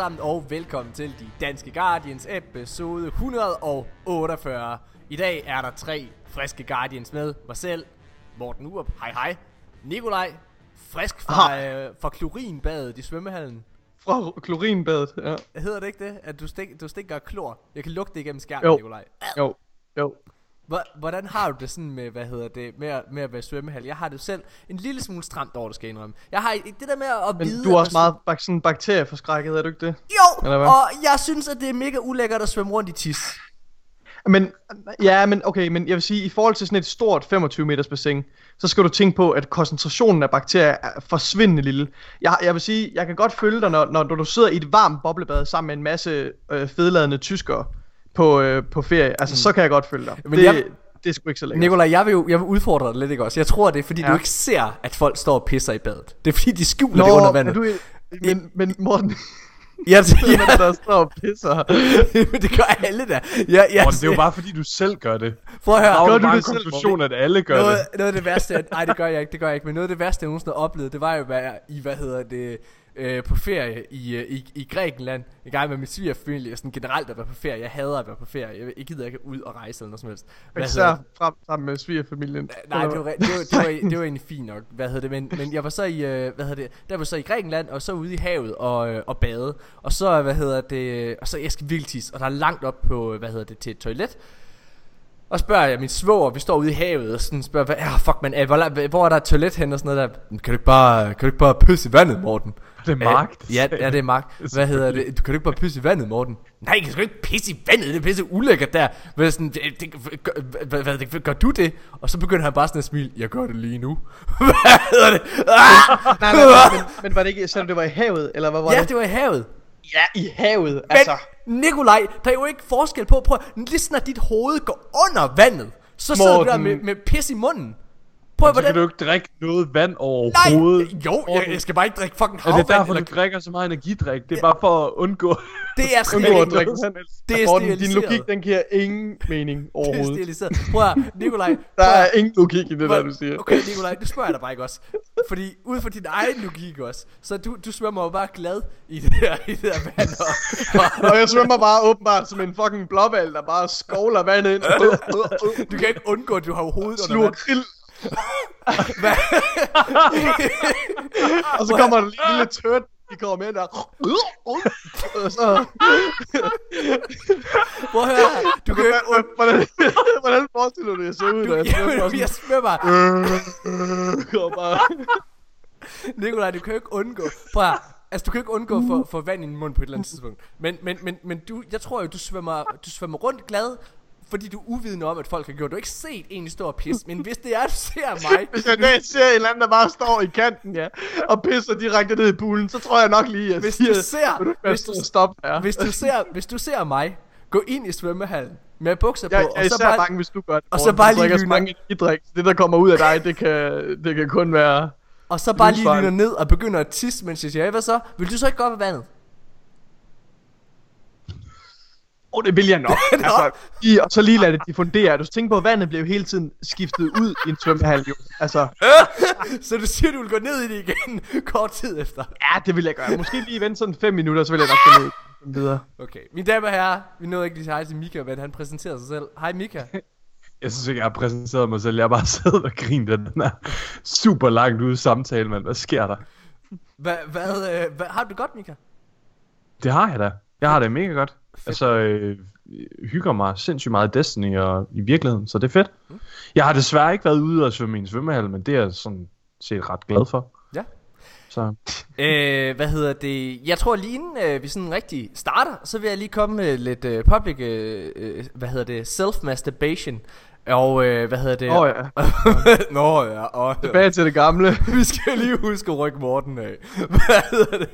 Sammen og velkommen til de Danske Guardians episode 148. I dag er der tre friske Guardians med. Mig selv, Morten Urup, hej hej. Nikolaj, frisk fra, øh, fra klorinbadet i svømmehallen. Fra klorinbadet, ja. Hedder det ikke det, at du, stik, du stikker klor? Jeg kan lugte det igennem skærmen, Jo. Nikolaj. Jo, jo. Hvor- Hvordan har du det sådan med, hvad hedder det, med, at- med at være svømmehal? Jeg har det selv en lille smule stramt over, det skal jeg indrømme. Jeg har det der med at Men vide... du er også meget bak- sådan bakterieforskrækket, er du ikke det? Jo, Eller hvad? og jeg synes, at det er mega ulækkert at svømme rundt i tis. Men, ja, men okay, men jeg vil sige, i forhold til sådan et stort 25 meters bassin, så skal du tænke på, at koncentrationen af bakterier er forsvindende lille. Jeg, jeg vil sige, jeg kan godt følge dig, når, når du sidder i et varmt boblebad sammen med en masse øh, fedladende tyskere på, øh, på ferie. Altså, mm. så kan jeg godt følge dig. Men Men det, jeg- det er sgu ikke så lækkert. Nikolaj, jeg vil jo jeg vil udfordre dig lidt, ikke også? Jeg tror, det er, fordi ja. Ja. du ikke ser, at folk står og pisser i badet. Det er, fordi de skjuler det under er vandet. du, men, men Morten, Ja, det, ja. ja, der står og pisser. det gør alle da. Jeg, jeg, Morten, det er jo bare fordi, du selv gør det. Prøv at er høre. jo Gør du det selv, konklusion, at alle gør Noget, det. noget af det værste, nej det gør jeg ikke, det gør jeg ikke, men noget af det værste, jeg nogensinde har oplevet, det var jo være i, hvad hedder det, øh, på ferie i, øh, i, i Grækenland, en gang med min svigerfamilie, sådan generelt at være på ferie, jeg hader at være på ferie, jeg, jeg gider ikke ud og rejse eller noget som helst. Hvad Især det? frem, sammen med svigerfamilien. Nej, det var, det, var, det, var, det var egentlig fint nok, hvad hedder det, men, men jeg var så i, øh, hvad hedder det, der var så i Grækenland, og så ude i havet og, øh, og bade, og så, hvad hedder det, og så jeg skal virkelig tisse, og der er langt op på, hvad hedder det, til et toilet, og spørger jeg min svoger, vi står ude i havet, og sådan spørger, hvad, ja, fuck man, hvor, hvor er der et toilet hen og sådan noget der, "Men kan du ikke bare, kan du ikke bare pisse i vandet, Morten? Det er. Øh, ja, ja, det er Mark. Hvad hedder det? Du kan du ikke bare pisse i vandet, Morten? Nej, jeg kan sgu ikke pisse i vandet. Det er pisse ulækkert der. Hvad, sådan, det, det, gør, hvad, hvad, det, gør du det? Og så begynder han bare sådan at smile. Jeg gør det lige nu. hvad hedder det? Ah! Nej, nej, nej, men, men var det ikke, du, det var i havet, eller hvad var Ja, det? det var i havet. Ja, i havet, Men altså. Nikolaj, der er jo ikke forskel på. Prøv, lige snart dit hoved går under vandet, så sidder du der Morten. med, med pis i munden. Prøv, Så hvordan... kan du ikke drikke noget vand Nej, overhovedet. jo, jeg, jeg skal bare ikke drikke fucking Er havvand. det derfor, eller- du drikker så meget energidrik? Det er bare for at undgå... det er Undgå at ikke drikke vand. Det er Morten, din logik, den giver ingen mening Det er overhovedet. stiliseret. Prøv at, Nikolaj. Der prøv er ingen logik i det der, du siger. Okay, Nikolaj, nu spørger jeg dig bare ikke også. Fordi ud fra din egen logik også, så du, du svømmer jo bare glad i det her, i det her vand. Og, Og jeg svømmer bare åbenbart som en fucking blåval, der bare skovler vandet ind. du kan ikke undgå, at du har hovedet under vand. krill. Og så kommer der lige en lille tørt, de kommer med der. Og så... Prøv at høre, du kan jo ikke Hvordan, hvordan forestiller du dig, ser ud, du, jeg jamen, jeg svømmer. kommer bare... Nikolaj, du kan jo ikke undgå. Prøv at, Altså, du kan ikke undgå for, for vand i din mund på et eller andet tidspunkt. Men, men, men, men du, jeg tror jo, du svømmer, du svømmer rundt glad, fordi du er uvidende om, at folk har gjort. Du har ikke set en stor pis, men hvis det er, du ser mig, Hvis jeg dag ser en eller anden, der bare står i kanten, ja, og pisser direkte ned i poolen, så tror jeg nok lige, at Hvis siger, du ser- "Vil du hvis du- stoppe her. hvis du ser, hvis du ser mig gå ind i svømmehallen med bukser jeg, på, jeg og så bare, bange, hvis du gør det. og så bare lige lyner- mange energidrik. Det, der kommer ud af dig, det kan, det kan kun være... og så bare lige lyner ned og begynder at tisse, mens jeg siger, "Ja, hvad så? Vil du så ikke gå op i vandet? Åh, oh, det vil jeg nok. Altså, lige, og så lige lade det diffundere. Du tænker på, at vandet jo hele tiden skiftet ud i en svømmehal, jo. Altså, så du siger, du vil gå ned i det igen kort tid efter. ja, det vil jeg gøre. Måske lige vente sådan 5 minutter, så vil jeg nok gå ned videre. Okay, mine damer og herrer, vi nåede ikke lige til hej til Mika, men han præsenterer sig selv. Hej Mika. Jeg synes ikke, jeg har præsenteret mig selv. Jeg har bare siddet og grint af den her super langt ude samtale, mand. Hvad sker der? Hvad, hvad, øh, hvad, har du det godt, Mika? Det har jeg da. Jeg har det mega godt. Altså, øh, hygger mig sindssygt meget i Destiny og i virkeligheden, så det er fedt. Jeg har desværre ikke været ude og svømme i en svømmehal, men det er jeg sådan set ret glad for. Ja. Så Øh, hvad hedder det? Jeg tror lige inden øh, vi sådan rigtig starter, så vil jeg lige komme med lidt øh, public, øh, øh, hvad hedder det, self-masturbation. Og øh, hvad hedder det? Åh ja. Nå ja, og Tilbage til det gamle. vi skal lige huske at rykke Morten af. Hvad hedder det?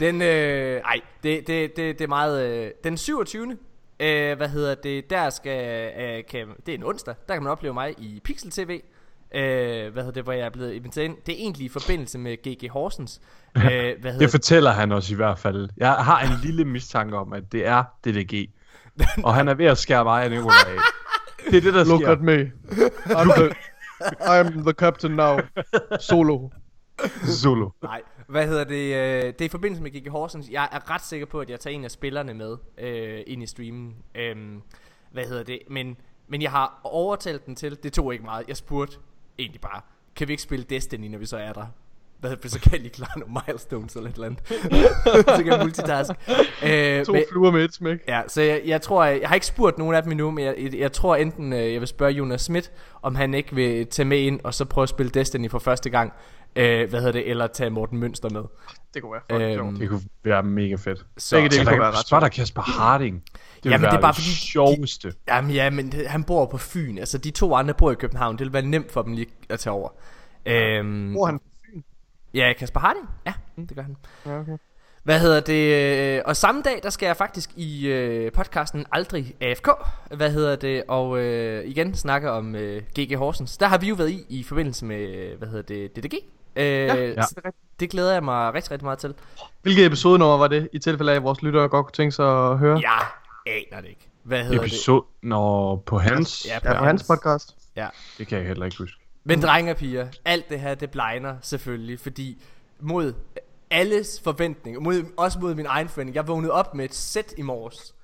Den, øh, ej, det, det, det, det er meget, øh, den 27. Øh, hvad hedder det, der skal, øh, kan, det er en onsdag, der kan man opleve mig i Pixel TV. Øh, hvad hedder det, hvor jeg er blevet inviteret ind. Det er egentlig i forbindelse med GG Horsens. Øh, hvad hedder det fortæller han også i hvert fald. Jeg har en lille mistanke om, at det er DDG. og han er ved at skære mig af Nikolaj af. Det er det, der Look sker. at me. I'm the, I'm the captain now. Solo. Solo. Nej, Hvad hedder det? Øh, det er i forbindelse med Gigi Horsens. Jeg er ret sikker på, at jeg tager en af spillerne med øh, ind i streamen. Øhm, hvad hedder det? Men, men jeg har overtalt den til. Det tog ikke meget. Jeg spurgte egentlig bare, kan vi ikke spille Destiny, når vi så er der? Hvad hedder det? Så kan jeg lige klare nogle milestones eller et eller andet. så kan jeg multitask. Øh, To men- fluer med et smæk. Ja, så jeg, jeg tror, jeg, jeg har ikke spurgt nogen af dem endnu, men jeg, jeg, jeg tror enten, øh, jeg vil spørge Jonas Schmidt, om han ikke vil tage med ind, og så prøve at spille Destiny for første gang, øh, hvad hedder det, eller tage Morten Mønster med. Det kunne være fucking Øhm, sjovt. Det kunne være mega fedt. Så, dele Så kunne der, være ret er der Kasper Harding. Det Jamen, det er bare det fordi de- sjoveste. Jamen ja, men det, han bor på Fyn, altså de to andre bor i København, det vil være nemt for dem lige at tage over. Øhm, er han på? Ja, Kasper Harding? Ja, det gør han. Ja, okay. Hvad hedder det? øh, Og samme dag, der skal jeg faktisk i øh, podcasten Aldrig AFK. Hvad hedder det? Og øh, igen snakke om øh, GG Horsens. Der har vi jo været i i forbindelse med, øh, hvad hedder det, DDG. Øh, ja, ja. ja. Det glæder jeg mig rigtig, rigtig meget til. Hvilket episodenummer var det, i tilfælde af, at vores lyttere godt kunne tænke sig at høre? Jeg aner det ikke. Hvad hedder det? Episode, når på hans, Ja, Ja, på hans podcast. Ja. det kan jeg heller ikke huske. Men drenge og piger, alt det her, det blegner selvfølgelig, fordi mod alles forventninger, mod, også mod min egen forventning, jeg vågnede op med et sæt i morges,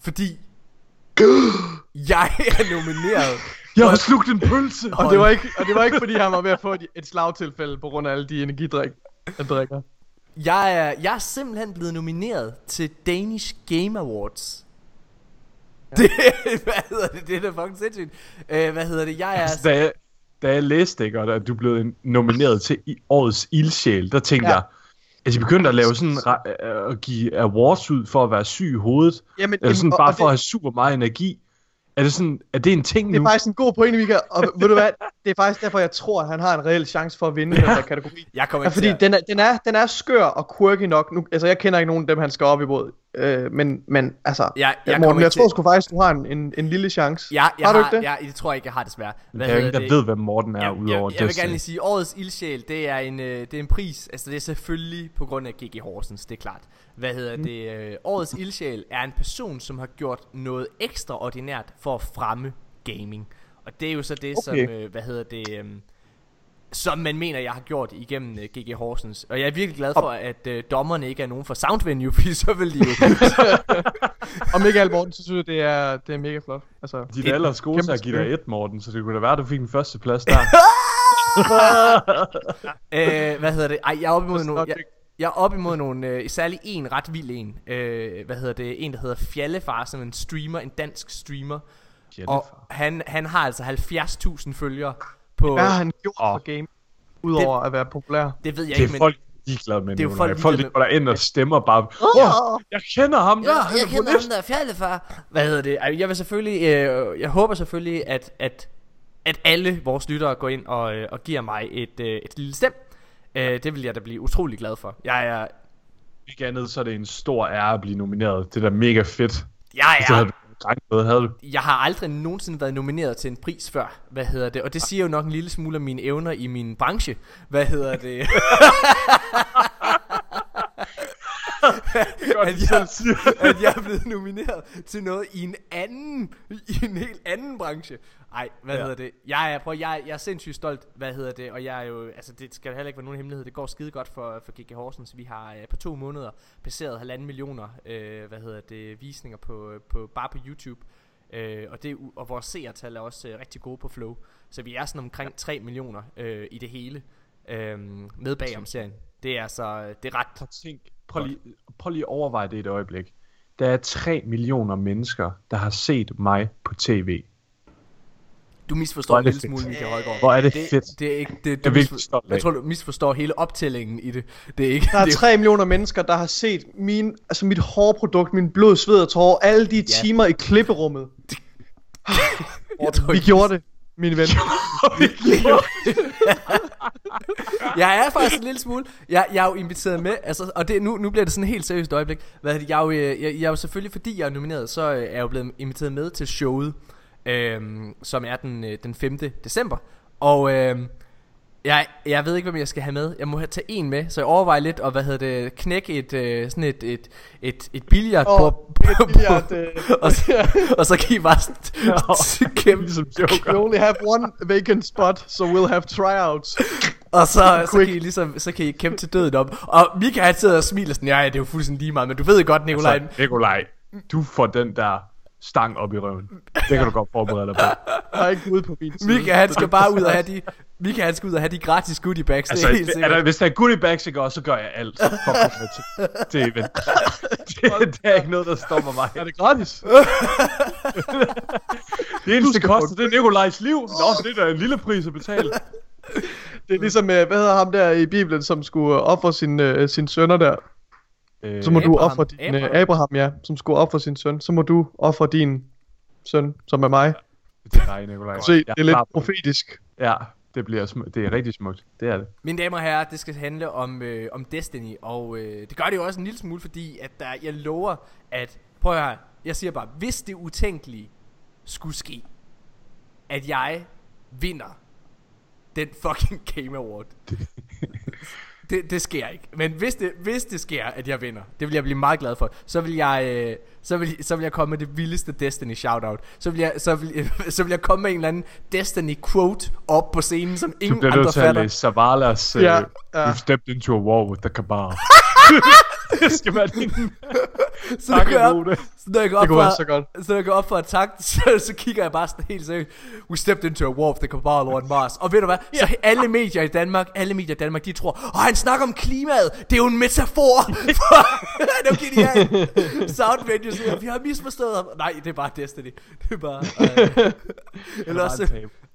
fordi jeg er nomineret. Jeg har slugt en pølse! Og det, var ikke, og det var ikke, fordi han var ved at få et, et slagtilfælde på grund af alle de energidrik, han drikker. Jeg er, jeg er simpelthen blevet nomineret til Danish Game Awards. Ja. Det, hvad hedder det? Det er da fucking sindssygt. Øh, hvad hedder det? Jeg er... Altså, da, da jeg læste, ikke, og at du blev nomineret til i årets ildsjæl, der tænkte Ja. ja. jeg, altså de begyndte at lave sådan, ra- øh, at give awards ud for at være syg i hovedet, Jamen, eller sådan og- bare og for at have super meget energi. Er det sådan, er det en ting Det nu? er faktisk en god pointe, Mika. Og ved du hvad? Det er faktisk derfor, jeg tror, at han har en reel chance for at vinde den her kategori. Jeg kommer Ja, ikke fordi til at... den er, den, er, den er skør og quirky nok. Nu, altså, jeg kender ikke nogen af dem, han skal op imod. Øh, men, men altså, Jeg, jeg, jeg, Morten, jeg til- tror sgu faktisk, du har en, en, en lille chance. Ja, jeg har har, du ikke det? Ja, det tror jeg ikke, jeg har desværre. der er jo ingen, der ved, hvem Morten er, jeg, udover jeg, jeg vil gerne lige sige, årets ildsjæl, det er en, øh, det er en pris. Altså det er selvfølgelig på grund af GG Horsens, det er klart. Hvad hedder Mm. det? Øh, årets ildsjæl er en person, som har gjort noget ekstraordinært for at fremme gaming. Og det er jo så det, Okay. som, øh, hvad hedder det... Øh, som man mener, jeg har gjort igennem uh, GG Horsens. Og jeg er virkelig glad for, at uh, dommerne ikke er nogen fra Soundvenue, fordi så vil de jo... Ikke alt, Morten, så synes jeg, det er, det er mega flot. Altså, Dit alder skole kæmpe at give dig et, Morten, så det kunne da være, at du fik den første plads der. øh, hvad hedder det? Ej, jeg er op imod nogle... Jeg, jeg er op imod nogle, øh, særlig en ret vild en. Øh, hvad hedder det? En, der hedder Fjallefar, som er en streamer, en dansk streamer. Og han, han har altså 70.000 følgere på... hvad har han gjort for game? Udover at være populær. Det ved jeg Det ikke, er men... folk ligeglade med Det er jo folk folk de går derind og stemmer bare, jeg kender ham der, Ja, jeg er kender ham der Fjallefar. Hvad hedder det? Jeg vil selvfølgelig... Øh, jeg håber selvfølgelig, at, at, at alle vores lyttere går ind og, øh, og giver mig et, øh, et lille stem. Øh, det vil jeg da blive utrolig glad for. Jeg er... Ikke andet, så er det en stor ære at blive nomineret. Det er da mega fedt. Jeg Så regnet med, havde du. jeg har aldrig nogensinde været nomineret til en pris før. Hvad hedder det? Og det siger jo nok en lille smule om mine evner i min branche. Hvad hedder det? Godt, at, jeg, at jeg er blevet nomineret til noget i en anden, i en helt anden branche. Ej, hvad ja. Ja. hedder det? Jeg er, prøv, jeg, jeg er sindssygt stolt, hvad hedder det? Og jeg er jo, altså det skal heller ikke være nogen hemmelighed. Det går skide godt for, for GG Horsens. Vi har øh, på to måneder passeret halvanden millioner, øh, hvad hedder det, visninger på, på, bare på YouTube. Øh, og, det, og vores seertal er også øh, rigtig gode på Flow. Så vi er sådan omkring 3 millioner øh, i det hele øh, med bagom serien. Det er altså, det er ret Prøv, at tænk, prøv, lige, prøv lige at overveje det et øjeblik. Der er 3 millioner mennesker, der har set mig på tv. Du misforstår en det lille fedt. smule, Michael Højgaard. Hvor er det det, fedt. Det er ikke, det, Jeg du virkelig misfor, stolt af. jeg tror, du misforstår hele optællingen i det. Det er ikke, Der er det, 3 millioner mennesker, der har set min, altså mit hårprodukt, min blod, sved og tårer, alle de timer i klipperummet. jeg, tror, Vi gjorde det, min ven. jeg er faktisk en lille smule. Jeg, jeg er jo inviteret med, altså, og det, nu, nu bliver det sådan et helt seriøst øjeblik. Hvad er det, jeg, er jo, øh, jeg, jeg er jo selvfølgelig, fordi jeg er nomineret, så øh, er jeg jo blevet inviteret med til showet, øhm, som er den, øh, den 5. december. Og øhm, jeg, jeg ved ikke, hvem jeg skal have med. Jeg må have tage en med, så jeg overvejer lidt at, hvad hedder det, knække et, øh, sådan et, et, et, et billiardbord. Åh, et billiard, øh, og, så, og så kan I bare st- kæmpe Ligesom Joker. We only have one vacant spot, so we'll have tryouts. Og så, så kan I ligesom, så kan I kæmpe til døden op. Og Mika han sidder og smiler sådan, ja, ja, det er jo fuldstændig lige meget, men du ved godt, Nikolaj, Så, Nikolaj, du får den der stang op i røven. Det kan du godt forberede dig på. Jeg er ikke ude på min side. Mika han skal bare ud og have de, Mika han skal ud og have de gratis goodie bags, Altså, det er helt det, er sikkert. der, hvis der er goodie bags, ikke også, så gør jeg alt for at komme til, til event. Det, det, er ikke noget, der stopper mig. Er det gratis? Det eneste, koster, det er Nikolajs liv. Nå, det er da en lille pris at betale. Det er ligesom, øh, hvad hedder ham der i Bibelen, som skulle ofre sin, øh, sin sønner der. Øh, Så må du Abraham. ofre din Abraham. Abraham. Øh, Abraham, ja, som skulle ofre sin søn. Så må du ofre din søn, som er mig. det er dig, Nikolaj. Se, det er lidt profetisk. Ja, det, bliver sm- det er rigtig smukt. Det er det. Mine damer og herrer, det skal handle om, øh, om Destiny, og øh, det gør det jo også en lille smule, fordi at der, jeg lover, at, prøv at høre, jeg siger bare, hvis det utænkelige skulle ske, at jeg vinder den fucking Game Award. det, det sker ikke. Men hvis det, hvis det sker, at jeg vinder, det vil jeg blive meget glad for, så vil jeg, øh, så vil, så vil jeg komme med det vildeste Destiny shoutout. Så vil jeg, så vil, så vil jeg komme med en eller anden Destiny quote op på scenen, som Du ingen bliver andre nødt til at fatter. læse Savalas uh, ja, ja. You've stepped into a war with the cabal. det skal være din Så når jeg går op, så når jeg går Det op være for, så godt. så når jeg går op for at takke, så, så kigger jeg bare sådan helt seriøst. We stepped into a war of the cabal on Mars. Og ved du hvad? Så alle medier i Danmark, alle medier i Danmark, de tror, åh, han snakker om klimaet. Det er jo en metafor. For, det er genialt. Soundvenue siger, vi har misforstået ham. Nej, det er bare Destiny. Det er bare... Øh. Eller også,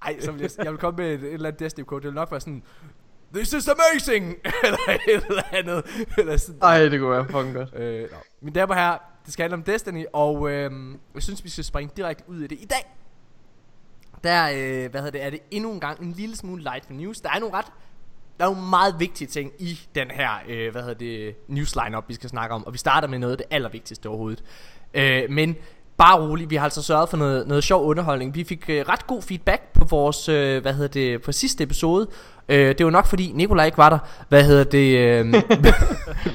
ej, så vil jeg, jeg vil komme med et, et eller andet Destiny quote. Det vil nok være sådan, This is amazing! eller et eller andet. Eller sådan. Ej, det kunne være fucking godt. Øh, nå. Mine damer herrer, det skal handle om Destiny, og øh, jeg synes, vi skal springe direkte ud i det. I dag, der øh, hvad hedder det, er det endnu en gang en lille smule light for news. Der er nogle ret, der er nogle meget vigtige ting i den her, øh, hvad hedder det, news lineup, vi skal snakke om. Og vi starter med noget af det allervigtigste overhovedet. Øh, men bare roligt, vi har altså sørget for noget, noget sjov underholdning. Vi fik øh, ret god feedback på vores, øh, hvad hedder det, på sidste episode. Øh, det var nok fordi Nikolaj ikke var der. Hvad hedder det? Øh,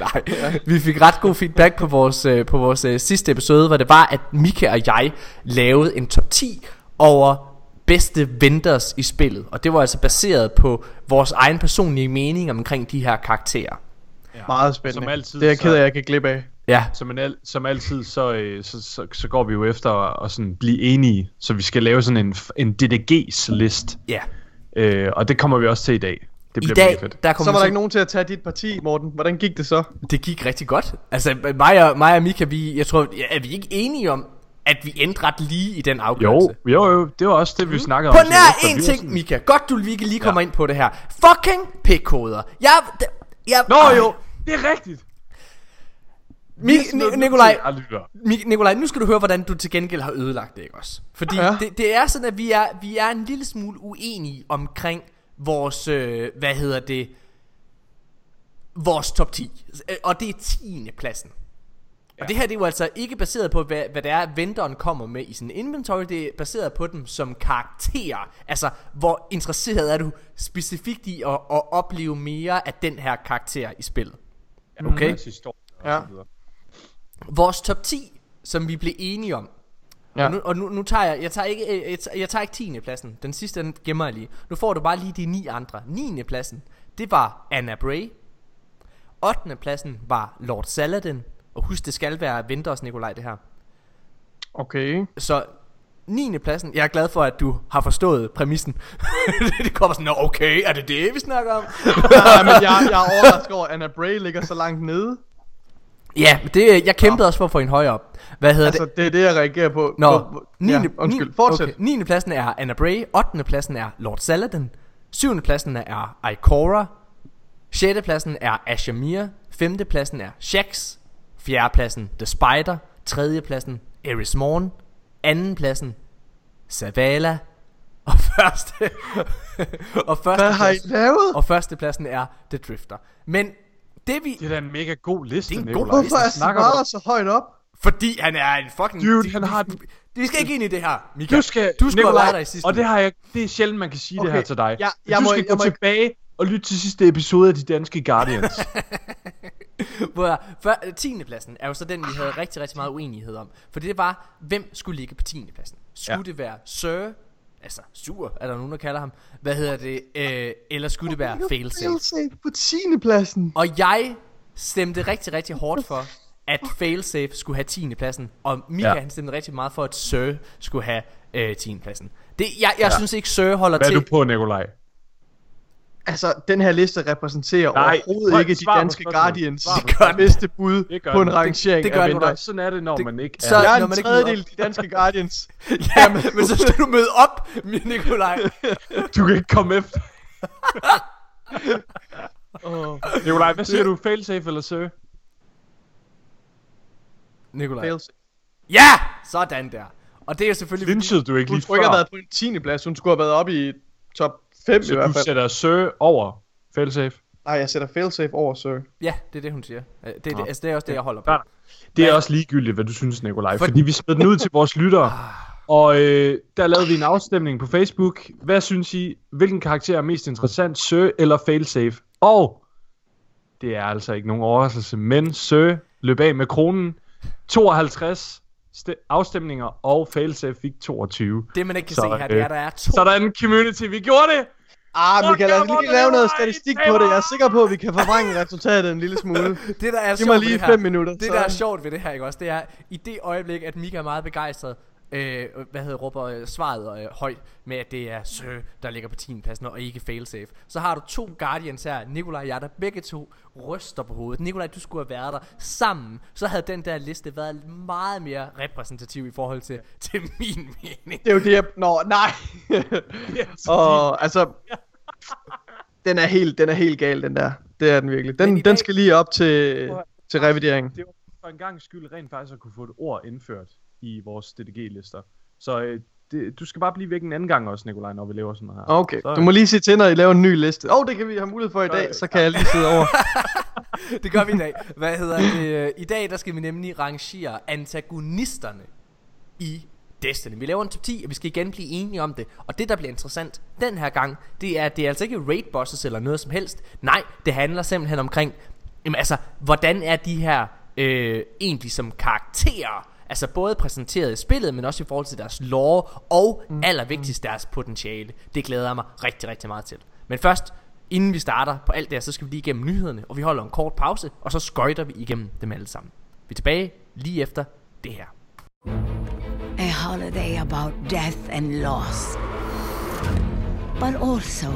nej, vi fik ret god feedback på vores, øh, på vores øh, sidste episode, hvor det var, at Mika og jeg lavede en top 10 over bedste vendors i spillet. Og det var altså baseret på vores egen personlige mening omkring de her karakterer. Ja. Meget spændende. Som altid, det er jeg ked af, jeg kan glippe af. Ja, Som, en al, som altid, så, øh, så, så, så går vi jo efter at, at sådan blive enige. Så vi skal lave sådan en, en DDG's list. ja. Øh, og det kommer vi også til i dag. Det I bliver dag, mega fedt. der Så var der ikke nogen til at tage dit parti, Morten. Hvordan gik det så? Det gik rigtig godt. Altså mig og, mig og Mika, vi, jeg tror, er vi ikke enige om, at vi endte ret lige i den afgørelse? Jo, jo, jo, det var også det, vi snakkede På om. nær efter. en ting, sådan- Mika. Godt, du ikke lige kommer ja. ind på det her. Fucking pikkoder. Jeg... jeg Nå ej, jo, det er rigtigt. Mi, Ni, Nikolaj. Mi- Nikolaj, nu skal du høre, hvordan du til gengæld har ødelagt det, ikke også? Fordi ja. Ja. det, det er sådan, at vi er, vi er en lille smule uenige omkring vores, øh, hvad hedder det, vores top 10. Øh, Og det er 10. pladsen. Og det her det er jo altså ikke baseret på, hvad, hvad det er, vendoren kommer med i sin inventory. Det er baseret på dem som karakterer. Altså, hvor interesseret er du specifikt i at, at opleve mere af den her karakter i spillet. Okay? Historie og Ja. Vores top 10, som vi blev enige om. Ja. Og, nu, og nu, nu tager jeg, jeg tager ikke, øh, jeg tager, jeg tager ikke 10. pladsen. Den sidste, den gemmer jeg lige. Nu får du bare lige de ni andre. 9. pladsen, det var Anna Bray. 8. pladsen var Lord Saladin. Og husk, det skal være Vinters Nikolaj, det her. Okay. Så 9. pladsen, jeg er glad for, at du har forstået præmissen. det kommer sådan, "Nå, okay, er det det, vi snakker om? Nej, men jeg, jeg er overrasket over, at Anna Bray ligger så langt nede. Ja, det, jeg kæmpede også for at få en højere op. Hvad hedder det? Altså, det er det, jeg reagerer på. Nå, hvor- 9. Ja, undskyld, fortsæt. Okay. 9. pladsen er Anna Bray, 8. pladsen er Lord Saladin, 7. pladsen er Ikora, 6. pladsen er Ashamir, 5. pladsen er Shax, 4. pladsen The Spider, 3. pladsen Eris Morn, 2. pladsen Zavala, og første, og første, Hvad har I lavet? og første pladsen er The Drifter. Men det vi, Det er da en mega god liste, Det er en god Nikolaj. Hvorfor er om? så højt op? fordi han er en fucking... Dude, han har Vi skal ikke ind i det her, Mika. Du skal, du have Nikolaj, der i sidste og det har jeg, det er sjældent, man kan sige okay. det her til dig. jeg- Men jeg du må- skal jeg gå må- tilbage og lytte til sidste episode af De Danske Guardians. Hvor, for, 10. pladsen er jo så den, vi havde rigtig, rigtig meget uenighed om. For det var, hvem skulle ligge på 10. pladsen? Skulle Ja. det være Sir, Altså, sur, er der nogen, der kalder ham. Hvad hedder det? Øh, eller skulle det være failsafe? Failsafe på 10. pladsen. Og jeg stemte rigtig, rigtig hårdt for, at failsafe skulle have 10. pladsen. Og Mika, ja. Han stemte rigtig meget for, at Sir skulle have øh, 10. pladsen. Det, jeg jeg ja. synes ikke, Sir holder Hvad er til... du på, Nikolaj? Altså, den her liste repræsenterer Nej, overhovedet ikke de danske. Guardians Det gør den. bedste bud Det gør på en den. rangering det gør af. Nikolaj. Sådan er det, når Det- man ikke så- er... Jeg er når en man ikke møder tredjedel af de danske Guardians. Ja, men, men så skal du møde op, Nikolaj. Du kan ikke komme efter. Oh, Nikolaj, hvad siger du? Failsafe eller Sir? Nikolaj. fails. Ja! Sådan der. Og det er selvfølgelig... Lynchede du ikke Hun lige skulle ikke have været på en 10. plads. Hun skulle have været oppe i top 5 i Så hvert du fald. sætter Sir over Failsafe? Nej, jeg sætter failsafe over, sir. Ja, det er det, hun siger. Det er, det, altså, det er også det, jeg holder på. Ja. Det er også ligegyldigt, hvad du synes, Nikolaj. For- Fordi vi smed den ud til vores lyttere. Og øh, der lavede vi en afstemning på Facebook. Hvad synes I, hvilken karakter er mest interessant, Sir eller Failsafe? Og det er altså ikke nogen overraskelse, men Sir løb af med kronen. 52 st- afstemninger, og Failsafe fik 22. Det, man ikke kan Så, se her, det er, øh, der er to... Sådan community, vi gjorde det! Ah, vi kan lad os lige lave noget statistik på det. Jeg er sikker på, at vi kan forvrænge resultatet en lille smule. Det, der er Giv mig lige det her, 5 minutter. Det, så- der er sjovt ved det her, ikke også, det er, i det øjeblik, at Mika er meget begejstret, øh, hvad hedder, råber øh, svaret øh, højt med, at det er Sir, der ligger på 10. pladsen, og ikke failsafe. Så har du to Guardians her, Nikolaj og jeg, der begge to ryster på hovedet. Nikolaj, du skulle have været der sammen, så havde den der liste været meget mere repræsentativ i forhold til, til min mening. Det er jo det, jeg... Nå, nej. Og altså... Den er helt, den er helt gal, den der. Det er den virkelig. Den, i den dag- skal lige op til, til revidering. Det var for en gang skyld rent faktisk at kunne få et ord indført i vores DDG-lister. Så øh, det, du skal bare blive væk en anden gang også, Nikolaj, når vi laver sådan noget her. Okay, Så, du må lige se til, når I laver en ny liste. Åh, oh, det kan vi have mulighed for i dag, så kan jeg lige sidde over. Det gør vi i dag. Hvad hedder det? I dag, der skal vi nemlig rangere antagonisterne i Destiny. Vi laver en top 10, og vi skal igen blive enige om det. Og det, der bliver interessant den her gang, det er, det er altså ikke raid bosses eller noget som helst. Nej, det handler simpelthen omkring, jamen altså, hvordan er de her øh, egentlig som karakterer, altså både præsenteret i spillet, men også i forhold til deres lore, og mm. allervigtigst deres potentiale. Det glæder jeg mig rigtig, rigtig meget til. Men først, inden vi starter på alt det her, så skal vi lige igennem nyhederne, og vi holder en kort pause, og så skøjter vi igennem dem alle sammen. Vi er tilbage lige efter det her. A holiday about death and loss. But also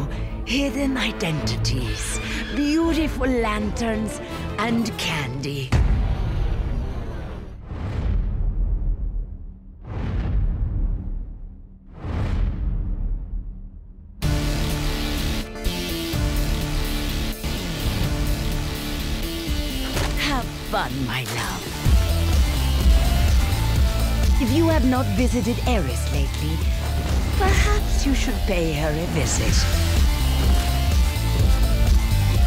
hidden identities, beautiful lanterns, and candy. Fun, my love. If you have not visited Eris lately, perhaps you should pay her a visit.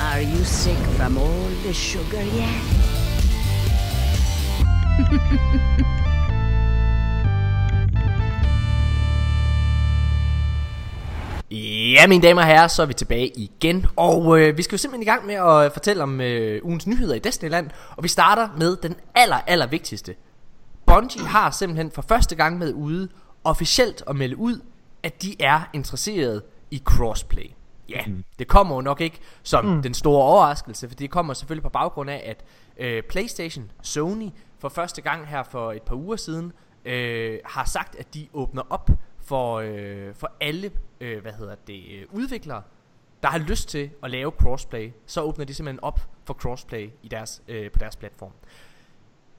Are you sick from all the sugar yet? Ja, mine damer og herrer, så er vi tilbage igen. Og øh, vi skal jo simpelthen i gang med at fortælle om øh, ugens nyheder i Destinyland. Og vi starter med den aller, aller vigtigste. Bungie har simpelthen for første gang med ude officielt at melde ud, at de er interesseret i crossplay. Ja, mm. det kommer jo nok ikke som mm. den store overraskelse, for det kommer selvfølgelig på baggrund af, at øh, PlayStation, Sony, for første gang her for et par uger siden, øh, har sagt, at de åbner op for, øh, for alle øh, hvad hedder det, øh, udviklere, der har lyst til at lave crossplay, så åbner de simpelthen op for crossplay i deres, øh, på deres platform.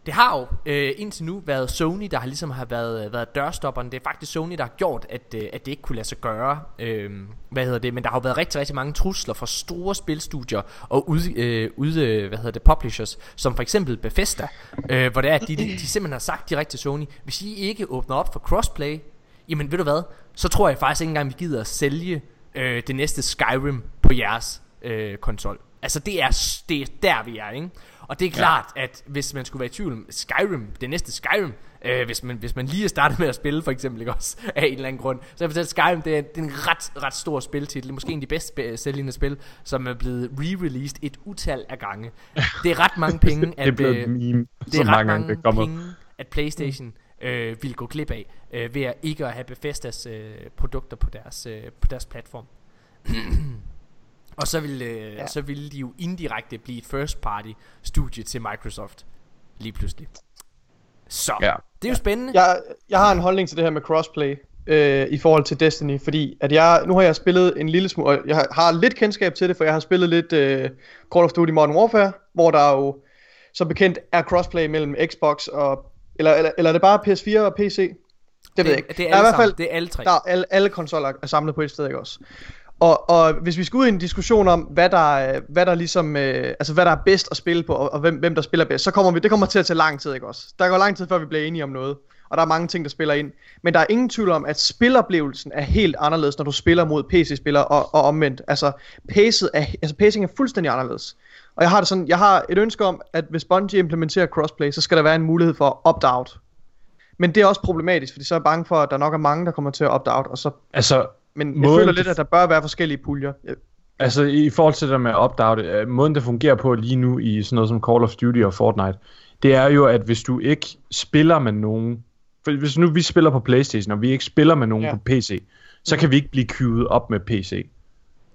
Det har jo øh, indtil nu været Sony, der har ligesom har været, øh, været dørstopperen. Det er faktisk Sony, der har gjort, at, øh, at det ikke kunne lade sig gøre. Øh, hvad hedder det? Men der har jo været rigtig, rigtig mange trusler fra store spilstudier og ud, øh, ud øh, hvad hedder det, publishers, som for eksempel Bethesda, øh, hvor det er, at de, de simpelthen har sagt direkte til Sony, hvis I ikke åbner op for crossplay, jamen ved du hvad, så tror jeg faktisk ikke engang, vi gider at sælge øh, det næste Skyrim på jeres øh, konsol. Altså det er, det er der vi er, ikke? Og det er klart, ja. at hvis man skulle være i tvivl om Skyrim, det næste Skyrim, øh, hvis, man, hvis man lige er startet med at spille for eksempel, ikke også, af en eller anden grund, så jeg fortæller Skyrim, det er, det er en ret, ret stor spiltitel, måske en af de bedst sælgende spil, som er blevet re-released et utal af gange. Det er ret mange penge, at, det er blevet øh, meme, det så er ret mange mange penge, at Playstation øh, ville gå glip af øh, ved at ikke at have Bethesdas øh, produkter på deres, øh, på deres platform. og så ville, øh, ja. så ville de jo indirekte blive et first party studie til Microsoft lige pludselig. Så, ja. det er jo spændende. Jeg, jeg har en holdning til det her med crossplay øh, i forhold til Destiny, fordi at jeg, nu har jeg spillet en lille smule, og jeg har, har lidt kendskab til det, for jeg har spillet lidt øh, Call of Duty Modern Warfare, hvor der jo som bekendt er crossplay mellem Xbox og, eller, eller, eller er det bare PS4 og PC? Det, det ved jeg ikke. Det er, alle i hvert fald, det er alle tre. Der er alle, alle konsoller er samlet på et sted, ikke også? Og, og hvis vi skal ud i en diskussion om, hvad der, hvad der ligesom, øh, altså hvad der er bedst at spille på, og, og hvem, hvem der spiller bedst, så kommer vi, det kommer til at tage lang tid, ikke også? Der går lang tid, før vi bliver enige om noget og der er mange ting, der spiller ind. Men der er ingen tvivl om, at spiloplevelsen er helt anderledes, når du spiller mod PC-spillere og, og omvendt. Altså, pacet er, altså pacing er fuldstændig anderledes. Og jeg har det sådan, jeg har et ønske om, at hvis Bungie implementerer crossplay, så skal der være en mulighed for opt-out. Men det er også problematisk, fordi så er jeg bange for, at der nok er mange, der kommer til at opt-out, og så... Altså, men jeg føler lidt, at der bør være forskellige puljer. Altså i forhold til det med opt-out, øh, måden det fungerer på lige nu i sådan noget som Call of Duty og Fortnite, det er jo, at hvis du ikke spiller med nogen, for hvis nu vi spiller på Playstation, og vi ikke spiller med nogen ja. på PC, så kan vi ikke blive queued op med PC.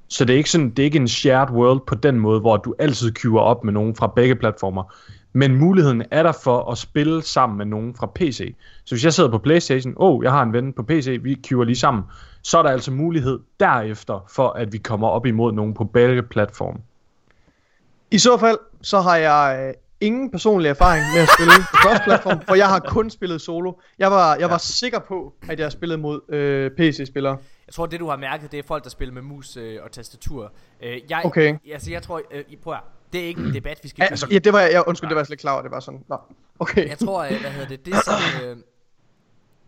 Så det er ikke sådan, det er ikke en shared world på den måde, hvor du altid queuer op med nogen fra begge platformer. Men muligheden er der for at spille sammen med nogen fra PC. Så hvis jeg sidder på Playstation, åh, oh, jeg har en ven på PC, vi queuer lige sammen, så er der altså mulighed derefter for, at vi kommer op imod nogen på begge platforme. I så fald, så har jeg ingen personlig erfaring med at spille på cross-platform, for jeg har kun spillet solo. Jeg var, jeg ja. var sikker på, at jeg spillede mod øh, PC-spillere. Jeg tror, det du har mærket, det er folk, der spiller med mus øh, og tastatur. Øh, jeg, okay. Altså, jeg tror, øh, prøv at, det er ikke en debat, vi skal ja, altså, ja, det var jeg, undskyld, det var jeg slet ikke klar over, det var sådan, nå, okay. Jeg tror, øh, hvad hedder det, det som, øh,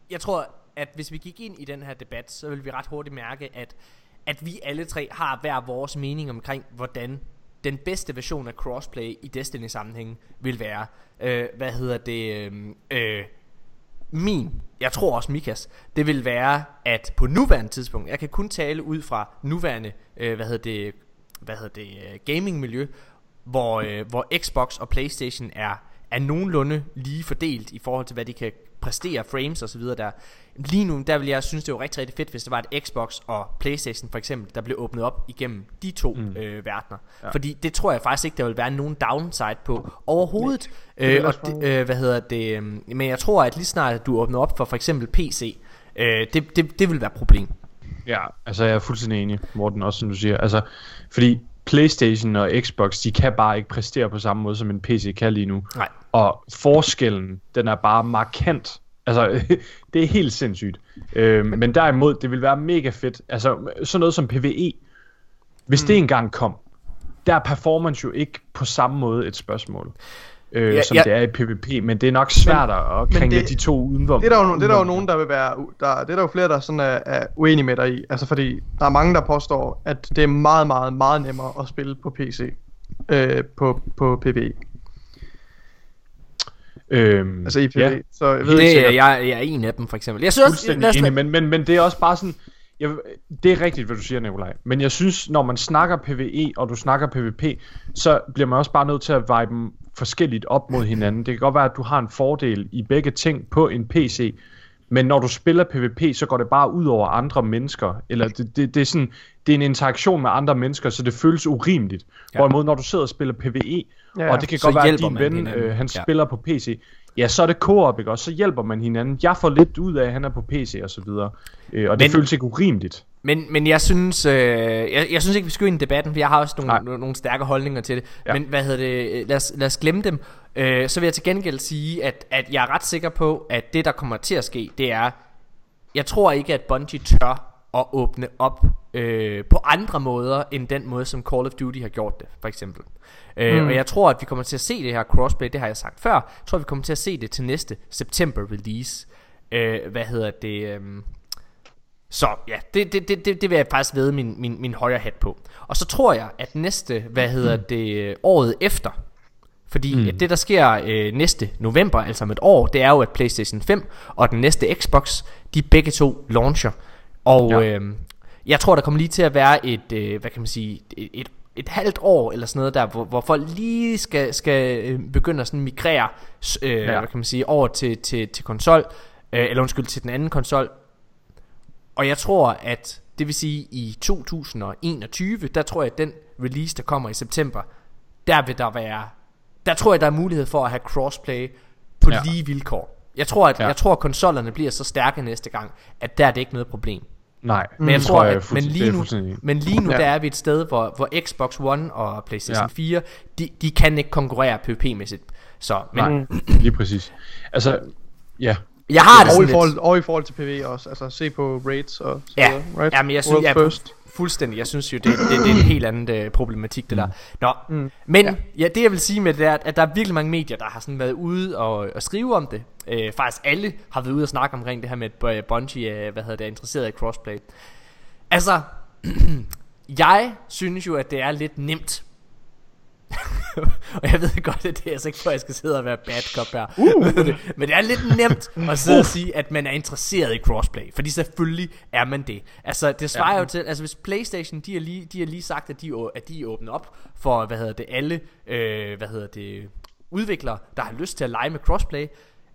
jeg tror, at hvis vi gik ind i den her debat, så vil vi ret hurtigt mærke, at, at vi alle tre har hver vores mening omkring, hvordan den bedste version af crossplay i Destiny sammenhæng vil være. Øh, hvad hedder det? Øh, øh, min, jeg tror også Mikas, det vil være, at på nuværende tidspunkt, jeg kan kun tale ud fra nuværende, øh, hvad hedder det, hvad hedder det, øh, gaming miljø, hvor, øh, hvor Xbox og Playstation er, er nogenlunde lige fordelt i forhold til, hvad de kan præstere frames og så videre der. Lige nu, der vil jeg synes, det var rigtig, rigtig fedt, hvis det var et Xbox og Playstation for eksempel, der blev åbnet op igennem de to mm. øh, verdener. Ja. Fordi det tror jeg faktisk ikke, der vil være nogen downside på overhovedet. Øh, og det, øh, hvad hedder det? Øh, men jeg tror, at lige snart du åbner op for for eksempel PC, øh, det, det, det vil være et problem. Ja, altså jeg er fuldstændig enig, Morten, også som du siger. Altså, fordi PlayStation og Xbox, de kan bare ikke præstere på samme måde, som en PC kan lige nu. Nej. Og forskellen, den er bare markant. Altså, det er helt sindssygt. Øh, men derimod, det vil være mega fedt. Altså, sådan noget som PvE. Hvis mm. det engang kom, der er performance jo ikke på samme måde et spørgsmål øh, ja, som ja. det er i PvP, men det er nok svært men, at kringle de to udenfor. Det er der jo, det er der jo nogen, der vil være, der, det er der jo flere, der sådan er, er uenige med dig i, altså fordi der er mange, der påstår, at det er meget, meget, meget nemmere at spille på PC, øh, på, på PvE. Øhm, altså i PvE, ja. så jeg ved det, ikke jeg, jeg er en af dem for eksempel. Jeg synes også, enig, men, men, men det er også bare sådan, jeg, det er rigtigt, hvad du siger, Nikolaj. Men jeg synes, når man snakker PvE, og du snakker PvP, så bliver man også bare nødt til at veje dem forskelligt op mod hinanden. Det kan godt være, at du har en fordel i begge ting på en PC, men når du spiller PvP, så går det bare ud over andre mennesker. Eller det, det, det, er sådan, det er en interaktion med andre mennesker, så det føles urimeligt. Ja. Hvorimod når du sidder og spiller PvE, ja, og det kan godt være, at din ven øh, han ja. spiller på PC, ja, så er det co-op, ikke? Og så hjælper man hinanden. Jeg får lidt ud af, at han er på PC og så videre. Øh, og det men, føles ikke urimeligt. Men, men jeg synes øh, jeg, jeg synes ikke, vi skal ind i debatten, for jeg har også nogle, nogle stærke holdninger til det. Ja. Men hvad hedder det, lad os, lad os glemme dem. Øh, så vil jeg til gengæld sige, at, at jeg er ret sikker på, at det, der kommer til at ske, det er, jeg tror ikke, at Bungie tør at åbne op øh, på andre måder, end den måde, som Call of Duty har gjort det, for eksempel. Øh, mm. Og jeg tror, at vi kommer til at se det her crossplay, det har jeg sagt før. Jeg tror, vi kommer til at se det til næste September release. Øh, hvad hedder det? Øh, så ja, det, det, det, det, det vil jeg faktisk ved min, min, min højre hat på. Og så tror jeg, at næste, hvad hedder mm. det, året efter, fordi mm. det der sker øh, næste november, altså om et år, det er jo at PlayStation 5 og den næste Xbox, de begge to launcher. Og ja. øh, jeg tror der kommer lige til at være et, øh, hvad kan man sige, et, et et halvt år eller sådan noget der, hvor, hvor folk lige skal, skal øh, begynde at sådan migrere øh, ja. hvad kan man sige, over til, til, til konsol. øh, eller undskyld, til den anden konsol. Og jeg tror, at det vil sige i 2021, der tror jeg, at den release, der kommer i september, der vil der være, der tror jeg, der er mulighed for at have crossplay på ja. Lige vilkår. Jeg tror, at. Ja. jeg tror, at konsollerne bliver så stærke næste gang, at der er det ikke noget problem. Nej, Men jeg tror, jeg at, men lige nu, men lige nu Ja. der er vi et sted, hvor, hvor Xbox One og PlayStation Ja. 4, de, de kan ikke konkurrere PvP-mæssigt. Så, men Nej, lige præcis. Altså, ja. jeg har det Og i, forhold, lidt, og i forhold til PV også, altså se på rates og så Ja. videre, right? Ja, men jeg synes, World jeg first. Fuldstændig, jeg synes jo, det, det, det er en helt anden øh, problematik, det der. Nå, Mm. men ja. ja, det jeg vil sige med det er, at der er virkelig mange medier, der har sådan været ude og, og skrive om det. Øh, faktisk alle har været ude og snakke omkring det her med, at Bungie er, hvad hedder det, er interesseret i crossplay. Altså, jeg synes jo, at det er lidt nemt. og jeg ved godt, at det er altså ikke for, at jeg skal sidde og være bad cop her. Uh. Men det er lidt nemt at sidde og sige, at man er interesseret i crossplay. Fordi selvfølgelig er man det. Altså, det svarer ja. jo til, altså hvis Playstation, de har lige, de har lige sagt, at de, at de åbner op for, hvad hedder det, alle, øh, hvad hedder det, udviklere, der har lyst til at lege med crossplay.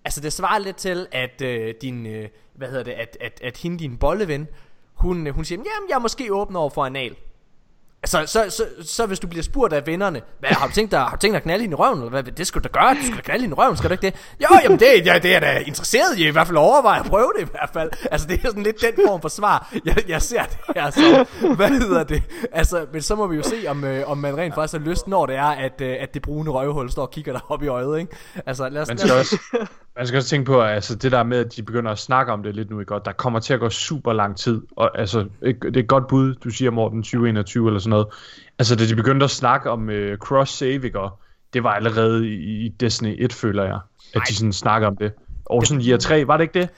Altså, det svarer lidt til, at øh, din, øh, hvad hedder det, at, at, at hende, din bolleven, hun, hun siger, jamen, jeg er måske åben over for anal. Så, så, så, så hvis du bliver spurgt af vennerne, hvad, har, du tænkt dig, har du tænkt dig at knalde hende i røven? Eller hvad, det skal du da gøre, du skal da knalde hende i røven, skal du ikke det? Jo, jamen det, ja, det er da interesseret i, i hvert fald overveje at prøve det i hvert fald. Altså det er sådan lidt den form for svar, jeg, jeg ser det her så. Hvad hedder det? Altså, men så må vi jo se, om, øh, om man rent faktisk har lyst, når det er, at, øh, at det brune røvhul står og kigger dig op i øjet, ikke? Altså lad os, lad skal os, også, man skal også tænke på, at altså, det der med, at de begynder at snakke om det lidt nu, ikke? Og der kommer til at gå super lang tid. Og altså, det er et godt bud, du siger, Morten, 2021 eller sådan noget. Altså, da de begyndte at snakke om uh, cross-save, ikke? Det var allerede i, i Destiny 1, føler jeg, at de sådan snakker om det. Og sådan year 3, var det ikke det?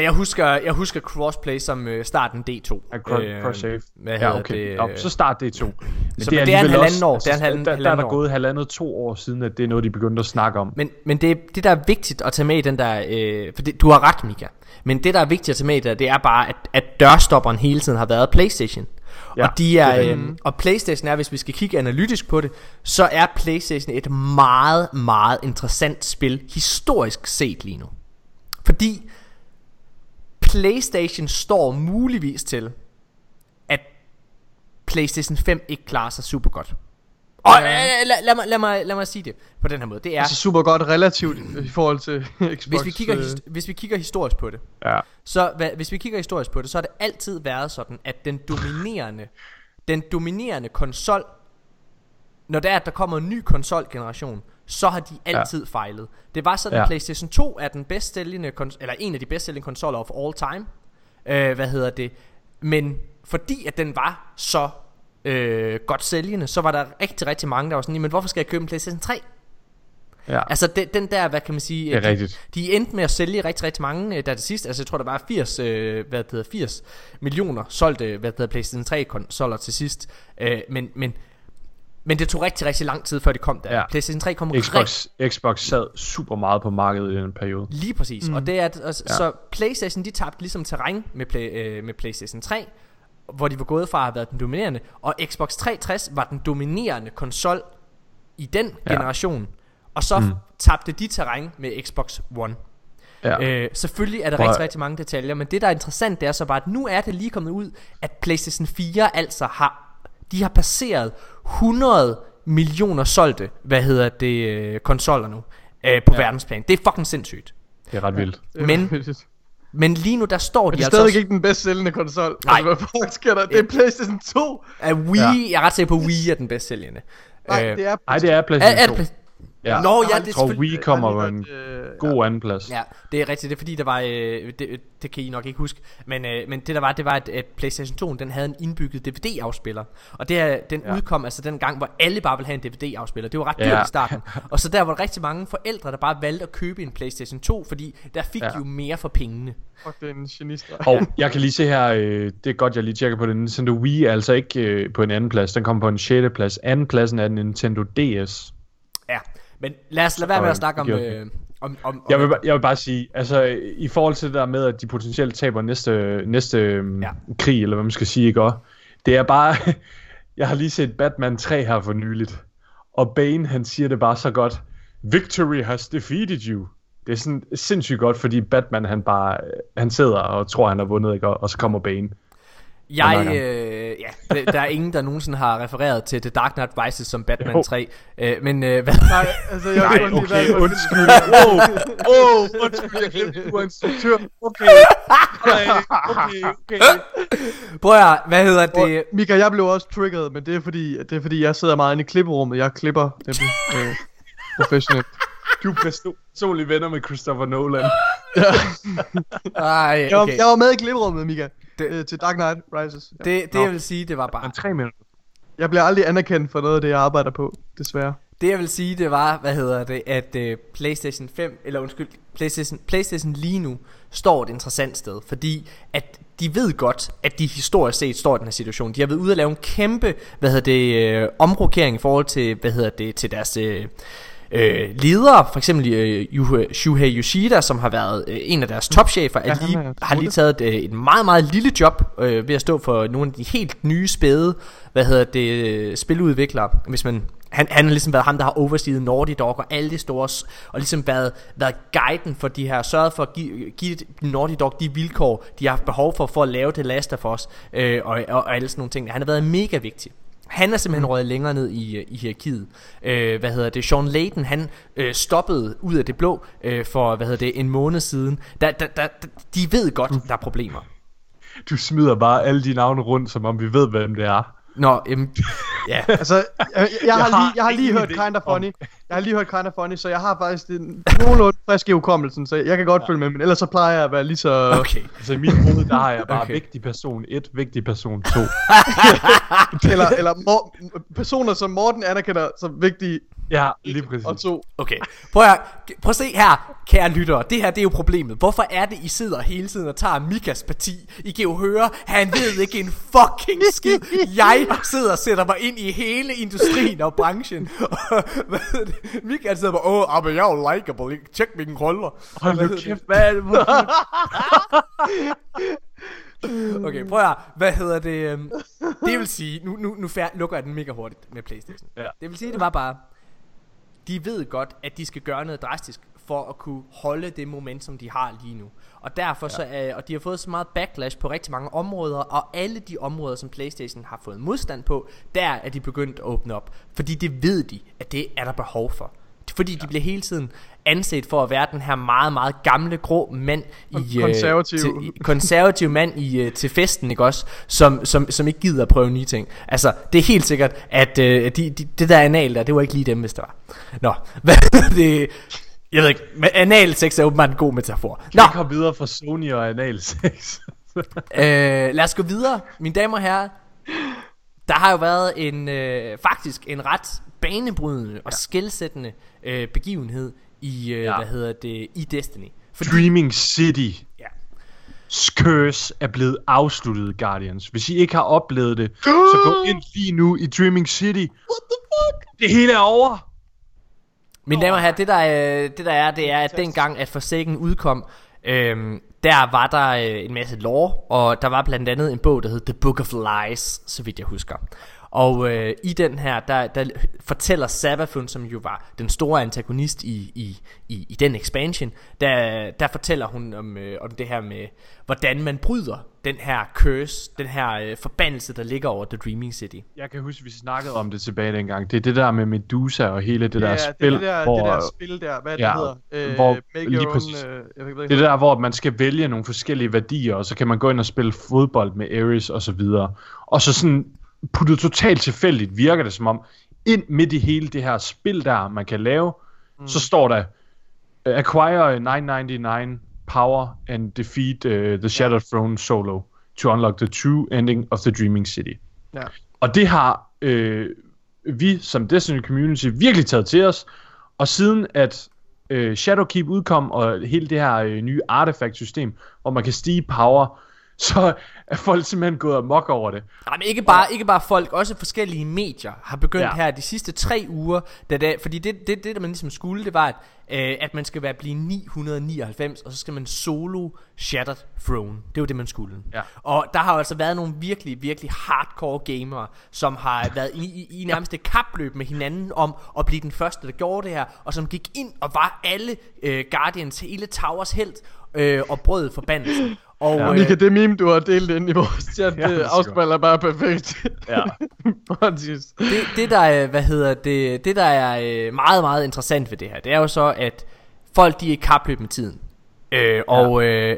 Jeg husker, jeg husker crossplay som øh, starten D2. Ja, cross. Hvad Ja, okay. det? Nå, så start det to. Men Så men det er en halvanden år, altså, det er en halvanden- der, der er der år. gået halvandet to år siden, at det er noget, de begyndte at snakke om. Men, men det, det der er vigtigt at tage med i den der øh, For det, du har ret Mika Men det der er vigtigt at tage med i det Det er bare at, at dørstopperen hele tiden har været Playstation Ja, Og de er, det er øh, Og Playstation er Hvis vi skal kigge analytisk på det Så er Playstation et meget meget interessant spil Historisk set lige nu Fordi Playstation står muligvis til At Playstation 5 ikke klarer sig super godt og øh, lad, lad, mig, lad, mig, lad mig sige det på den her måde Det er Altså super godt relativt i forhold til Xbox. hvis vi, kigger, øh, his- hvis vi kigger historisk på det, Ja. så hvad, hvis vi kigger historisk på det, så har det altid været sådan, at den dominerende, den dominerende konsol, når det er, at der kommer en ny konsolgeneration, så har de altid ja. fejlet. Det var sådan, at Ja. PlayStation 2 er den bedst sælgende, eller en af de bedst sælgende konsoller of all time. Øh, hvad hedder det? Men fordi at den var så øh, godt sælgende, så var der rigtig, rigtig mange, der var sådan, men hvorfor skal jeg købe en PlayStation 3? ja. Altså den, den der, hvad kan man sige Det er de, rigtigt. De endte med at sælge rigtig, rigtig mange øh, Der til sidst, altså jeg tror der var 80 øh, Hvad det hedder, 80 millioner Solgte, hvad det hedder, Playstation 3 konsoller til sidst øh, Men, men men det tog rigtig, rigtig lang tid før det kom der Ja. Playstation 3 kom rigtig Xbox, Xbox sad super meget på markedet i den periode. Lige præcis mm. Og det er at, og, Ja. Så Playstation de tabte ligesom terræn med, play, øh, med Playstation 3 Hvor de var gået fra at have været den dominerende Og Xbox 360 var den dominerende konsol I den Ja. generation Og så mm. Tabte de terræn med Xbox One Ja. Øh, selvfølgelig er der Prøv rigtig, rigtig mange detaljer, men det der er interessant, det er så bare, at nu er det lige kommet ud, at PlayStation 4 altså har, de har passeret 100 millioner solgte, hvad hedder det, øh, konsoller nu, øh, på ja. Verdensplan. Det er fucking sindssygt. Det er ret vildt. er men-. Men lige nu, der står de det er altså stadig også, ikke den bedst sælgende konsol. Nej. Altså, hvad fuck sker der? Det er PlayStation 2. at Wii, ja. jeg er ret sikker på, at Wii er den bedst sælgende. Nej, Øh, det er... Nej, det er er, PlayStation er 2. Ja. Nå, ja, det er jeg tror, selvfølgelig- Wii kommer på en øh, god anden plads. Ja, det er rigtigt. Det er fordi, der var... Øh, det, det kan I nok ikke huske. Men, øh, men det der var, det var, at, at PlayStation 2, den havde en indbygget DVD-afspiller. Og det her, den ja. Ja. udkom altså den gang, hvor alle bare ville have en DVD-afspiller. Det var ret dyrt Ja. i starten. Og så der var der rigtig mange forældre, der bare valgte at købe en PlayStation 2, fordi der fik ja. Ja. de jo mere for pengene. Fuck, det er en genistreg. Og jeg kan lige se her, øh, det er godt, jeg lige tjekker på det. Nintendo Wii er altså ikke øh, på en anden plads. Den kommer på en 6. plads. Anden pladsen er Nintendo DS. Ja, men lad os lade være med at snakke om... giver Øh, om, om, om Jeg vil, jeg vil bare sige, altså i forhold til det der med, at de potentielt taber næste, næste Ja. ja. krig, eller hvad man skal sige, ikke? Det er bare, jeg har lige set Batman 3 her for nyligt, og Bane han siger det bare så godt, Victory has defeated you. Det er sådan sindssygt godt, fordi Batman han bare han sidder og tror han har vundet, ikke? Og, og så kommer Bane. Jeg, øh, ja, der, er ingen, der nogensinde har refereret til The Dark Knight Rises som Batman Jo. 3. Øh, men øh, hvad, Nej, altså jeg Nej, okay, være- undskyld. Wow, wow, undskyld, jeg glemte, du er instruktør. Okay, okay, okay, okay. prøv at hvad hedder det? Og, Mika, jeg blev også triggeret, men det er fordi, det er fordi jeg sidder meget inde i klipperummet. Jeg klipper nemlig øh, professionelt. Du er perso- personlige venner med Christopher Nolan. Ej, Jeg, var, okay. jeg var med i klipperummet, Mika, Det- øh, til Dark Knight Rises. Ja. Det, det jeg vil sige, det var bare... Men tre minutter. Jeg bliver aldrig anerkendt for noget af det, jeg arbejder på, desværre. Det jeg vil sige, det var, hvad hedder det, at uh, PlayStation 5, eller undskyld, PlayStation, PlayStation lige nu står et interessant sted, fordi at de ved godt, at de historisk set står i den her situation. De har været ude at lave en kæmpe, hvad hedder det, øh, omrokering i forhold til, hvad hedder det, til deres øh, øh, ledere, for eksempel øh, Shuhei Yoshida, som har været øh, en af deres topchefer, Ja, er lige, er har lige taget et, øh, et meget, meget lille job øh, ved at stå for nogle af de helt nye spæde, hvad hedder det, øh, spiludviklere, hvis man han, han har ligesom været ham, der har overstiget Naughty Dog og alle de store, og ligesom været, været guiden for de her, sørget for at give, give Naughty Dog de vilkår, de har haft behov for, for at lave det Last of Us, øh, og, og, og alle sådan nogle ting. Han har været mega vigtig. Han er simpelthen røget længere ned i, øh, i hierarkiet. Øh, hvad hedder det? Sean Layden, han øh, stoppede ud af det blå øh, for, hvad hedder det, en måned siden. Da, da, da, de ved godt, der er problemer. Du smider bare alle de navne rundt, som om vi ved, hvem det er. Nå, jamen, ja. Altså, jeg, jeg, jeg, har, lige, jeg har lige hørt Kinda Funny. Jeg har lige hørt Kinda Funny, så jeg har faktisk en nogenlunde frisk i hukommelsen, så jeg kan godt følge med, men ellers så plejer jeg at være lige så... Okay. Altså i mit hoved, der har jeg bare okay. vigtig person 1, vigtig person 2. Eller, eller Mor- personer, som Morten anerkender som vigtige, Ja, lige præcis. og to. Okay, prøv at, prøv at se her, kære lyttere. Det her, det er jo problemet. Hvorfor er det, I sidder hele tiden og tager Mikas parti? I kan jo høre, han ved ikke en fucking skid. Jeg sidder og sætter mig ind i hele industrien og branchen. Og, hvad hedder det? Mika sidder bare, åh, oh, men jeg er jo likeable. Tjek mine krøller. Hold nu kæft, hvad er det? Okay, prøv at høre. Hvad hedder det? øhm, Det vil sige, nu, nu, nu fær- lukker jeg den mega hurtigt med Playstation. Ja. Det vil sige, det var bare, de ved godt, at de skal gøre noget drastisk for at kunne holde det momentum, de har lige nu. Og derfor så, øh, og de har fået så meget backlash på rigtig mange områder, og alle de områder, som Playstation har fået modstand på, der er de begyndt at åbne op. Fordi det ved de, at det er der behov for. Fordi de bliver hele tiden anset for at være den her meget, meget gamle, grå mand i... øh, konservativ. til, i- konservativ mand i, øh, til festen, ikke også? Som, som, som ikke gider at prøve nye ting. Altså, det er helt sikkert, at øh, de, de, det der anal der, det var ikke lige dem, hvis det var. Nå, hvad det... Jeg ved ikke, men anal sex er åbenbart en god metafor. Nå, Vi kom videre fra Sony og analsex. øh, lad os gå videre. Mine damer og herrer, der har jo været en, øh, faktisk en ret banebrydende og skældsættende øh, begivenhed i, øh, Ja. hvad hedder det, i Destiny. Fordi, Dreaming City. ja, Curse er blevet afsluttet, Guardians. Hvis I ikke har oplevet det, så gå ind lige nu i Dreaming City. What the fuck? Det hele er over. Mine damer og herrer, det der, er, det der er, det er, at dengang at Forsaken udkom, øhm, der var der øh, en masse lore, og der var blandt andet en bog, der hed The Book of Lies, så vidt jeg husker. Og øh, i den her, der, der fortæller Savathun, som jo var den store antagonist i, i, i, i den expansion, der, der fortæller hun om, øh, om det her med, hvordan man bryder den her curse, den her øh, forbandelse, der ligger over The Dreaming City. Jeg kan huske, vi snakkede om det tilbage dengang. Det er det der med Medusa og hele det der ja, spil, det, er det, der, hvor, det der spil der, hvad ja, det hedder? Øh, hvor- make lige own, præcis. øh, jeg ved Det er der, hvor man skal vælge nogle forskellige værdier, og så kan man gå ind og spille fodbold med Ares og så videre. Og så sådan puttet totalt tilfældigt virker det som om, ind midt i hele det her spil der, man kan lave, mm. så står der, uh, acquire 999 power and defeat uh, the Shattered Throne solo to unlock the true ending of the Dreaming City. Ja. Og det har øh, vi som Destiny Community virkelig taget til os. Og siden at øh, Shadowkeep udkom, og hele det her øh, nye artefact-system, hvor man kan stige power, så er folk simpelthen gået amok over det. Nej, men ikke bare, ikke bare folk, også forskellige medier har begyndt ja. Her de sidste tre uger, da det, fordi det, det, det, der man ligesom skulle, det var, at, øh, at man skal være blive 999, og så skal man solo Shattered Throne. Det var det, man skulle. Ja. Og der har altså været nogle virkelig, virkelig hardcore gamere, som har været i, i, i nærmest et kapløb med hinanden om at blive den første, der gjorde det her, og som gik ind og var alle øh, Guardians, hele Towers held, øh, og brød forbandelsen. Og, Ja. øh, Mika, det meme, du har delt ind i vores chat, Ja, det det er afspejler bare perfekt. Ja. Præcis. det, det der er, hvad hedder det, det der er øh, meget, meget interessant ved det her, det er jo så, at folk de er i kapløb med tiden. Øh, og, øh,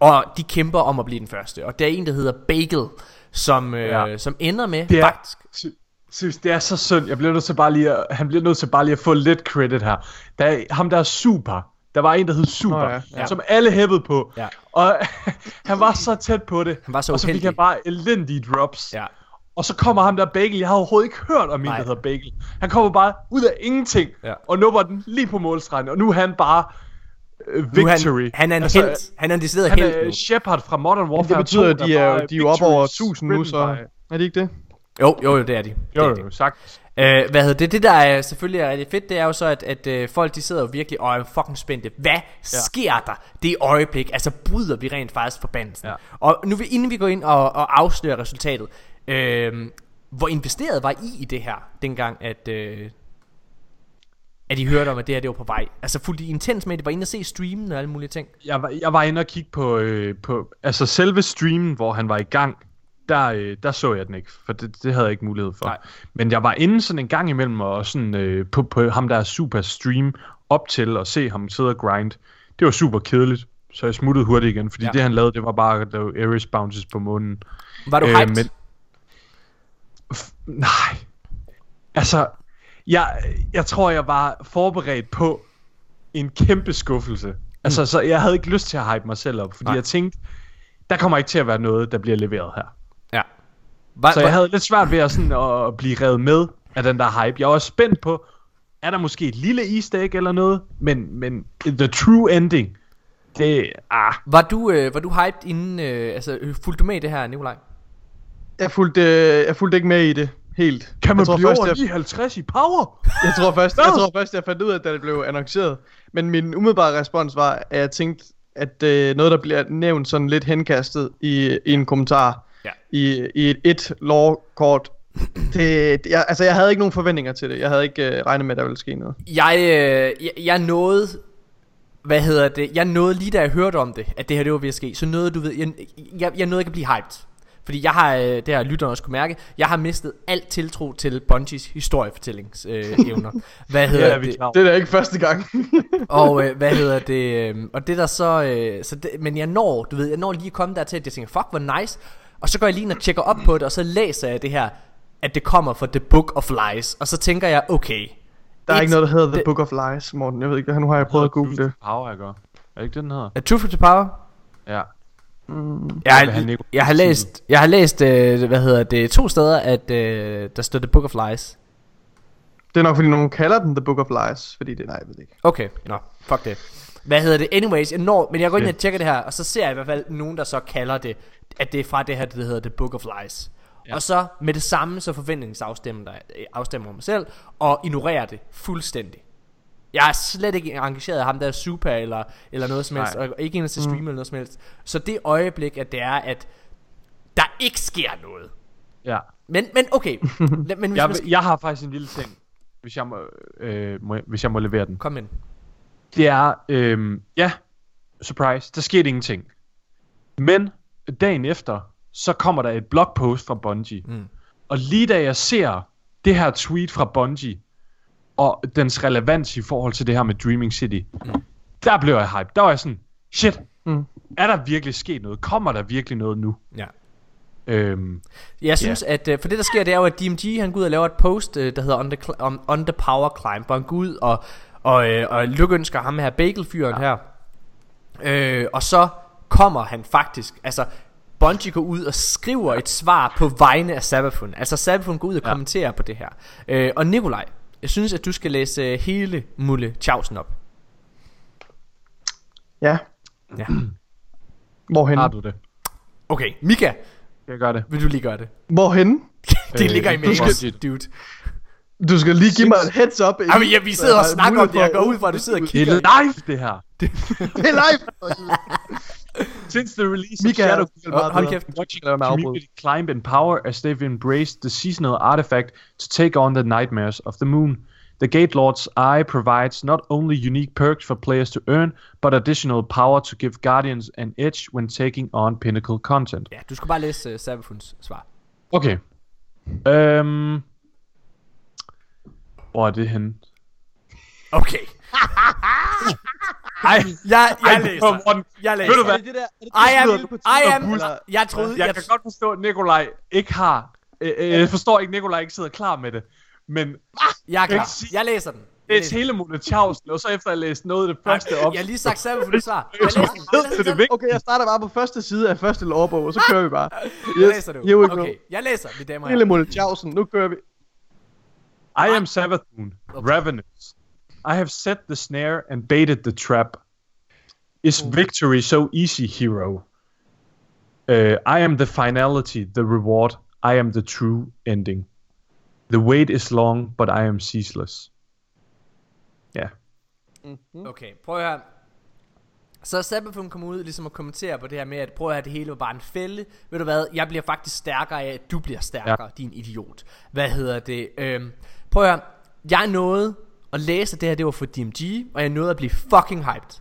og de kæmper om at blive den første. Og der er en, der hedder Bagel, som, øh, Ja. som ender med Det er, faktisk... sy- synes, det er så synd. Jeg bliver nødt til bare lige at, han bliver nødt til bare lige at få lidt credit her. Der er ham der er super. Der var en, der hed Super, oh, ja. ja. Som alle hæppede på. Ja. Og han var så tæt på det. Han var så og så fik han bare elendige drops. Ja. Og så kommer ham der Bagel. Jeg har overhovedet ikke hørt om en, Nej. der hedder Bagel. Han kommer bare ud af ingenting. Ja. Og nupper den lige på målstregen. Og nu er han bare er victory. han, han er en altså, helt. Han er en decideret Han helt er nu. Shepard fra Modern Warfare Det betyder, 2, at de er, de er jo op over 1000 nu, så... by- Er de ikke det? Jo, jo, jo, det er de. Det Jo, er de. jo, sagt. Øh, hvad hedder det? Det der er selvfølgelig er rigtig fedt, det er jo så, at, at øh, folk de sidder jo virkelig og er fucking spændte. Hvad ja. sker der det øjeblik? Altså bryder vi rent faktisk forbandelsen? Ja. Og nu inden vi går ind og, og afslører resultatet, øh, hvor investeret var I i det her, dengang at, øh, at I hørte om, at det her det var på vej? Altså fulgte I intens med, det var inde og se streamen og alle mulige ting? Jeg var, jeg var inde og kigge på, øh, på altså selve streamen, hvor han var i gang. Der, øh, der så jeg den ikke, for det, det havde jeg ikke mulighed for. Nej. Men jeg var inde sådan en gang imellem og sådan øh, på, på ham der er super stream op til at se ham sidde og grind. Det var super kedeligt, så jeg smuttede hurtigt igen, fordi Ja. det han lavede, det var bare at lave Ares bounces på månen. Var du Øh, hyped? men- F- nej. Altså, jeg, jeg tror, jeg var forberedt på en kæmpe skuffelse. Altså, så jeg havde ikke lyst til at hype mig selv op, fordi. Nej. jeg tænkte, der kommer ikke til at være noget, der bliver leveret her. Var, Så jeg havde lidt svært ved at, sådan, at blive revet med af den der hype. Jeg var spændt på, er der måske et lille easter egg eller noget, men, men the true ending, det, ah, var, du, øh, var du hyped inden, øh, altså øh, fulgte du med i det her, Nikolaj? Jeg fulgte, øh, jeg fulgte ikke med i det helt. kan man jeg tror blive først, over jeg, 59 i power? jeg tror først, jeg tror først, jeg fandt ud af, da det blev annonceret. Men min umiddelbare respons var, at jeg tænkte, at øh, noget, der bliver nævnt sådan lidt henkastet i, i en kommentar, Ja. i, i et, et lore-kort, det, det, jeg, altså jeg havde ikke nogen forventninger til det. Jeg havde ikke øh, regnet med, at der ville ske noget. Jeg, øh, jeg, jeg nåede hvad hedder det? Jeg nåede lige da jeg hørte om det, at det her det var ved at ske, så nåede du ved, jeg, jeg, jeg nåede ikke at blive hyped. Fordi jeg har, øh, det har lytterne også kunne mærke, jeg har mistet alt tiltro til Bungies historiefortællings øh. Hvad hedder Ja, det? Det er da ikke første gang. Og øh, hvad hedder det? Øh, og det der så, øh, så det, men jeg når, du ved, jeg når lige at komme der til, at jeg tænker, fuck hvor nice. Og så går jeg lige ind og tjekker op på det, og så læser jeg det her, at det kommer fra The Book of Lies. Og så tænker jeg, okay. Der er et- ikke noget, der hedder The det- Book of Lies, Morten. Jeg ved ikke, nu har jeg prøvet at google det. Power, jeg gør. Er det ikke det, den hedder? Er Truth to Power? Ja. Jeg vil have har, jeg har læst, jeg har læst øh, hvad hedder det, to steder, at øh, der står The Book of Lies. Det er nok, fordi nogen kalder den The Book of Lies, fordi det, nej, jeg ved ikke. Okay, nå, fuck det. Hvad hedder det? Anyways, jeg når, men jeg går ind og tjekker det her, og så ser jeg i hvert fald nogen, der så kalder det, at det er fra det her, der hedder The Book of Lies. Ja. Og så med det samme, så forventningsafstemmer der, øh, afstemmer mig selv, og ignorerer det fuldstændig. Jeg er slet ikke engageret af ham der er super eller, eller noget som helst, Nej. og ikke en til streamer eller noget som helst. Så det øjeblik, at det er, at der ikke sker noget. Ja. Men, men okay, men hvis Jeg, skal... jeg har faktisk en lille ting, hvis jeg må, øh, må, hvis jeg må levere den. Kom den. Det er, øh, ja, surprise, der skete ingenting. Men dagen efter, så kommer der et blogpost fra Bungie. Mm. Og lige da jeg ser det her tweet fra Bungie, og dens relevans i forhold til det her med Dreaming City, mm. der blev jeg hype. Der var jeg sådan, shit, Mm. er der virkelig sket noget? Kommer der virkelig noget nu? Ja. Øhm, Jeg synes, yeah. at øh, for det der sker, det er jo, at DMG han går ud og laver et post, øh, der hedder On the, on, on the Power Climb, hvor han går ud og, og, øh, og lykønsker ham her, Bagel-fyren ja. her. Øh, og så kommer han faktisk, altså Bungie går ud og skriver et svar på vegne af Sabafun. Altså Sabafun går ud og. Ja. kommenterer på det her. Øh, og Nikolaj, jeg synes, at du skal læse øh, hele Mulle Chausen op. Ja, Ja. hvorhen? har du det? Okay, Mika, Jeg gør det. vil du lige gøre det? Hvorhen? det ligger i du mails, skal- dude. Du skal lige give mig et heads up. inden- Jamen, ja, vi sidder og snakker om det. Jeg går ud fra, at du sidder og Det kigger. er live, det her. Det er live! Since the release Mika, of Shadow meget hold bedre. kæft. watching Lad community climb in power as they've embraced the seasonal artifact to take on the nightmares of the moon. The Gate Lord's Eye provides not only unique perks for players to earn, but additional power to give Guardians an edge when taking on pinnacle content. Ja, du skal bare læse uh, Sabafuns svar. Okay. Øhm... Hvor er det henne? Okay. Ej, Jeg, jeg ej, læser. Morten. Jeg Ved du læser. hvad? Er det det der? Er det I am, det, I am, Eller- jeg troede, Jeg jeg, kan godt forstå, at Nikolaj ikke har... Øh, øh, jeg forstår ikke, at Nikolaj ikke sidder klar med det. Men jeg er Jeg klar. Jeg læser den. Jeg det er læser hele Mona Tjavsen, og så efter at jeg læste noget af det første op... Jeg har lige sagt Sabafuns svar. Jeg læser den. Jeg læser det er vigtigt. Okay, jeg starter bare på første side af første lovbog, og så kører vi bare. Jeg læser du. Okay, jeg læser, mine damer og Hele herrer. Molletjavsen, nu kører vi. I am Savathun, Ravenous. I have set the snare and baited the trap. Is victory so easy, hero? Uh, I am the finality, the reward. I am the true ending. The wait is long, but I am ceaseless. Ja. Okay, prøv at høre. Så Sabafun kom ud ligesom at kommentere på det her med, at prøv at høre, det hele var bare en fælde. Ved du hvad, jeg bliver faktisk stærkere af, at du bliver stærkere, ja. din idiot. Hvad hedder det? Øhm, prøv at høre, jeg nåede og læse, at det her det var for DMG, og jeg nåede at blive fucking hyped.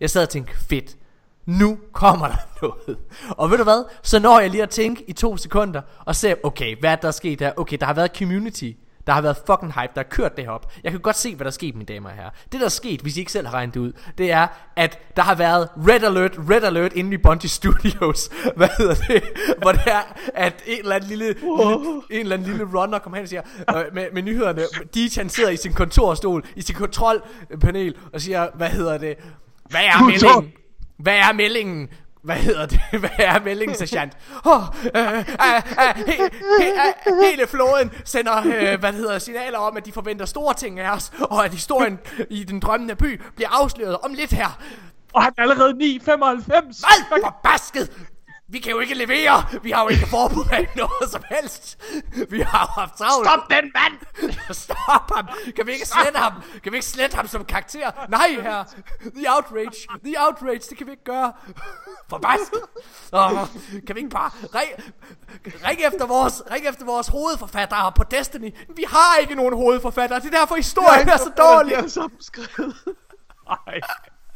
Jeg sad og tænkte, fedt. Nu kommer der noget. Og ved du hvad? Så når jeg lige at tænke i to sekunder, og ser, okay, hvad er der sket der? Okay, der har været community. Der har været fucking hype, der har kørt det her op. Jeg kan godt se, hvad der er sket, mine damer og herrer. Det, der er sket, hvis I ikke selv har regnet det ud, det er, at der har været red alert, red alert inde i Bungie Studios. Hvad hedder det? Hvor det er, at en eller anden lille, lille en eller anden lille runner kommer hen og siger, øh, med, med nyhederne, DJ han sidder i sin kontorstol, i sin kontrolpanel, og siger, hvad hedder det? Hvad er meldingen? Hvad er meldingen? Hvad hedder det? Hvad er meldingen, sergeant? Oh, øh, øh, øh, he, he, øh, hele flåden sender, øh, hvad hedder, signaler om, at de forventer store ting af os, og at historien i den drømmende by bliver afsløret om lidt her. Og han er allerede 9,95! Hvad? Forbasket! Vi kan jo ikke levere! Vi har jo ikke forberedt noget som helst! Vi har jo haft travlt! Stop den mand! Stop ham! Kan vi ikke slette ham? Kan vi ikke slette ham som karakter? Nej, her! The outrage! The outrage! Det kan vi ikke gøre! Forbasket! Oh, kan vi ikke bare ring, ring, efter vores, ring efter vores hovedforfattere på Destiny? Vi har ikke nogen hovedforfattere. Det er derfor historien er så dårlig. Jeg er så beskrevet. Ej.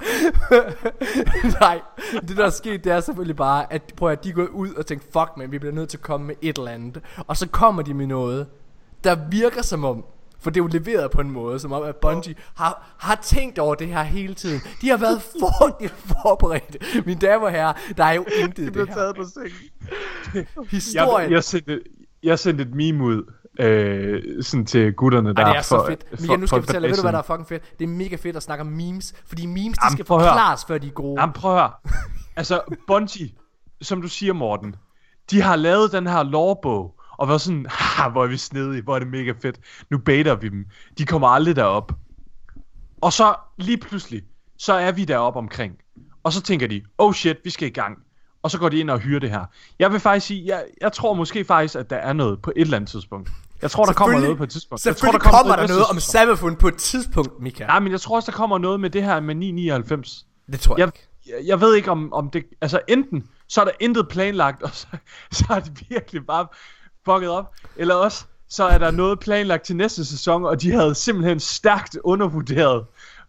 Nej, det der er sket, det er selvfølgelig bare, at, prøv at de er gået ud og tænkt, fuck man, vi bliver nødt til at komme med et eller andet. Og så kommer de med noget, der virker som om, for det er jo leveret på en måde, som om at Bungie har, har tænkt over det her hele tiden. De har været for, forberedt. Mine damer og herrer, der er jo intet i Det det her. taget på sengen. Jeg, Historien. jeg, sendte, jeg sendte et meme ud øh, sådan til gutterne der Ej, det er så for, fedt. for, Michael, nu skal for jeg fortælle dig, ved du hvad der er fucking fedt? Det er mega fedt at snakke om memes, fordi memes, de Jamen, skal forklares, før de er gode. Jamen prøv at høre. Altså, Bungie, som du siger, Morten, de har lavet den her lovbog, og været sådan, haha, hvor er vi snedige, hvor er det mega fedt. Nu baiter vi dem. De kommer aldrig derop. Og så lige pludselig, så er vi deroppe omkring. Og så tænker de, oh shit, vi skal i gang. Og så går de ind og hyrer det her. Jeg vil faktisk sige, jeg, jeg tror måske faktisk, at der er noget på et eller andet tidspunkt. Jeg tror, der kommer Selvfølgelig- noget på et tidspunkt. Jeg tror, Selvfølgelig kommer der næste noget om. Sabafun på et tidspunkt, Mika. Nej, men jeg tror også, der kommer noget med det her med 999. Det tror jeg Jeg, ikke. jeg, jeg ved ikke om, om det... Altså enten, så er der intet planlagt, og så, så er det virkelig bare fucket op. Eller også, så er der noget planlagt til næste sæson, og de havde simpelthen stærkt undervurderet,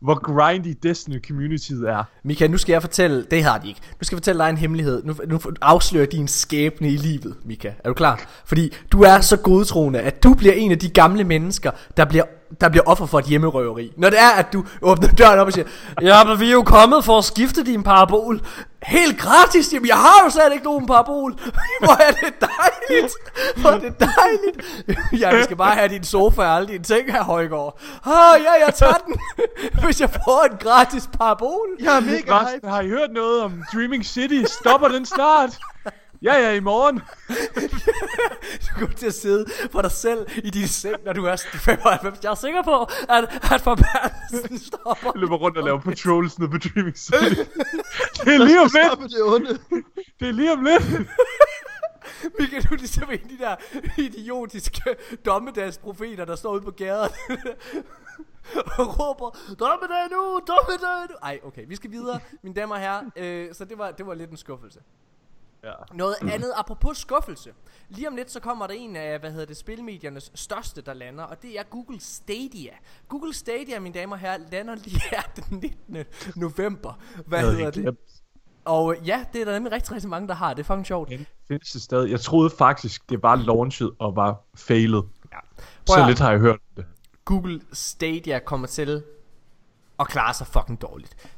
hvor grindy Destiny communityet er. Mika, nu skal jeg fortælle, det har de ikke. Nu skal jeg fortælle dig en hemmelighed. Nu, nu afslører din skæbne i livet, Mika. Er du klar? Fordi du er så godtroende, at du bliver en af de gamle mennesker, der bliver der bliver offer for et hjemmerøveri. Når det er, at du åbner døren op og siger, ja, men vi er jo kommet for at skifte din parabol. Helt gratis, jamen jeg har jo slet ikke nogen parabol. Hvor er det dejligt. Hvor er det dejligt. Ja, vi skal bare have din sofa og alle dine ting her, Højgaard. Ah, ja, jeg tager den. Hvis jeg får en gratis parabol. Jeg er mega hype. Har I hørt noget om Dreaming City? Stopper den snart? Ja, ja, i morgen. Du kommer til at sidde for dig selv i din seng, når du er 95. Jeg er sikker på, at, at forbandelsen stopper. Jeg løber rundt og laver patrols ned på Dreaming City. det er lige om lidt. Det onde. Det er lige om lidt. Michael, du er ligesom af de der idiotiske dommedagsprofeter, der står ude på gaden og råber, dommedag nu, dommedag nu. Ej, okay, vi skal videre, mine damer og herrer. Øh, så det var, det var lidt en skuffelse. Ja. Noget andet, apropos skuffelse. Lige om lidt, så kommer der en af, hvad hedder det, spilmediernes største, der lander, og det er Google Stadia. Google Stadia, mine damer og herrer, lander lige her den 19. november. Hvad havde hedder det? Og ja, det er der nemlig rigtig, rigtig mange, der har. Det er fucking sjovt. Findes det stadig? Jeg troede faktisk, det var launchet og var failet. Ja. Så Prøv lidt har jeg hørt det. Google Stadia kommer til at klare sig fucking dårligt.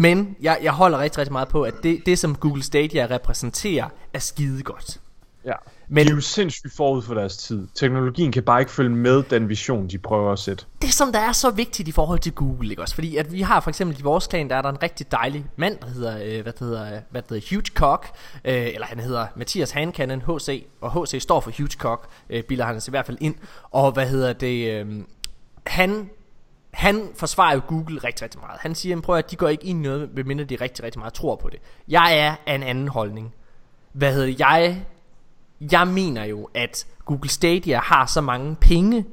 Men jeg, jeg holder rigtig, rigtig meget på, at det, det som Google Stadia repræsenterer, er skide godt. Ja. Men- de er jo sindssygt forud for deres tid. Teknologien kan bare ikke følge med den vision, de prøver at sætte. det som der er så vigtigt i forhold til Google, ikke også? Fordi at vi har for eksempel i vores klan, der er der en rigtig dejlig mand, der hedder, øh, hvad det hedder, øh, hvad det hedder, Huge Cock, øh, eller han hedder Mathias Hankanen, HC, og HC står for Huge Cock, øh, bilder han sig i hvert fald ind, og hvad hedder det, øh, han han forsvarer jo Google rigtig, rigtig meget. Han siger, prøv at de går ikke ind i noget, medmindre de rigtig, rigtig meget tror på det. Jeg er af en anden holdning. Hvad hedder jeg? Jeg mener jo, at Google Stadia har så mange penge,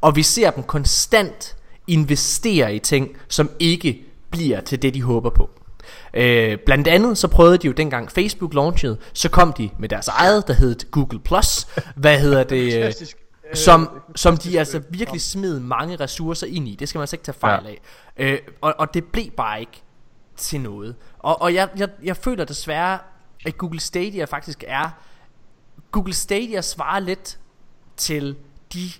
og vi ser dem konstant investere i ting, som ikke bliver til det, de håber på. Øh, blandt andet så prøvede de jo dengang Facebook launchede, så kom de med deres eget, der hed Google+. Plus. Hvad hedder det? Fantastisk. Øh, som, som de altså virkelig smed mange ressourcer ind i. Det skal man altså ikke tage fejl Ja. af. Øh, og, og det blev bare ikke til noget. Og, og jeg, jeg, jeg føler desværre, at Google Stadia faktisk er... Google Stadia svarer lidt til de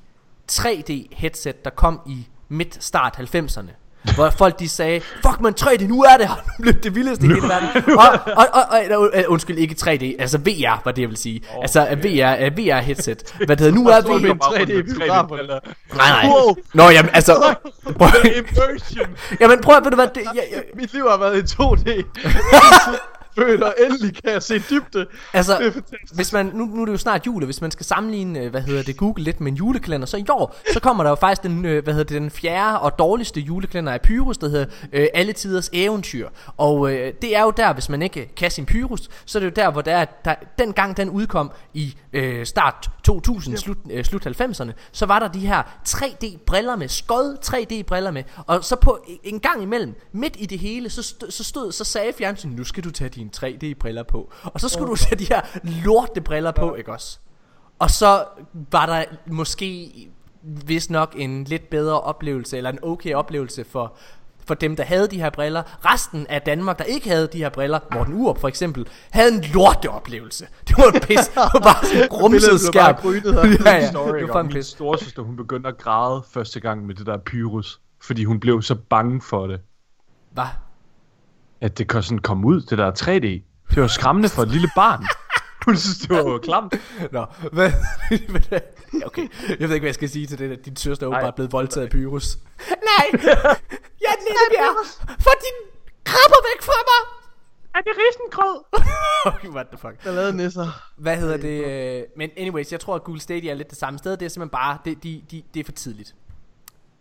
3D headset, der kom i midt-start 90'erne. Hvor folk de sagde, fuck man 3D, nu er det her, nu blev det vildeste i hele verden. Og, og, og, og, og, undskyld, ikke 3D, altså VR var det jeg vil sige. Oh, altså VR, uh, VR headset. Hvad det hedder, nu er tror, det er VR... en 3D-biografer. Nej, nej. Wow. Nå, jamen, altså... Prøv, Immersion! jamen, prøv at, ved du hvad, det, jeg, jeg, Mit liv har været i 2D. Født, og endelig kan jeg se dybde. Det Altså, er fantastisk. hvis man, nu, nu er det jo snart jul, hvis man skal sammenligne, øh, hvad hedder det, Google lidt med en julekalender, så i år, så kommer der jo faktisk den, øh, hvad hedder det, den fjerde og dårligste julekalender af Pyrus, der hedder øh, Alle Tiders Eventyr. Og øh, det er jo der, hvis man ikke kan sin Pyrus, så er det jo der, hvor der, er, der den gang den udkom i øh, start 2000, slut, øh, slut 90'erne, så var der de her 3D-briller med, skod 3D-briller med, og så på en gang imellem, midt i det hele, så stod, så, stod, så sagde fjernsyn, nu skal du tage dine 3D-briller på, og så skulle du tage de her lorte briller på, ikke også? Og så var der måske vist nok en lidt bedre oplevelse, eller en okay oplevelse for, for dem, der havde de her briller. Resten af Danmark, der ikke havde de her briller, Morten Urup for eksempel, havde en lorteoplevelse. Det var en pis. Det var bare sådan en bare skærm. ja, ja, Story det var min pis. storesøster, hun begyndte at græde første gang med det der Pyrus. Fordi hun blev så bange for det. Hvad? At det kan sådan komme ud, det der 3D. Det var skræmmende for et lille barn. Hun synes, det var klamt. Nå, hvad? okay, jeg ved ikke, hvad jeg skal sige til det, at din søster er åbenbart blevet voldtaget af Pyrus. Nej, jeg er lille bjerg. Få din krabber væk fra mig. Er det risengrød? Okay, what the fuck. Der lavede nisser. Hvad hedder det? øh, Men anyways, jeg tror, at Google Stadia er lidt det samme sted. Det er simpelthen bare, det, de, de, det er for tidligt.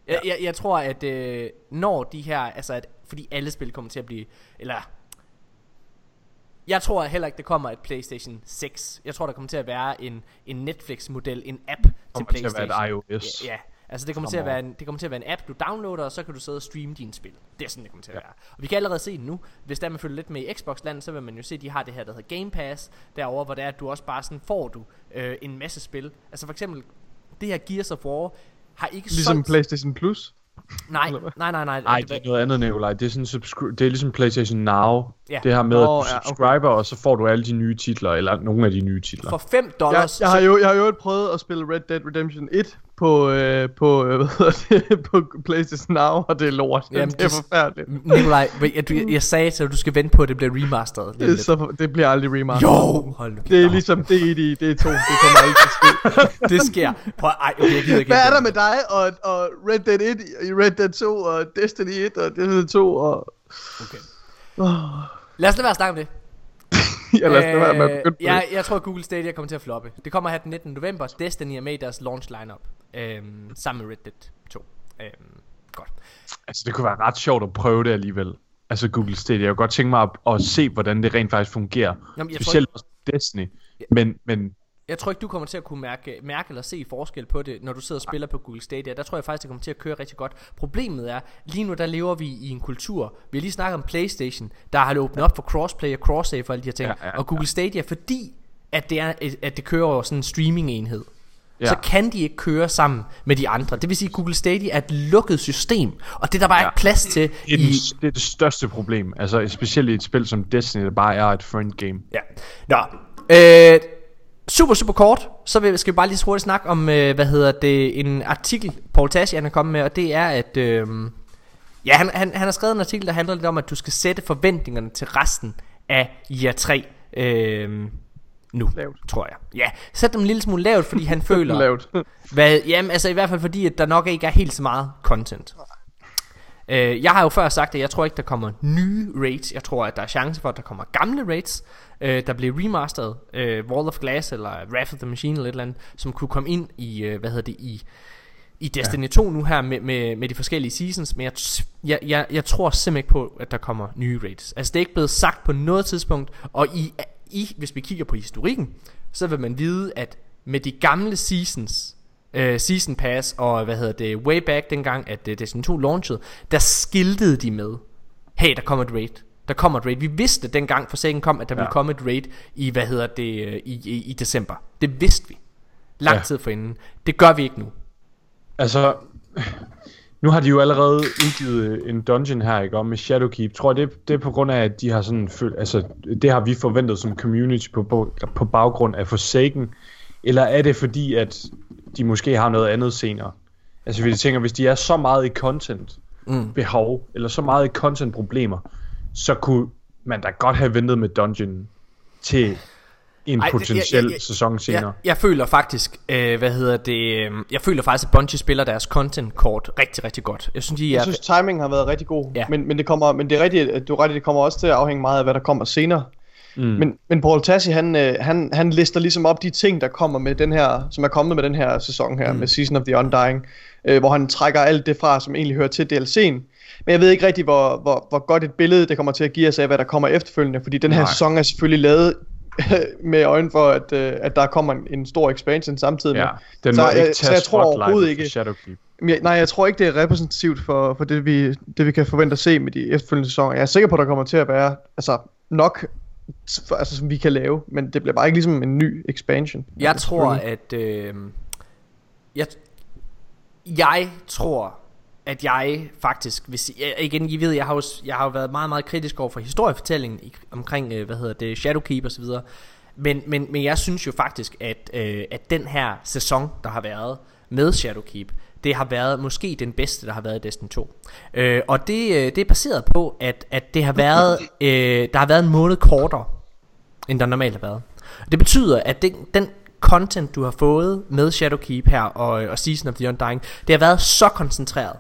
Jeg, jeg, jeg tror, at øh, når de her, altså at, fordi alle spil kommer til at blive, eller jeg tror heller ikke, det kommer et PlayStation 6. Jeg tror, der kommer til at være en, en Netflix-model, en app til Kommer til at PlayStation. være et iOS. Ja, ja. Altså det kommer, til at være en, det kommer til at være en app, du downloader, og så kan du sidde og streame dine spil. Det er sådan, det kommer til at være. Og vi kan allerede se det nu. Hvis der man følger lidt med i Xbox-land, så vil man jo se, at de har det her, der hedder Game Pass, derovre, hvor det er, at du også bare sådan får du øh, en masse spil. Altså for eksempel, det her Gears of War har ikke Ligesom solgt... PlayStation Plus. Nej, nej, nej, nej. Nej, det er noget andet, Nikolaj. Det er, sådan subscri- det er ligesom PlayStation Now. Ja. Det her med, Nå, at du ja, okay. subscriber, og så får du alle de nye titler, eller nogle af de nye titler. For 5 Jeg, dollars... jeg, har jo, jeg har jo prøvet at spille Red Dead Redemption 1 på, øh, på, øh, hvad hedder det, på PlayStation Now, og det er lort. Jamen, det er forfærdeligt. Nikolaj, jeg, du, jeg sagde til dig, at du skal vente på, at det bliver remasteret. er lidt. så, det bliver aldrig remastered. Jo, hold nu. Det er ligesom det i det er to. Det kommer aldrig til at ske. det sker. Prøv, ej, okay, jeg gider ikke. Hvad er der med dig og, og Red Dead 1 i Red Dead 2 og Destiny 1 og Destiny 2 og... Okay. Oh, Lad os lade være at snakke om det. jeg lader os være med at begynde jeg, jeg tror, at Google Stadia kommer til at floppe. Det kommer her den 19. november. Destiny er med i deres launch lineup. Øhm, sammen med Red Dead 2. Øhm, godt. Altså, det kunne være ret sjovt at prøve det alligevel. Altså, Google Stadia. Jeg kunne godt tænke mig at, at se, hvordan det rent faktisk fungerer. Jamen, jeg tror Specielt også Destiny. Men, men Jeg tror ikke, du kommer til at kunne mærke, mærke eller se forskel på det, når du sidder og spiller på Google Stadia. Der tror jeg faktisk, det kommer til at køre rigtig godt. Problemet er, lige nu der lever vi i en kultur. Vi har lige snakket om Playstation, der har åbnet op for crossplay og cross-save og alle de her ting. Ja, ja, og Google Stadia, fordi at det, er, at det kører over sådan en streaming-enhed, Ja. så kan de ikke køre sammen med de andre. Det vil sige, at Google Stadia er et lukket system, og det er der bare ja. ikke plads til det er, i... det er det største problem. Altså specielt i et spil som Destiny, der bare er et friend game. Ja. Nå, øh, super, super kort, så skal vi bare lige hurtigt snakke om, øh, hvad hedder det, en artikel, Paul Tassi, er kommet med, og det er, at, øh, ja, han, han, han har skrevet en artikel, der handler lidt om, at du skal sætte forventningerne til resten af year 3, øh, nu, Lavt. tror jeg. Ja, sæt dem en lille smule lavt, fordi han føler, Lavt. hvad, jamen, altså i hvert fald fordi, at der nok ikke er helt så meget content. Øh, jeg har jo før sagt, at jeg tror ikke, der kommer nye raids. Jeg tror, at der er chance for, at der kommer gamle raids, øh, der bliver remasteret. Øh, Wall of Glass eller Wrath of the Machine eller et eller andet, som kunne komme ind i, øh, hvad hedder det, i, i Destiny ja. 2 nu her med, med, med de forskellige seasons. Men jeg, t- jeg, jeg, jeg tror simpelthen ikke på, at der kommer nye raids. Altså det er ikke blevet sagt på noget tidspunkt, og i, i, hvis vi kigger på historikken, så vil man vide, at med de gamle seasons, øh, Season Pass og hvad hedder det, way back dengang, at uh, Destiny 2 launchede, der skiltede de med, hey, der kommer et raid. Der kommer et raid. Vi vidste dengang Forsaken kom, at der ja. ville komme et raid i, hvad hedder det, øh, i, i, i december. Det vidste vi. Lang Ja. tid forinden. Det gør vi ikke nu. Altså, nu har de jo allerede udgivet en dungeon her, ikke, om med Shadowkeep. Tror jeg, det, det er på grund af, at de har sådan følt, altså, det har vi forventet som community på, på, på baggrund af Forsaken, eller er det fordi, at de måske har noget andet senere? Altså, hvis jeg tænker, hvis de er så meget i content Mm. behov, eller så meget i content problemer, så kunne man da godt have ventet med dungeon til en Ej, potentiel jeg- jeg- sæson senere. Jeg, jeg føler faktisk, øh, hvad hedder det, øh, jeg føler faktisk, at Bungie spiller deres content kort rigtig, rigtig godt. Jeg synes, de er, Jeg synes, timingen har været rigtig god. Ja. Men, men, det kommer, men det er rigtigt, du er ret, det kommer også til at afhænge meget af, hvad der kommer senere. Mm. Men, men Paul Tassi, han, øh, han, han lister ligesom op de ting, der kommer med den her, som er kommet med den her sæson her, mm. med Season of the Undying, øh, hvor han trækker alt det fra, som egentlig hører til DLC'en. Men jeg ved ikke rigtig, hvor, hvor, hvor godt et billede det kommer til at give os af, hvad der kommer efterfølgende, fordi den her Nej. sæson er selvfølgelig lavet med øjne for, at, øh, at der kommer en, en stor expansion samtidig Ja, den Så må jeg- ikke så tage jeg tror overhovedet ikke- Shadowkeep. Men jeg, nej, jeg tror ikke, det er repræsentativt for, for det, vi, det, vi kan forvente at se med de efterfølgende sæsoner. Jeg er sikker på, at der kommer til at være altså, nok, altså, som vi kan lave, men det bliver bare ikke ligesom en ny expansion. Jeg Altså, tror, at... Øh, jeg, jeg tror, at jeg faktisk... Hvis, jeg, igen, I ved, jeg har, jo, jeg har jo været meget, meget kritisk over for historiefortællingen i, omkring, øh, hvad hedder det, Shadowkeep og så videre. Men, men, men jeg synes jo faktisk, at, øh, at den her sæson, der har været med Shadowkeep, det har været måske den bedste, der har været i Destiny 2. Øh, og det, øh, det er baseret på, at, at det har været, øh, der har været en måned kortere, end der normalt har været. Det betyder, at den, den content, du har fået med Shadowkeep her og, og Season of the Undying, det har været så koncentreret.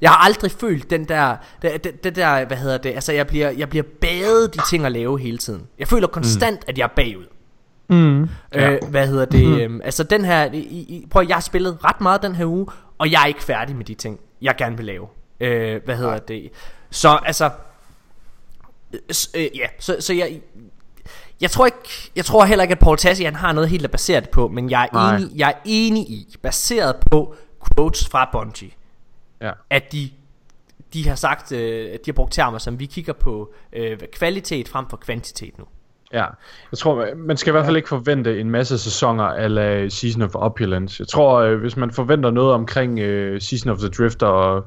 Jeg har aldrig følt den der, det, det, det der, hvad hedder det, altså jeg bliver, jeg bliver badet de ting at lave hele tiden. Jeg føler konstant, mm. at jeg er bagud. Mm. Ja. Øh, hvad hedder det? Mm. Øhm, altså den her, I, I, prøv at jeg har spillet ret meget den her uge, og jeg er ikke færdig med de ting, jeg gerne vil lave. Øh, hvad hedder det? Så altså, øh, øh, ja, så, så jeg, jeg tror ikke, jeg tror heller ikke, at Paul Tassi, han har noget helt at basere det på, men jeg er, Nej. enig, jeg er enig i, baseret på quotes fra Bungie, Ja. at de de har sagt, øh, at de har brugt termer som vi kigger på øh, kvalitet frem for kvantitet nu. Ja, jeg tror, man skal i hvert fald ikke forvente en masse sæsoner eller Season of Opulence. Jeg tror, øh, hvis man forventer noget omkring øh, Season of the Drifter og,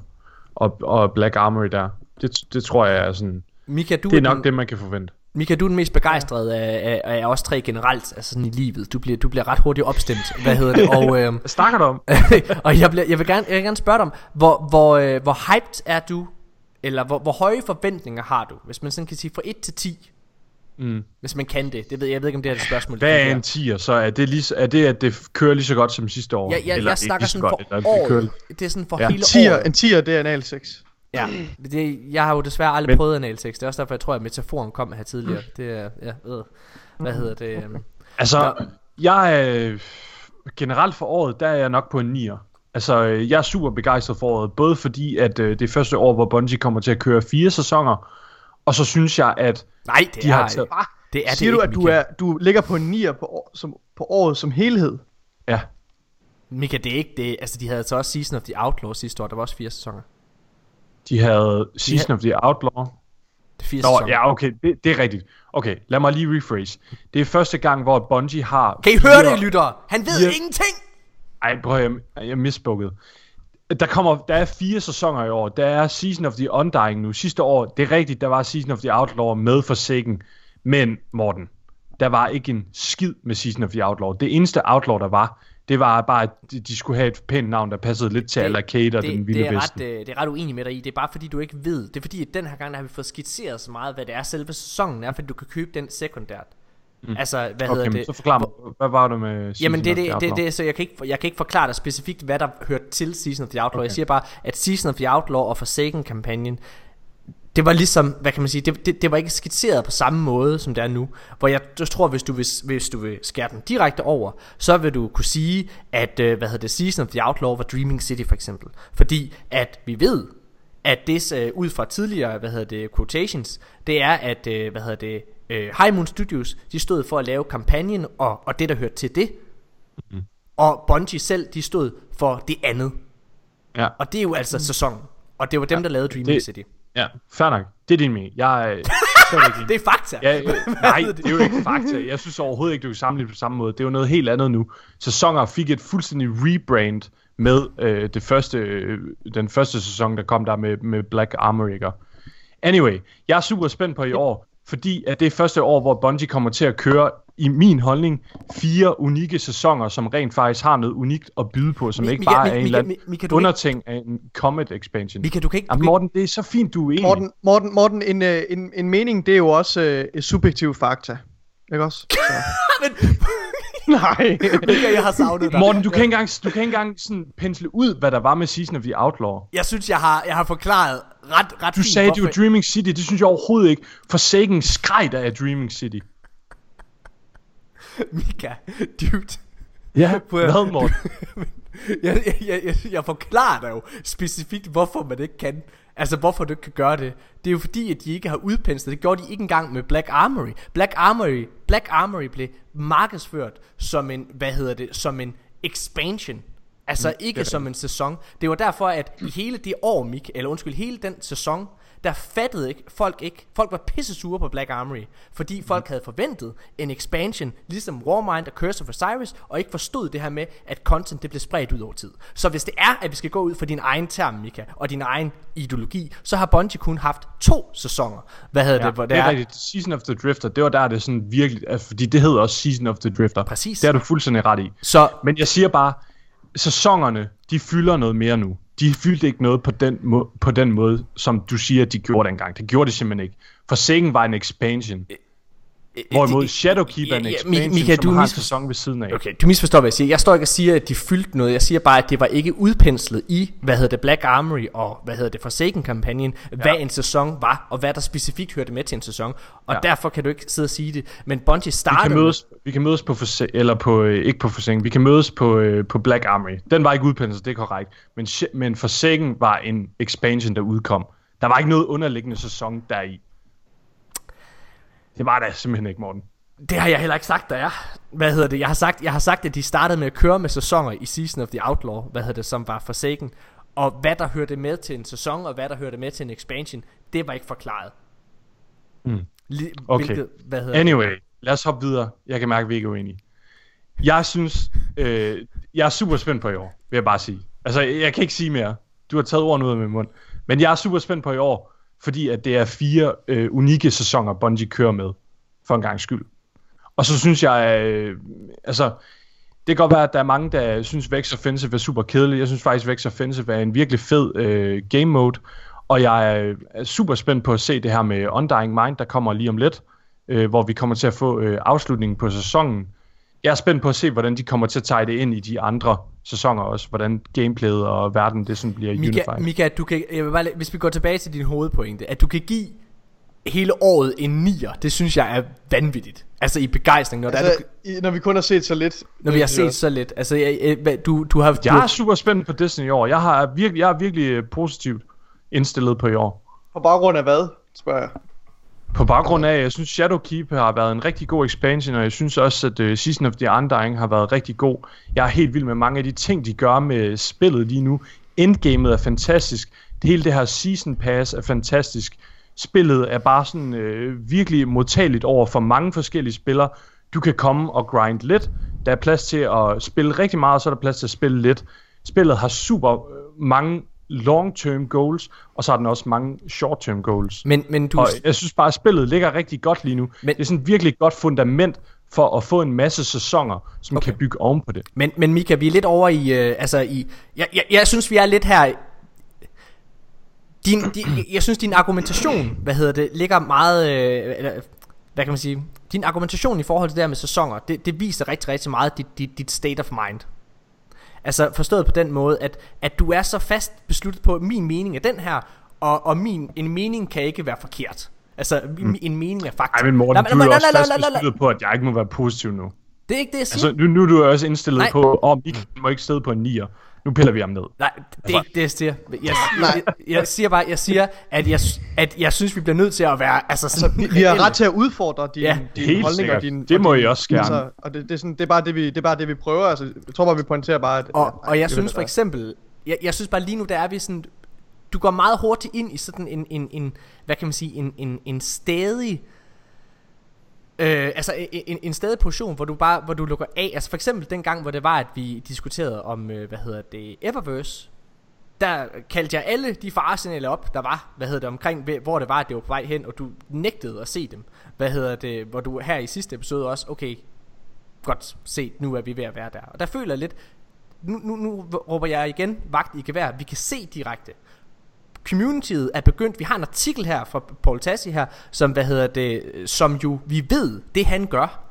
og, og Black Armory der, det, det tror jeg er sådan, Mika, du det er den- nok det, man kan forvente. Mika, du er den mest begejstrede af, af, af os tre generelt, altså sådan i livet. Du bliver, du bliver ret hurtigt opstemt, hvad hedder det, og, Hvad snakker du om? og jeg, bliver, jeg, vil gerne, jeg vil gerne spørge dig om, hvor, hvor, øh, hvor hyped er du, eller hvor, hvor høje forventninger har du, hvis man sådan kan sige fra 1 til 10, Mm. hvis man kan det. det ved, jeg ved ikke, om det er et spørgsmål. Hvad det er en tier? Så er det, lige, er det, at det kører lige så godt som sidste år? Jeg, jeg, Eller jeg ikke snakker sådan godt, for det kører-. Det er sådan for Ja. hele Tier, året. en tier, det er anal 6. Ja, det, jeg har jo desværre aldrig Men- prøvet analsex. Det er også derfor, jeg tror, at metaforen kom her tidligere. Det er, ja, øh, hvad hedder det? øhm, Altså, jeg er generelt for året, der er jeg nok på en 9'er. Altså, øh, jeg er super begejstret for året, både fordi, at øh, det er første år, hvor Bungie kommer til at køre fire sæsoner, og så synes jeg, at Nej, det de er har taget... Det er det Siger du, ikke, at du, er, du ligger på en 9'er på, år, som, på året som helhed? Ja. Mika, det er ikke det. Altså, de havde så også Season of the Outlaw sidste år. Der var også fire sæsoner. De havde Season of the Outlaw. Det er fire Nå, sæsoner. ja, okay, det, det er rigtigt. Okay, lad mig lige rephrase. Det er første gang, hvor Bungie har... Kan I høre fire- det, lyttere? Han ved fire- ingenting! Ej, prøv at jeg, jeg misbukket. Der, kommer, der er fire sæsoner i år. Der er Season of the Undying nu. Sidste år, det er rigtigt, der var Season of the Outlaw med Forsaken. Men, Morten, der var ikke en skid med Season of the Outlaw. Det eneste Outlaw, der var, det var bare, at de- skulle have et pænt navn, der passede lidt til Det- Al-Arcade og det, den vilde det, er vesten. ret, øh, det er ret uenig med dig i. Det er bare fordi, du ikke ved. Det er fordi, at den her gang der har vi fået skitseret så meget, hvad det er selve sæsonen er, fordi du kan købe den sekundært. Mm. Altså, hvad Okay, hedder det? så forklar mig, hvad var det med Season Jamen det, of det, the det, Outlaw? det, så jeg kan, ikke, jeg kan ikke forklare dig specifikt, hvad der hørte til Season of the Outlaw. Okay. Jeg siger bare, at Season of the Outlaw og Forsaken-kampagnen, det var ligesom, hvad kan man sige, det, det, det var ikke skitseret på samme måde, som det er nu. Hvor jeg, jeg tror, hvis du, vil, hvis du vil skære den direkte over, så vil du kunne sige, at, øh, hvad hedder det, Season of the Outlaw var Dreaming City for eksempel. Fordi at vi ved, at det øh, ud fra tidligere, hvad hedder det, quotations, det er, at, øh, hvad hedder det, øh, High Moon Studios, de stod for at lave kampagnen og, og det, der hørte til det. Mhm. Og Bungie selv, de stod for det andet. Ja. Og det er jo altså sæsonen. Og det var dem, der lavede Dreaming det- City. Ja, fair nok. Det er din mening. Jeg slet ikke. Det er fakta. Ja, øh, nej, det er jo ikke fakta. Jeg synes overhovedet ikke, du kan sammenligne på samme måde. Det er jo noget helt andet nu. Sæsoner fik et fuldstændig rebrand med øh, det første, øh, den første sæson, der kom der med, med Black Armory. ikke? Anyway, jeg er super spændt på i år, fordi at det er første år, hvor Bungie kommer til at køre, i min holdning, fire unikke sæsoner, som rent faktisk har noget unikt at byde på, som Mi- ikke Mika- bare Mi- er en Mika- Mika, underting af en Comet expansion. Mika, du kan ikke... Jamen, Morten, det er så fint, du er enig. Morten, Morten, Morten en, øh, en, en mening, det er jo også øh, subjektiv fakta. Ikke også? Så. ikke, Nej. Mika, jeg har savnet dig. Morten, du kan ikke engang, du kan ikke engang sådan pensle ud, hvad der var med Season of the Outlaw. Jeg synes, jeg har, jeg har forklaret ret, ret Du fint, sagde, det var Dreaming City. Det synes jeg overhovedet ikke. Forsaken skreg der af Dreaming City. Mika, dude. Ja, hvad, Morten? jeg, jeg, jeg, jeg, jeg forklarer dig jo specifikt, hvorfor man ikke kan. Altså, hvorfor du ikke kan gøre det. Det er jo fordi, at de ikke har udpenslet. Det gjorde de ikke engang med Black Armory. Black Armory, Black Armory blev markedsført som en, hvad hedder det, som en expansion. Altså mm, ikke som en sæson. Det var derfor, at i hele det år, Mik, eller undskyld, hele den sæson, der fattede ikke, folk ikke, folk var pisse sure på Black Armory, fordi folk havde forventet en expansion, ligesom Warmind og Curse of Osiris, og ikke forstod det her med, at content det blev spredt ud over tid. Så hvis det er, at vi skal gå ud fra din egen term, Mika, og din egen ideologi, så har Bungie kun haft to sæsoner. Hvad hedder Ja, det? Hvor det er rigtigt. Season of the Drifter, det var der, det sådan virkelig... Altså, fordi det hedder også Season of the Drifter. Præcis. Det er du fuldstændig ret i. Så Men jeg siger bare, sæsonerne, de fylder noget mere nu. De fyldte ikke noget på den, må- på den måde, som du siger, de gjorde dengang. Det gjorde de simpelthen ikke. For Forsaken var en expansion. Hvorimod Shadowkeep er en ja, ja, expansion, Mika, du har en sæson ved siden af. Okay, du misforstår, hvad jeg siger. Jeg står ikke og siger, at de fyldte noget. Jeg siger bare, at det var ikke udpenslet i, hvad hedder det, Black Armory og, hvad hedder det, Forsaken-kampagnen, ja. hvad en sæson var, og hvad der specifikt hørte med til en sæson. Og Ja. derfor kan du ikke sidde og sige det. Men Bungie Vi startede kan mødes, vi kan mødes på forse- eller på øh, ikke på Forsaken. Vi kan mødes på øh, på Black Armory. Den var ikke udpenslet, det er korrekt. Men men Forsaken var en expansion der udkom. Der var ikke noget underliggende sæson deri. Det var der simpelthen ikke, Morten. det har jeg heller ikke sagt, der er. Hvad hedder det? Jeg har sagt, jeg har sagt, at de startede med at køre med sæsoner i Season of the Outlaw, hvad hedder det, som var Forsaken. Og hvad der hørte med til en sæson, og hvad der hørte med til en expansion, det var ikke forklaret. Mm. Okay. Hvilket, hvad hedder det? Anyway, lad os hoppe videre. Jeg kan mærke, at vi ikke er uenige. Jeg synes, øh, jeg er super spændt på i år, vil jeg bare sige. Altså, jeg, jeg kan ikke sige mere. Du har taget ordene ud af min mund. Men jeg er super spændt på i år, fordi at det er fire øh, unikke sæsoner, Bungie kører med, for en gang skyld. Og så synes jeg, øh, altså, det kan godt være, at der er mange, der synes Vex Offensive er super kedelig. Jeg synes faktisk, Vex Offensive er en virkelig fed øh, game mode. Og jeg er, er super spændt på at se det her med Undying Mind, der kommer lige om lidt. Øh, hvor vi kommer til at få øh, afslutningen på sæsonen. Jeg er spændt på at se, hvordan de kommer til at tage det ind i de andre sæsoner også. Hvordan gameplayet og verden det sådan bliver Mika, unified. Mika du kan, jeg vil bare, hvis vi går tilbage til din hovedpointe, at du kan give hele året en nier, det synes jeg er vanvittigt. Altså i begejstring, når, altså, der i, når vi kun har set så lidt. du, når vi har set så lidt. Altså, jeg, du, du har... du, Jeg er super spændt på Disney i år. Jeg, har virkelig, jeg er virkelig positivt indstillet på i år. På baggrund af hvad, spørger jeg. På baggrund af, at jeg synes, Shadowkeep har været en rigtig god expansion, og jeg synes også, at uh, Season of the Undying har været rigtig god. Jeg er helt vild med mange af de ting, de gør med spillet lige nu. Endgamet er fantastisk. Det hele det her Season Pass er fantastisk. Spillet er bare sådan øh, virkelig modtageligt over for mange forskellige spillere. Du kan komme og grind lidt. Der er plads til at spille rigtig meget, og så er der plads til at spille lidt. Spillet har super øh, mange long-term goals, og så har den også mange short-term goals. Men, men du... Og jeg synes bare, at spillet ligger rigtig godt lige nu. Men-. Det er sådan et virkelig godt fundament for at få en masse sæsoner, som okay. kan bygge oven på det. Men, men Mika, vi er lidt over i, øh, altså i, jeg, jeg, jeg synes vi er lidt her, din, din, jeg synes din argumentation, hvad hedder det, ligger meget, øh, eller, hvad kan man sige, din argumentation i forhold til det her med sæsoner, det, det viser rigtig, rigtig meget dit, dit, dit state of mind. Altså forstået på den måde, at, at du er så fast besluttet på, at min mening er den her, og, og min, en mening kan ikke være forkert. Altså, mm. en mening er fakta. Ej, men Morten, Nej, du nej, er nej, også nej, fast nej, nej, nej. besluttet på, at jeg ikke må være positiv nu. Det er ikke det, jeg siger. Altså, nu, nu er du også indstillet Nej. Nej. på, om oh, I må ikke sidde på en 9'er. Nu piller vi ham ned. Nej, det er ikke det, jeg siger. Jeg, jeg, jeg, siger bare, jeg siger, at jeg, at jeg synes, vi bliver nødt til at være... Altså, sådan, Vi, vi har ret til at udfordre dine, Ja, dine helt holdninger. sikkert. Dine, Det og må dine, I også gerne. Altså, og det, det, er sådan, det, er bare det, vi, det er bare det, vi prøver. Altså, jeg tror bare, vi pointerer bare, at... Og, og jeg synes for eksempel, jeg, jeg synes bare lige nu, der er vi sådan, du går meget hurtigt ind i sådan en, en, en hvad kan man sige, en, en, en stadig, øh, altså en, en, stadig position, hvor du bare, hvor du lukker af, altså for eksempel den gang, hvor det var, at vi diskuterede om, øh, hvad hedder det, Eververse, der kaldte jeg alle de faresignaler op, der var, hvad hedder det, omkring, hvor det var, at det var på vej hen, og du nægtede at se dem. Hvad hedder det, hvor du her i sidste episode også, okay, godt set, nu er vi ved at være der. Og der føler jeg lidt, nu, nu, nu råber jeg igen vagt i gevær, vi kan se direkte. Communityet er begyndt, vi har en artikel her fra Paul Tassi her, som, hvad hedder det, som jo, vi ved, det han gør,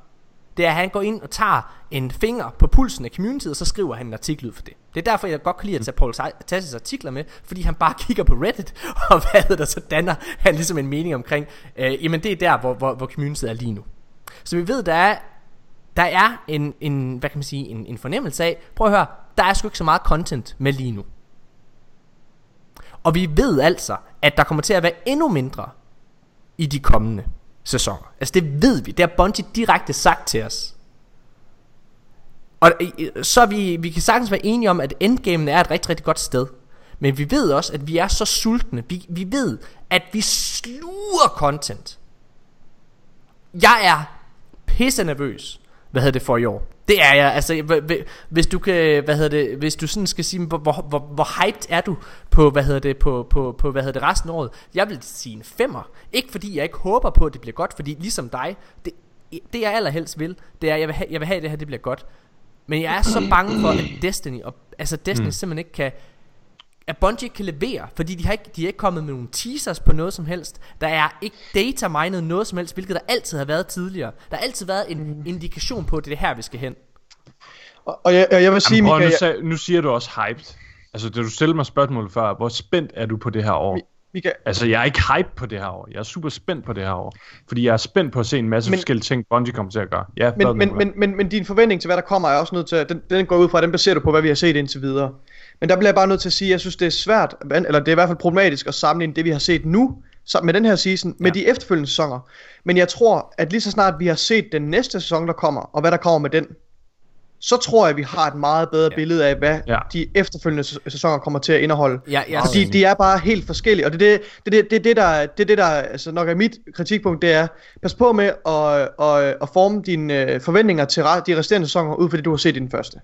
det er, at han går ind og tager en finger på pulsen af communityet, og så skriver han en artikel ud for det. Det er derfor, jeg godt kan lide at tage Paul Tassis artikler med, fordi han bare kigger på Reddit, og hvad hedder det, så danner han ligesom en mening omkring, øh, jamen det er der, hvor, hvor, hvor communityet er lige nu. Så vi ved, der er, der er en, en, hvad kan man sige, en, en fornemmelse af, prøv at høre, der er sgu ikke så meget content med lige nu. Og vi ved altså, at der kommer til at være endnu mindre i de kommende sæsoner. Altså det ved vi. Det har Bungie direkte sagt til os. Og øh, så vi, vi kan sagtens være enige om, at endgamen er et rigtig, rigtig godt sted. Men vi ved også, at vi er så sultne. Vi, vi ved, at vi sluger content. Jeg er pisse nervøs. Hvad hedder det for i år? Det er jeg. Altså, hv- hv- hvis du kan, hvad hedder det, hvis du sådan skal sige, hvor, hvor, hvor, hvor hyped er du på, hvad hedder det, på, på, på, hvad hedder det, resten af året? Jeg vil sige en femmer. Ikke fordi jeg ikke håber på, at det bliver godt, fordi ligesom dig, det, det jeg allerhelst vil, det er, jeg vil have, jeg vil have, det her det bliver godt. Men jeg er så bange for, at Destiny, og, altså Destiny mm. simpelthen ikke kan, at Bungie ikke kan levere, fordi de har ikke, de er ikke kommet med nogle teasers på noget som helst. Der er ikke data mined noget som helst, hvilket der altid har været tidligere. Der har altid været en indikation på, at det er her, vi skal hen. Og, og jeg, og jeg vil sige, Jamen, prøv, Michael, nu, sag, nu siger du også hyped. Altså, da du stillede mig spørgsmålet før, hvor spændt er du på det her år? Michael, Altså, jeg er ikke hype på det her år. Jeg er super spændt på det her år. Fordi jeg er spændt på at se en masse Men- forskellige ting, Bungie kommer til at gøre. Ja, men, men, men, men, men din forventning til, hvad der kommer, er også nødt til, at- den, den går ud fra, den baserer du på, hvad vi har set indtil videre. Men der bliver jeg bare nødt til at sige, at jeg synes, det er svært, eller det er i hvert fald problematisk at sammenligne det, vi har set nu, med den her season, med de efterfølgende sæsoner. Men jeg tror, at lige så snart vi har set den næste sæson, der kommer, og hvad der kommer med den, så tror jeg, vi har et meget bedre ja. billede af, hvad ja. Ja. de efterfølgende sæ- sæsoner kommer til at indeholde. Ja, jeg, Fordi enig. de er bare helt forskellige, og det er det, det, det, det, der, det, det der altså nok er mit kritikpunkt, det er, pas på med at, at, at forme dine øh, forventninger til de resterende sæsoner, ud fra det, du har set i den første.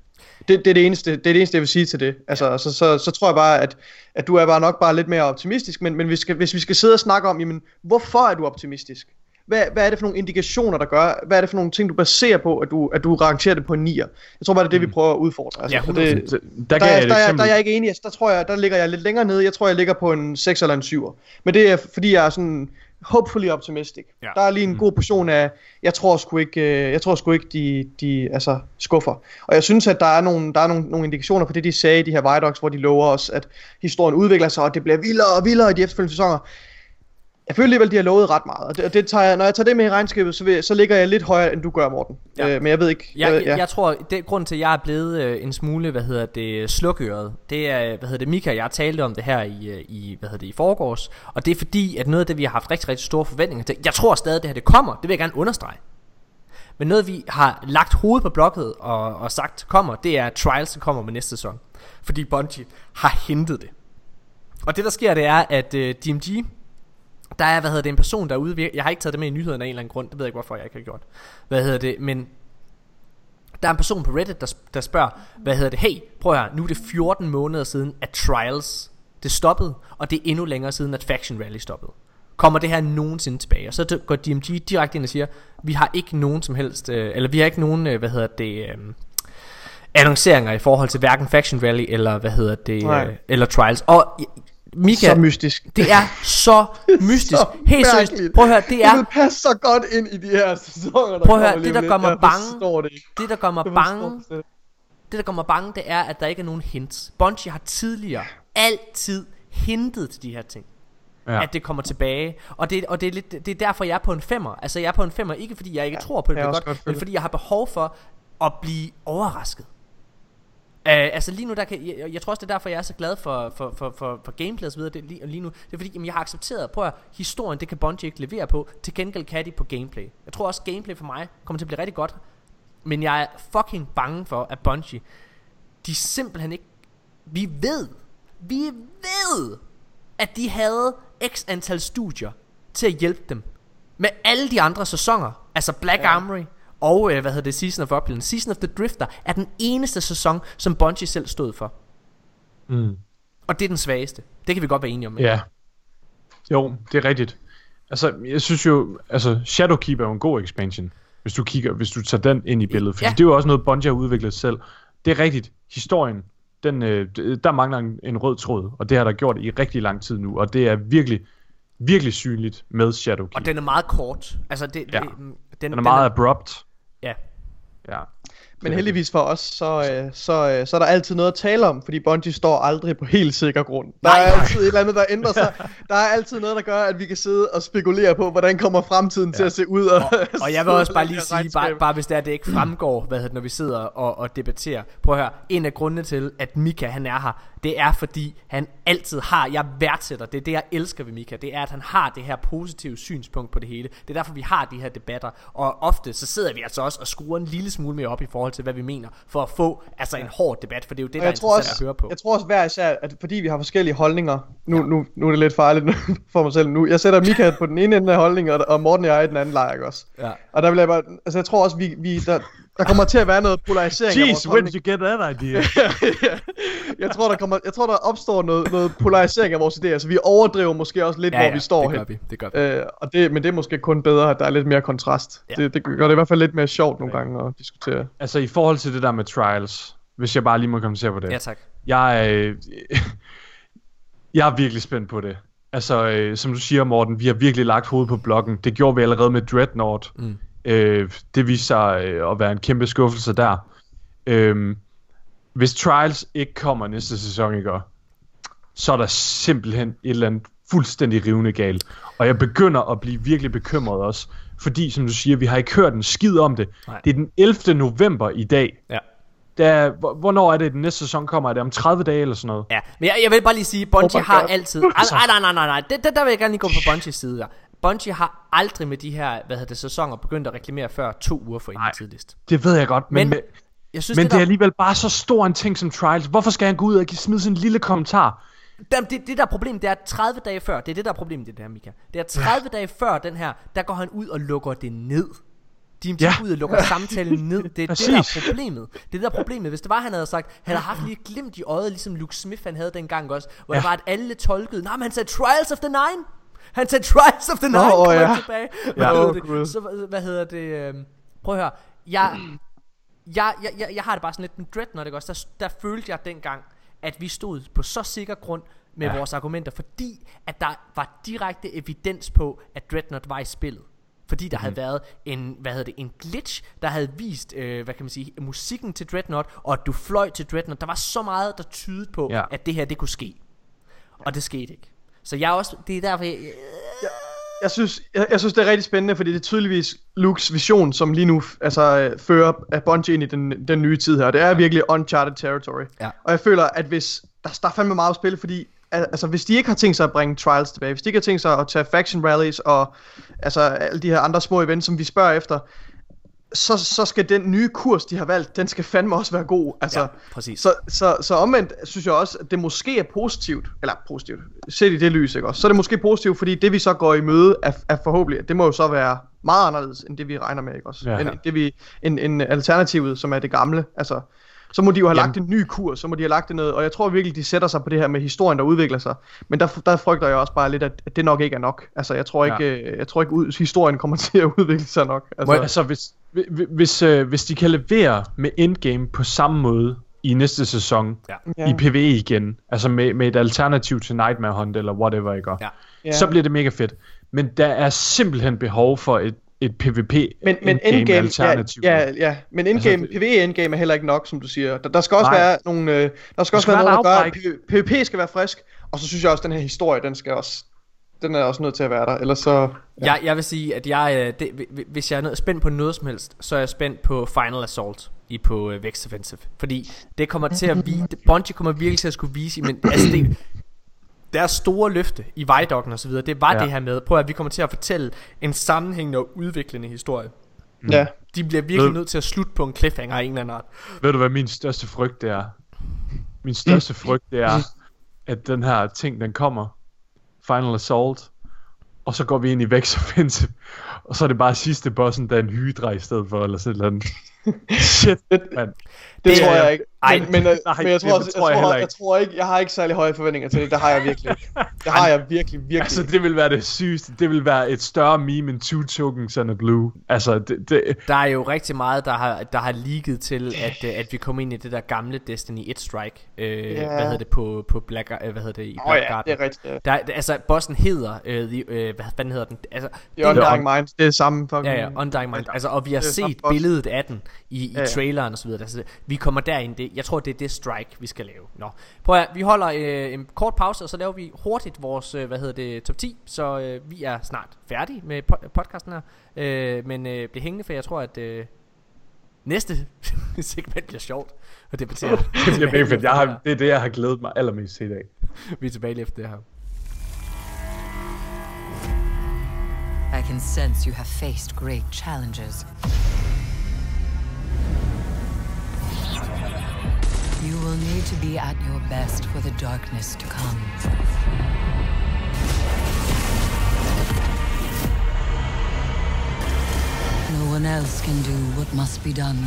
Det, det, er det, eneste, det er det eneste, jeg vil sige til det. Altså, så, så, så tror jeg bare, at, at du er bare nok bare lidt mere optimistisk, men, men vi skal, hvis vi skal sidde og snakke om, jamen, hvorfor er du optimistisk? Hvad, hvad er det for nogle indikationer, der gør? Hvad er det for nogle ting, du baserer på, at du, at du rangerer det på en 9'er? Jeg tror bare, det er det, vi prøver at udfordre. Altså, Ja, så det, Der, der er, der, er, der er jeg ikke enig. Altså, Der tror jeg, der ligger jeg lidt længere nede. Jeg tror, jeg ligger på en 6 eller en 7'er. Men det er, fordi jeg er sådan hopefully optimistic. Ja. Der er lige en god portion af, jeg tror sgu ikke, øh, jeg tror sgu ikke de, de altså, skuffer. Og jeg synes, at der er, nogle, der er nogle, nogle indikationer på det, de sagde i de her Vidocs, hvor de lover os, at historien udvikler sig, og det bliver vildere og vildere i de efterfølgende sæsoner. Jeg føler alligevel, de har lovet ret meget. Og det, det tager jeg, når jeg tager det med i regnskabet, så, vil, så ligger jeg lidt højere, end du gør, Morten. Ja. Ja. Øh, men jeg ved ikke. Jeg, jeg, jeg tror, det grund til, at jeg er blevet øh, en smule, hvad hedder det, slukøret, det er, hvad hedder det, Mika og jeg talte om det her i, øh, i hvad hedder det, i forgårs, og det er fordi, at noget af det, vi har haft rigtig, rigtig store forventninger til, jeg tror stadig, det her det kommer, det vil jeg gerne understrege. Men noget, vi har lagt hovedet på blokket og, og sagt kommer, det er, at Trials kommer med næste sæson. Fordi Bungie har hentet det. Og det, der sker, det er, at øh, DMG, der er, hvad hedder det, en person derude, vir- jeg har ikke taget det med i nyhederne af en eller anden grund, det ved jeg ikke, hvorfor jeg ikke har gjort. Hvad hedder det, men der er en person på Reddit, der, der spørger, hvad hedder det, hey, prøv her, nu er det 14 måneder siden, at Trials, det stoppede, og det er endnu længere siden, at Faction Rally stoppede. Kommer det her nogensinde tilbage? Og så går DMG direkte ind og siger, vi har ikke nogen som helst, øh, eller vi har ikke nogen, øh, hvad hedder det, øh, annonceringer i forhold til hverken Faction Rally, eller hvad hedder det, øh, eller Trials. Og Mika, så mystisk. det er så mystisk. Så Helt seriøst, prøv at høre, det Det er vil passe så godt ind i de her sæsoner, der Prøv at høre, kommer det, der gør mig bange- det det, der gør mig bange, det det der gør mig bange, det er, at der ikke er nogen hints. Bungie har tidligere altid hintet til de her ting. Ja. At det kommer tilbage. Og, det, og det, er lidt, det er derfor, jeg er på en femmer. Altså, jeg er på en femmer, ikke fordi jeg ikke ja, tror på, det også godt, godt men fordi jeg har behov for at blive overrasket. Uh, altså lige nu, der kan, jeg, jeg tror også, det er derfor, jeg er så glad for, for, for, for, for gameplay og så videre det, lige, lige nu. Det er fordi, jamen, jeg har accepteret, prøv at historien, det kan Bungie ikke levere på. Til gengæld kan de på gameplay. Jeg tror også, gameplay for mig kommer til at blive rigtig godt. Men jeg er fucking bange for, at Bungie, de simpelthen ikke... Vi ved, vi ved, at de havde x antal studier til at hjælpe dem. Med alle de andre sæsoner. Altså Black ja. Armory og, øh, hvad hedder det, Season of Upland. Season of the Drifter er den eneste sæson, som Bungie selv stod for. Mm. Og det er den svageste. Det kan vi godt være enige om. ikke? Ja. Jo, det er rigtigt. Altså, jeg synes jo, altså Shadowkeep er jo en god expansion, hvis du kigger, hvis du tager den ind i billedet, fordi Ja. det er jo også noget Bungie har udviklet selv. Det er rigtigt. Historien, den, øh, der mangler en, en rød tråd, og det har der gjort i rigtig lang tid nu, og det er virkelig, virkelig synligt med Shadowkeep. Og den er meget kort. Altså, det, Ja. det, den, den er meget abrupt. Ja. Men heldigvis for os, så, øh, så, øh, så er der altid noget at tale om, fordi Bungie står aldrig på helt sikker grund. Der er altid et eller andet, der ændrer sig. Der er altid noget, der gør, at vi kan sidde og spekulere på, hvordan kommer fremtiden ja. til at se ud. Og, Og jeg vil også bare lige sige, bare, bare hvis det er, det ikke fremgår, hvad hedder, når vi sidder og, og debatterer. Prøv at høre, en af grundene til, at Mika han er her, det er fordi, han altid har, jeg værdsætter, det er det, jeg elsker ved Mika, det er, at han har det her positive synspunkt på det hele. Det er derfor, vi har de her debatter, og ofte så sidder vi altså også og skruer en lille smule mere op i forhold til, hvad vi mener, for at få altså en hård debat, for det er jo det, der er interessant også, at høre på. jeg tror også hver især, at fordi vi har forskellige holdninger, nu, ja. nu, nu er det lidt farligt for mig selv nu. Jeg sætter Mika på den ene ende af holdningen, og, og Morten og jeg i den anden lejr, ikke også? Ja. Og der vil jeg bare, altså jeg tror også, vi, vi der, der kommer til at være noget polarisering af vores Jeez, holdning. did you get that idea? jeg tror, der kommer, jeg tror, der opstår noget, noget polarisering af vores idéer, så vi overdriver måske også lidt, Ja, hvor ja, vi står det hen. gør vi, det gør vi. Øh, og det, men det er måske kun bedre, at der er lidt mere kontrast. Ja. Det, det gør det i hvert fald lidt mere sjovt nogle gange at diskutere. altså, i forhold til det der med trials, hvis jeg bare lige må kommentere på det. Ja, tak. Jeg er, øh, jeg er virkelig spændt på det. Altså, øh, som du siger, Morten, vi har virkelig lagt hovedet på blokken. Det gjorde vi allerede med Dreadnought. Mm. Øh, det viste sig øh, at være en kæmpe skuffelse der. Øh, hvis Trials ikke kommer næste sæson, ikke? så er der simpelthen et eller andet fuldstændig rivende galt. Og jeg begynder at blive virkelig bekymret også. Fordi, som du siger, vi har ikke hørt en skid om det. Nej. Det er den 11. november i dag. Ja. Der, hvor- hvornår er det, den næste sæson kommer? Er det om 30 dage eller sådan noget? Ja, men jeg, jeg vil bare lige sige, Bungie Oh har altid... Ej, nej, nej, nej, nej, nej. Det, det, der vil jeg gerne lige gå på Bungies side der. Bungie har aldrig med de her, hvad hedder det, sæsoner begyndt at reklamere før to uger for inden Nej. tidligst. Det ved jeg godt, men, Men- men, Jeg synes, men det, det er der, alligevel bare så stor en ting som Trials. Hvorfor skal han gå ud og give- smide sin lille kommentar? der, det, det der er problemet, det er at 30 dage før, det er det der er problemet i det her, Mika. Det er 30 dage før den her, der går han ud og lukker det ned. De Ja. ja. ud og lukker samtalen ned. Det er det, der er Præcis. problemet. Det er det, der er problemet. Hvis det var, han havde sagt, han havde haft lige et glimt i øjet, ligesom Luke Smith han havde dengang også, hvor Ja. det var, at alle tolkede, nej, men han sagde Trials of the Nine. Han sagde Trials of the Nine, Nå, kommer ja. tilbage. Hvad Ja. hedder Åh, det? Så hvad- hvad hedder det? øh, Prøv at høre. Jeg, jeg, jeg, jeg, jeg har det bare sådan lidt med Dreadnought, ikke også? Der, der følte jeg dengang, at vi stod på så sikker grund med ja. Vores argumenter, fordi at der var direkte evidens på, at Dreadnought var i spillet. Fordi der mm. havde været en, hvad hedder det, en glitch, der havde vist, øh, hvad kan man sige, musikken til Dreadnought, og at du fløj til Dreadnought. Der var så meget, der tydede på. Ja. at det her, det kunne ske. Og det skete ikke. Så jeg er også, det er derfor, jeg, jeg synes, jeg, jeg synes, det er rigtig spændende, fordi det er tydeligvis Lukes vision, som lige nu altså, øh, fører af Bungie ind i den, den nye tid her. Det er virkelig uncharted territory. Ja. Og jeg føler, at hvis der, der er fandme meget at spille, fordi al- altså, hvis de ikke har tænkt sig at bringe Trials tilbage, hvis de ikke har tænkt sig at tage faction rallies og altså, alle de her andre små events, som vi spørger efter, så, så skal den nye kurs, de har valgt, den skal fandme også være god. Altså, Ja, præcis. Så, så, så omvendt synes jeg også, at det måske er positivt, eller positivt, set i det lys, ikke også? Så er det måske positivt, fordi det vi så går i møde er, er forhåbentlig, det må jo så være meget anderledes, end det vi regner med, ikke også? Ja. End det vi, en, en alternativet, som er det gamle, altså... Så må de jo have Jamen. lagt en ny kurs, så må de have lagt det noget, og jeg tror virkelig, de sætter sig på det her med historien, der udvikler sig. Men der, der frygter jeg også bare lidt, at, at det nok ikke er nok. Altså, jeg tror ikke, ja. jeg tror ikke ud, historien kommer til at udvikle sig nok. Altså, Må jeg, altså, hvis, hvis, hvis, øh, hvis de kan levere med endgame på samme måde i næste sæson, Ja. I PvE igen, altså med, med et alternativ til Nightmare Hunt eller whatever, ikke? Ja. Ja. Så bliver det mega fedt. Men der er simpelthen behov for et, et PvP Men, men endgame alternativ. ja, ja, ja, men endgame, Altså, altså, PvE endgame er heller ikke nok, som du siger. Der, der skal også Nej. være nogle, øh, der skal også skal være være noget, der gør, at PvP skal være frisk, og så synes jeg også, at den her historie, den skal også, den er også nødt til at være der, ellers så, Ja. Jeg, jeg vil sige, at jeg, øh, det, hvi- hvis jeg er noget, spændt på noget som helst, så er jeg spændt på Final Assault i på uh, Vex Offensive. Fordi det kommer til at vise, Bungie kommer virkelig til at skulle vise, men altså det, deres store løfte i Vejdokken og så videre, det var Ja. det her med, på at vi kommer til at fortælle en sammenhængende og udviklende historie. ja. De bliver virkelig Ved- nødt til at slutte på en cliffhanger af en eller anden art. Ved du hvad min største frygt det er? Min største frygt det er, at den her ting den kommer, Final Assault, og så går vi ind i Vex Offensive, og så er det bare sidste bossen, der er en hydra i stedet for, eller sådan noget. Shit, mand. Det, Det tror jeg ikke. Ej, Men, men, øh, nej, men jeg det tror, også, tror jeg, jeg tror, jeg, ikke. tror ikke, jeg har ikke særlig høje forventninger til det. Det har jeg virkelig. Det har jeg virkelig, virkelig. Altså, det vil være det sygeste. Det vil være et større meme end Two Tokens and a Blue. Altså, det, det, Der er jo rigtig meget, der har, der har ligget til, at, øh, at vi kommer ind i det der gamle Destiny 1 Strike. Øh, Ja. Hvad hedder det på, på Black, øh, hvad hedder det, i Black ja, Garden. det er rigtigt. Ja. Der, er- altså, bossen hedder, øh, the, øh, hvad fanden hedder den? Altså, Det er Undying Mind, det er samme fucking... Ja, ja, Undying Mind. Altså, og vi har set billedet af den i, i Ja, ja. traileren og så videre. Altså, vi kommer derind. Det, jeg tror, det er det strike, vi skal lave. Nå. Prøv at, vi holder øh, en kort pause, og så laver vi hurtigt vores, øh, hvad hedder det, top 10. Så øh, vi er snart færdige med po- podcasten her. Øh, men øh, bliv hængende, for jeg tror, at øh, næste segment bliver sjovt at debattere. det bliver mega fedt. Jeg har, det er det, jeg har glædet mig allermest til i dag. vi er tilbage lige efter det her. I can sense you have faced great challenges. You will need to be at your best for the darkness to come. No one else can do what must be done.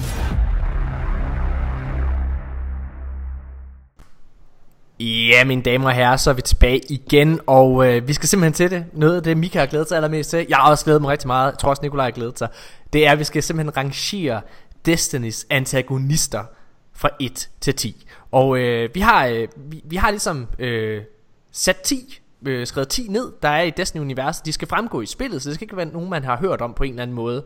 Ja, mine damer og herrer, så er vi tilbage igen, og øh, vi skal simpelthen til det. Noget af det, Mika har glædet sig allermest til, jeg har også glædet mig rigtig meget, jeg tror også, Nikolaj har glædet sig, det er, at vi skal simpelthen rangere Destinys antagonister fra 1 til 10. Og øh, vi, har, øh, vi, vi har ligesom øh, sat 10, øh, skrevet 10 ned, der er i Destiny-universet. De skal fremgå i spillet, så det skal ikke være nogen, man har hørt om på en eller anden måde.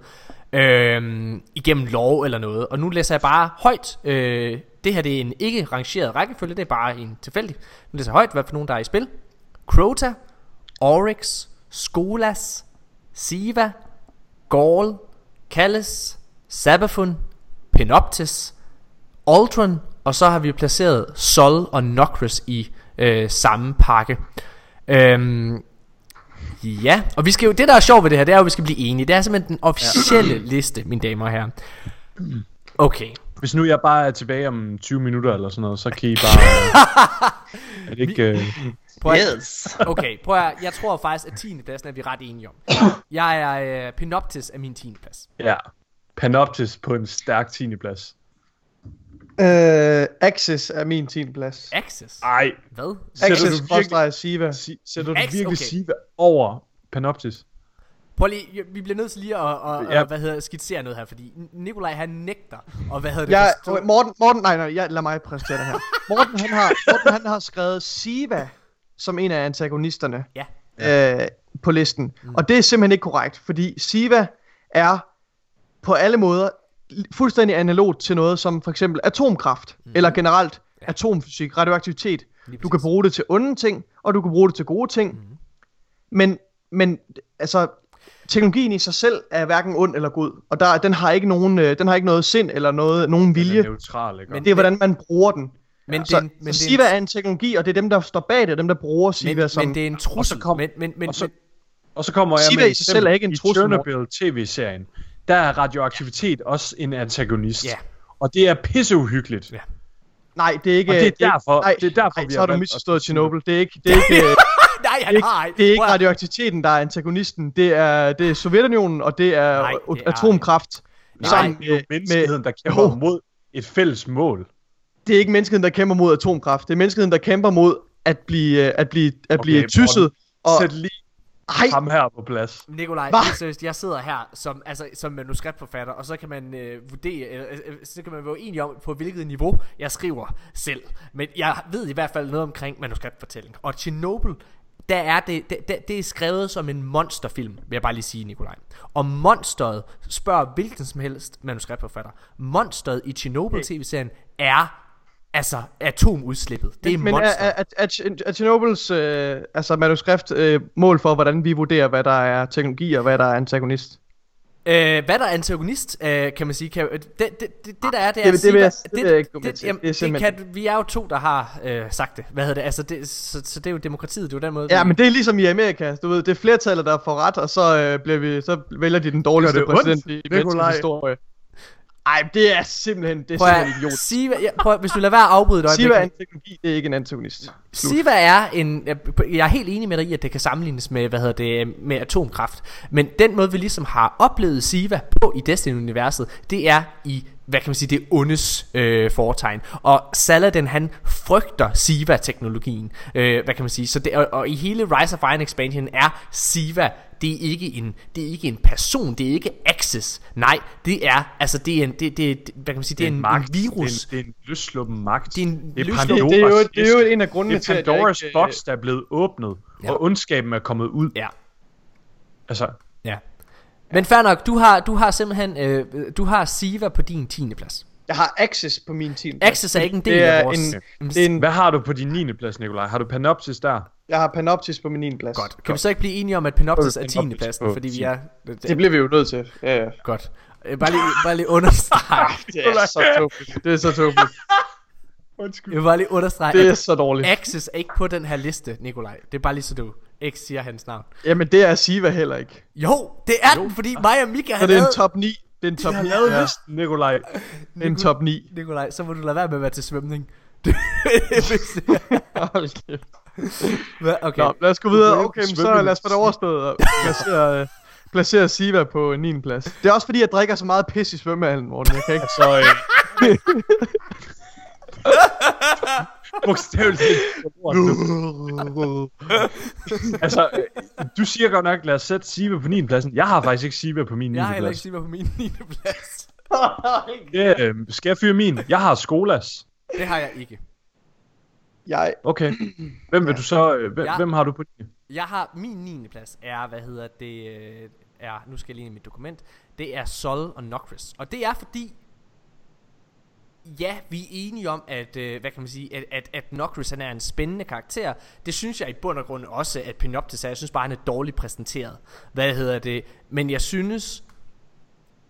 Øh, igennem lov eller noget. Og nu læser jeg bare højt. Øh, det her det er en ikke rangeret rækkefølge, det er bare en tilfældig. Nu læser jeg højt, hvad for nogen der er i spil. Crota, Oryx, Skolas, Siva, Gaul, Kallis, Sabafun, Penoptis, Aldron, og så har vi placeret Sol og Nokris i øh, samme pakke. Øhm, ja, og vi skal jo, det der er sjovt ved det her, det er jo, at vi skal blive enige. Det er simpelthen den officielle ja. liste, mine damer og herrer. Okay. Hvis nu jeg bare er tilbage om 20 minutter eller sådan noget, så kan I bare... er det ikke... Øh... Prøv at, Yes. okay, prøv at, jeg tror faktisk, at 10. pladsen er vi ret enige om. Jeg er øh, Penoptis af min 10. plads. Ja. Panoptis på en stærk 10. plads. Øh, Access er min 10. plads. Access? Ej, Hvad? Sætter Access du virkelig- Siva. si- sætter du Ax- virkelig okay. Siva over Panoptis? Prøv lige, vi bliver nødt til lige at, at, Ja. at hvad hedder, skitsere noget her, fordi Nikolaj han nægter, og hvad hedder det? Jeg, forstå- okay, Morten, Morten, nej, nej, jeg, lad mig præsentere det her. Morten, han har, Morten, han har skrevet Siva som en af antagonisterne Ja. øh, på listen. Mm. Og det er simpelthen ikke korrekt, fordi Siva er på alle måder fuldstændig analogt til noget som for eksempel atomkraft, mm. eller generelt ja. atomfysik, radioaktivitet. Du kan bruge det til onde ting, og du kan bruge det til gode ting. Mm. Men men altså, teknologien i sig selv er hverken ond eller god, og der, den, har ikke nogen, øh, den har ikke noget sind eller noget, nogen Den vilje. er neutral, ikke? Men- Det er, hvordan man bruger den. Men så, det er en- men så Siva er en teknologi, og det er dem, der står bag det, dem, der bruger Siva men, som... men det er en trussel. kom- men, men, men, og så- Og så kommer jeg Siva med i sig selv er ikke en trussel, I Chernobyl tv-serien, der er radioaktivitet også en antagonist. Ja. Og det er pisseuhyggeligt. Ja. Nej, det er ikke... Og det er derfor- nej, det er derfor, nej, vi så har du misforstået Chernobyl. Det er ikke, det er ikke, øh, nej, han det er har ikke, det er ikke radioaktiviteten, der er antagonisten. Det er, det er Sovjetunionen, og det er, Nej, det er- atomkraft. Nej, sammen det er jo med- menneskeheden, der kæmper Jo. mod et fælles mål. Det er ikke menneskeheden, der kæmper mod atomkraft. Det er menneskeheden, der kæmper mod at blive, øh, at blive, at blive Okay, tysset. Og, Sæt lige ej, ham her på plads. Nikolaj, seriøst, jeg sidder her som, altså, som manuskriptforfatter, og så kan man øh, vurdere, øh, øh, så kan man være enig om, på hvilket niveau jeg skriver selv. Men jeg ved i hvert fald noget omkring manuskriptfortælling. Og Chernobyl, der er det, det, det, det er skrevet som en monsterfilm, vil jeg bare lige sige, Nikolaj. Og monsteret, spørger hvilken som helst manuskriptforfatter, monsteret i Chernobyl-tv-serien er altså atomudslippet. Det er men er, monsteret. er, er, er, er Chernobyls øh, altså manuskript øh, mål for, hvordan vi vurderer, hvad der er teknologi og hvad der er antagonist? Øh, hvad der er antagonist, øh, kan man sige, kan, det, det, det, det der er, det er Det- at det det til. jamen, Det er det simpelthen- kan, vi er jo to, der har øh, sagt det. Hvad hedder det? Altså, det, så, så det er jo demokratiet, det er jo den måde. Ja, vi- men det er ligesom i Amerika, du ved, det er flertallet, der får ret, og så, øh, bliver vi, så vælger de den dårligste Det ondt, præsident i menneskets historie. Ej, det er simpelthen, det er Prøv simpelthen idiot. Siva, ja, prøv hvis du lader være at afbryde øjeblik. Siva er en teknologi, det er ikke en antagonist. Slut. Siva er en Jeg er helt enig med dig i at det kan sammenlignes med Hvad hedder det Med atomkraft Men den måde vi ligesom har oplevet Siva på I Destiny-universet Det er i hvad kan man sige, det ondes øh, foretegn. Og Saladin, han frygter Siva-teknologien, øh, hvad kan man sige. Så det, og, og i hele Rise of Iron Expansion er Siva, det er ikke en, det er ikke en person, det er ikke Axis. Nej, det er, altså det er en, det, det, det, hvad kan man sige, det er en, magt. en virus. Det er en, det er en løsluppen magt. Det er en det er løsluppen- Det, det, er jo, Pandoras det er jo en af grundene Det til, er at jeg Pandoras ikke... boks, der er blevet åbnet, Ja. og ondskaben er kommet ud. Ja. Altså, Ja. Men fair nok, du har, du har simpelthen, øh, du har Siva på din 10. plads. Jeg har Access på min team. Access er ikke en del det er af vores... En, det er en, hvad har du på din 9. plads, Nikolaj? Har du Panopsis der? Jeg har Panoptis på min 9. plads. Godt. Kan vi så ikke blive enige om, at Penopsis er 10. Panoptis pladsen, fordi vi 10. er... Det bliver vi jo nødt til. Ja, ja. Godt. Øh, Bare lige, bare lige understrege. Det er så tåbeligt. Det er så tåbeligt. Undskyld. Jeg vil bare lige understrege, Det er at så dårligt. Access er ikke på den her liste, Nikolaj. Det er bare lige så du ikke siger hans navn. Jamen, det er Siva heller ikke. Jo, det er den, fordi mig og Mika Så har det er en top 9. Det er en top Jeg har 9. lavet Ja, listen, Nikolaj. det er en top 9. Nikolaj, så må du lade være med at være til svømning. Hvis- Hold kæft. Hvad? okay. Nå, lad os gå videre. Okay, men så lad os få det overstået og placere, øh, placere Siva på 9. plads. Det er også fordi, jeg drikker så meget pis i svømmehallen, Morten. Jeg kan ikke... Så, øh... Bogstaveligt talt. altså, øh, du siger godt nok, lad os sætte Siva på 9. pladsen. Jeg har faktisk ikke Siva på min 9. Jeg har heller ikke plads. Siva på min 9. plads. Ja, øh, skal jeg fyre min? Jeg har Skolas. Det har jeg ikke. Jeg, Okay. Hvem vil du så... Øh, hvem, Ja. hvem har du på 9? Jeg har min 9. plads er, hvad hedder det, øh, er, nu skal jeg lige ind i mit dokument, det er Sol og Nokris. Og det er fordi, ja, vi er enige om, at, øh, hvad kan man sige, at, at, at Nokris han er en spændende karakter. Det synes jeg i bund og grund også, at Pinoptis er. Jeg synes bare, han er dårligt præsenteret. Hvad hedder det? Men jeg synes,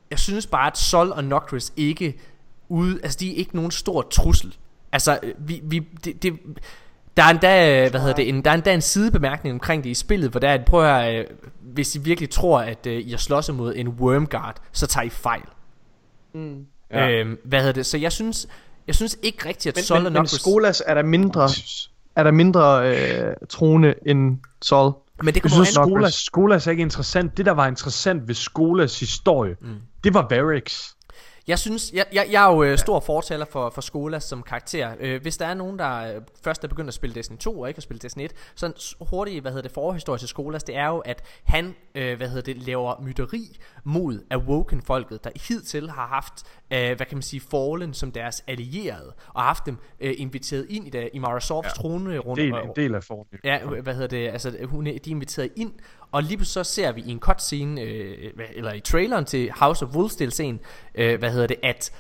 jeg synes bare, at Sol og Nokris ikke ude, altså de er ikke nogen stor trussel. Altså, vi, vi, det, det, der er endda, øh, hvad hedder det, en, der er endda en sidebemærkning omkring det i spillet, hvor der er, at prøv at høre, øh, hvis I virkelig tror, at øh, I har slås imod en Wormguard, så tager I fejl. mm. Ja. Øhm, hvad hedder det, så jeg synes, jeg synes ikke rigtigt, at men, Sol men, og men. Skolas er der mindre, er der mindre øh, troende end Sol. men det Jeg kommer synes, an Skolas, Skolas er ikke interessant. Det, der var interessant ved Skolas historie, mm. det var Varix. Jeg synes, jeg, jeg, jeg er jo øh, stor fortaler for, for Skola som karakter. Øh, hvis der er nogen, der øh, først er begyndt at spille Destiny 2 og ikke har spillet Destiny 1, så en s- hurtig, hvad hedder det, forhistorie til Skolas, det er jo, at han, øh, hvad hedder det, laver myteri mod Awoken-folket, der hidtil har haft, øh, hvad kan man sige, Fallen som deres allierede, og haft dem øh, inviteret ind i, det, i Mara Softs ja. trone rundt. Del, og- en del af formen. Ja, hvad hedder det, altså hun er, de er inviteret ind, og lige så ser vi i en cutscene, øh, eller i traileren til House of Wolves scene, øh, hvad hedder det, at,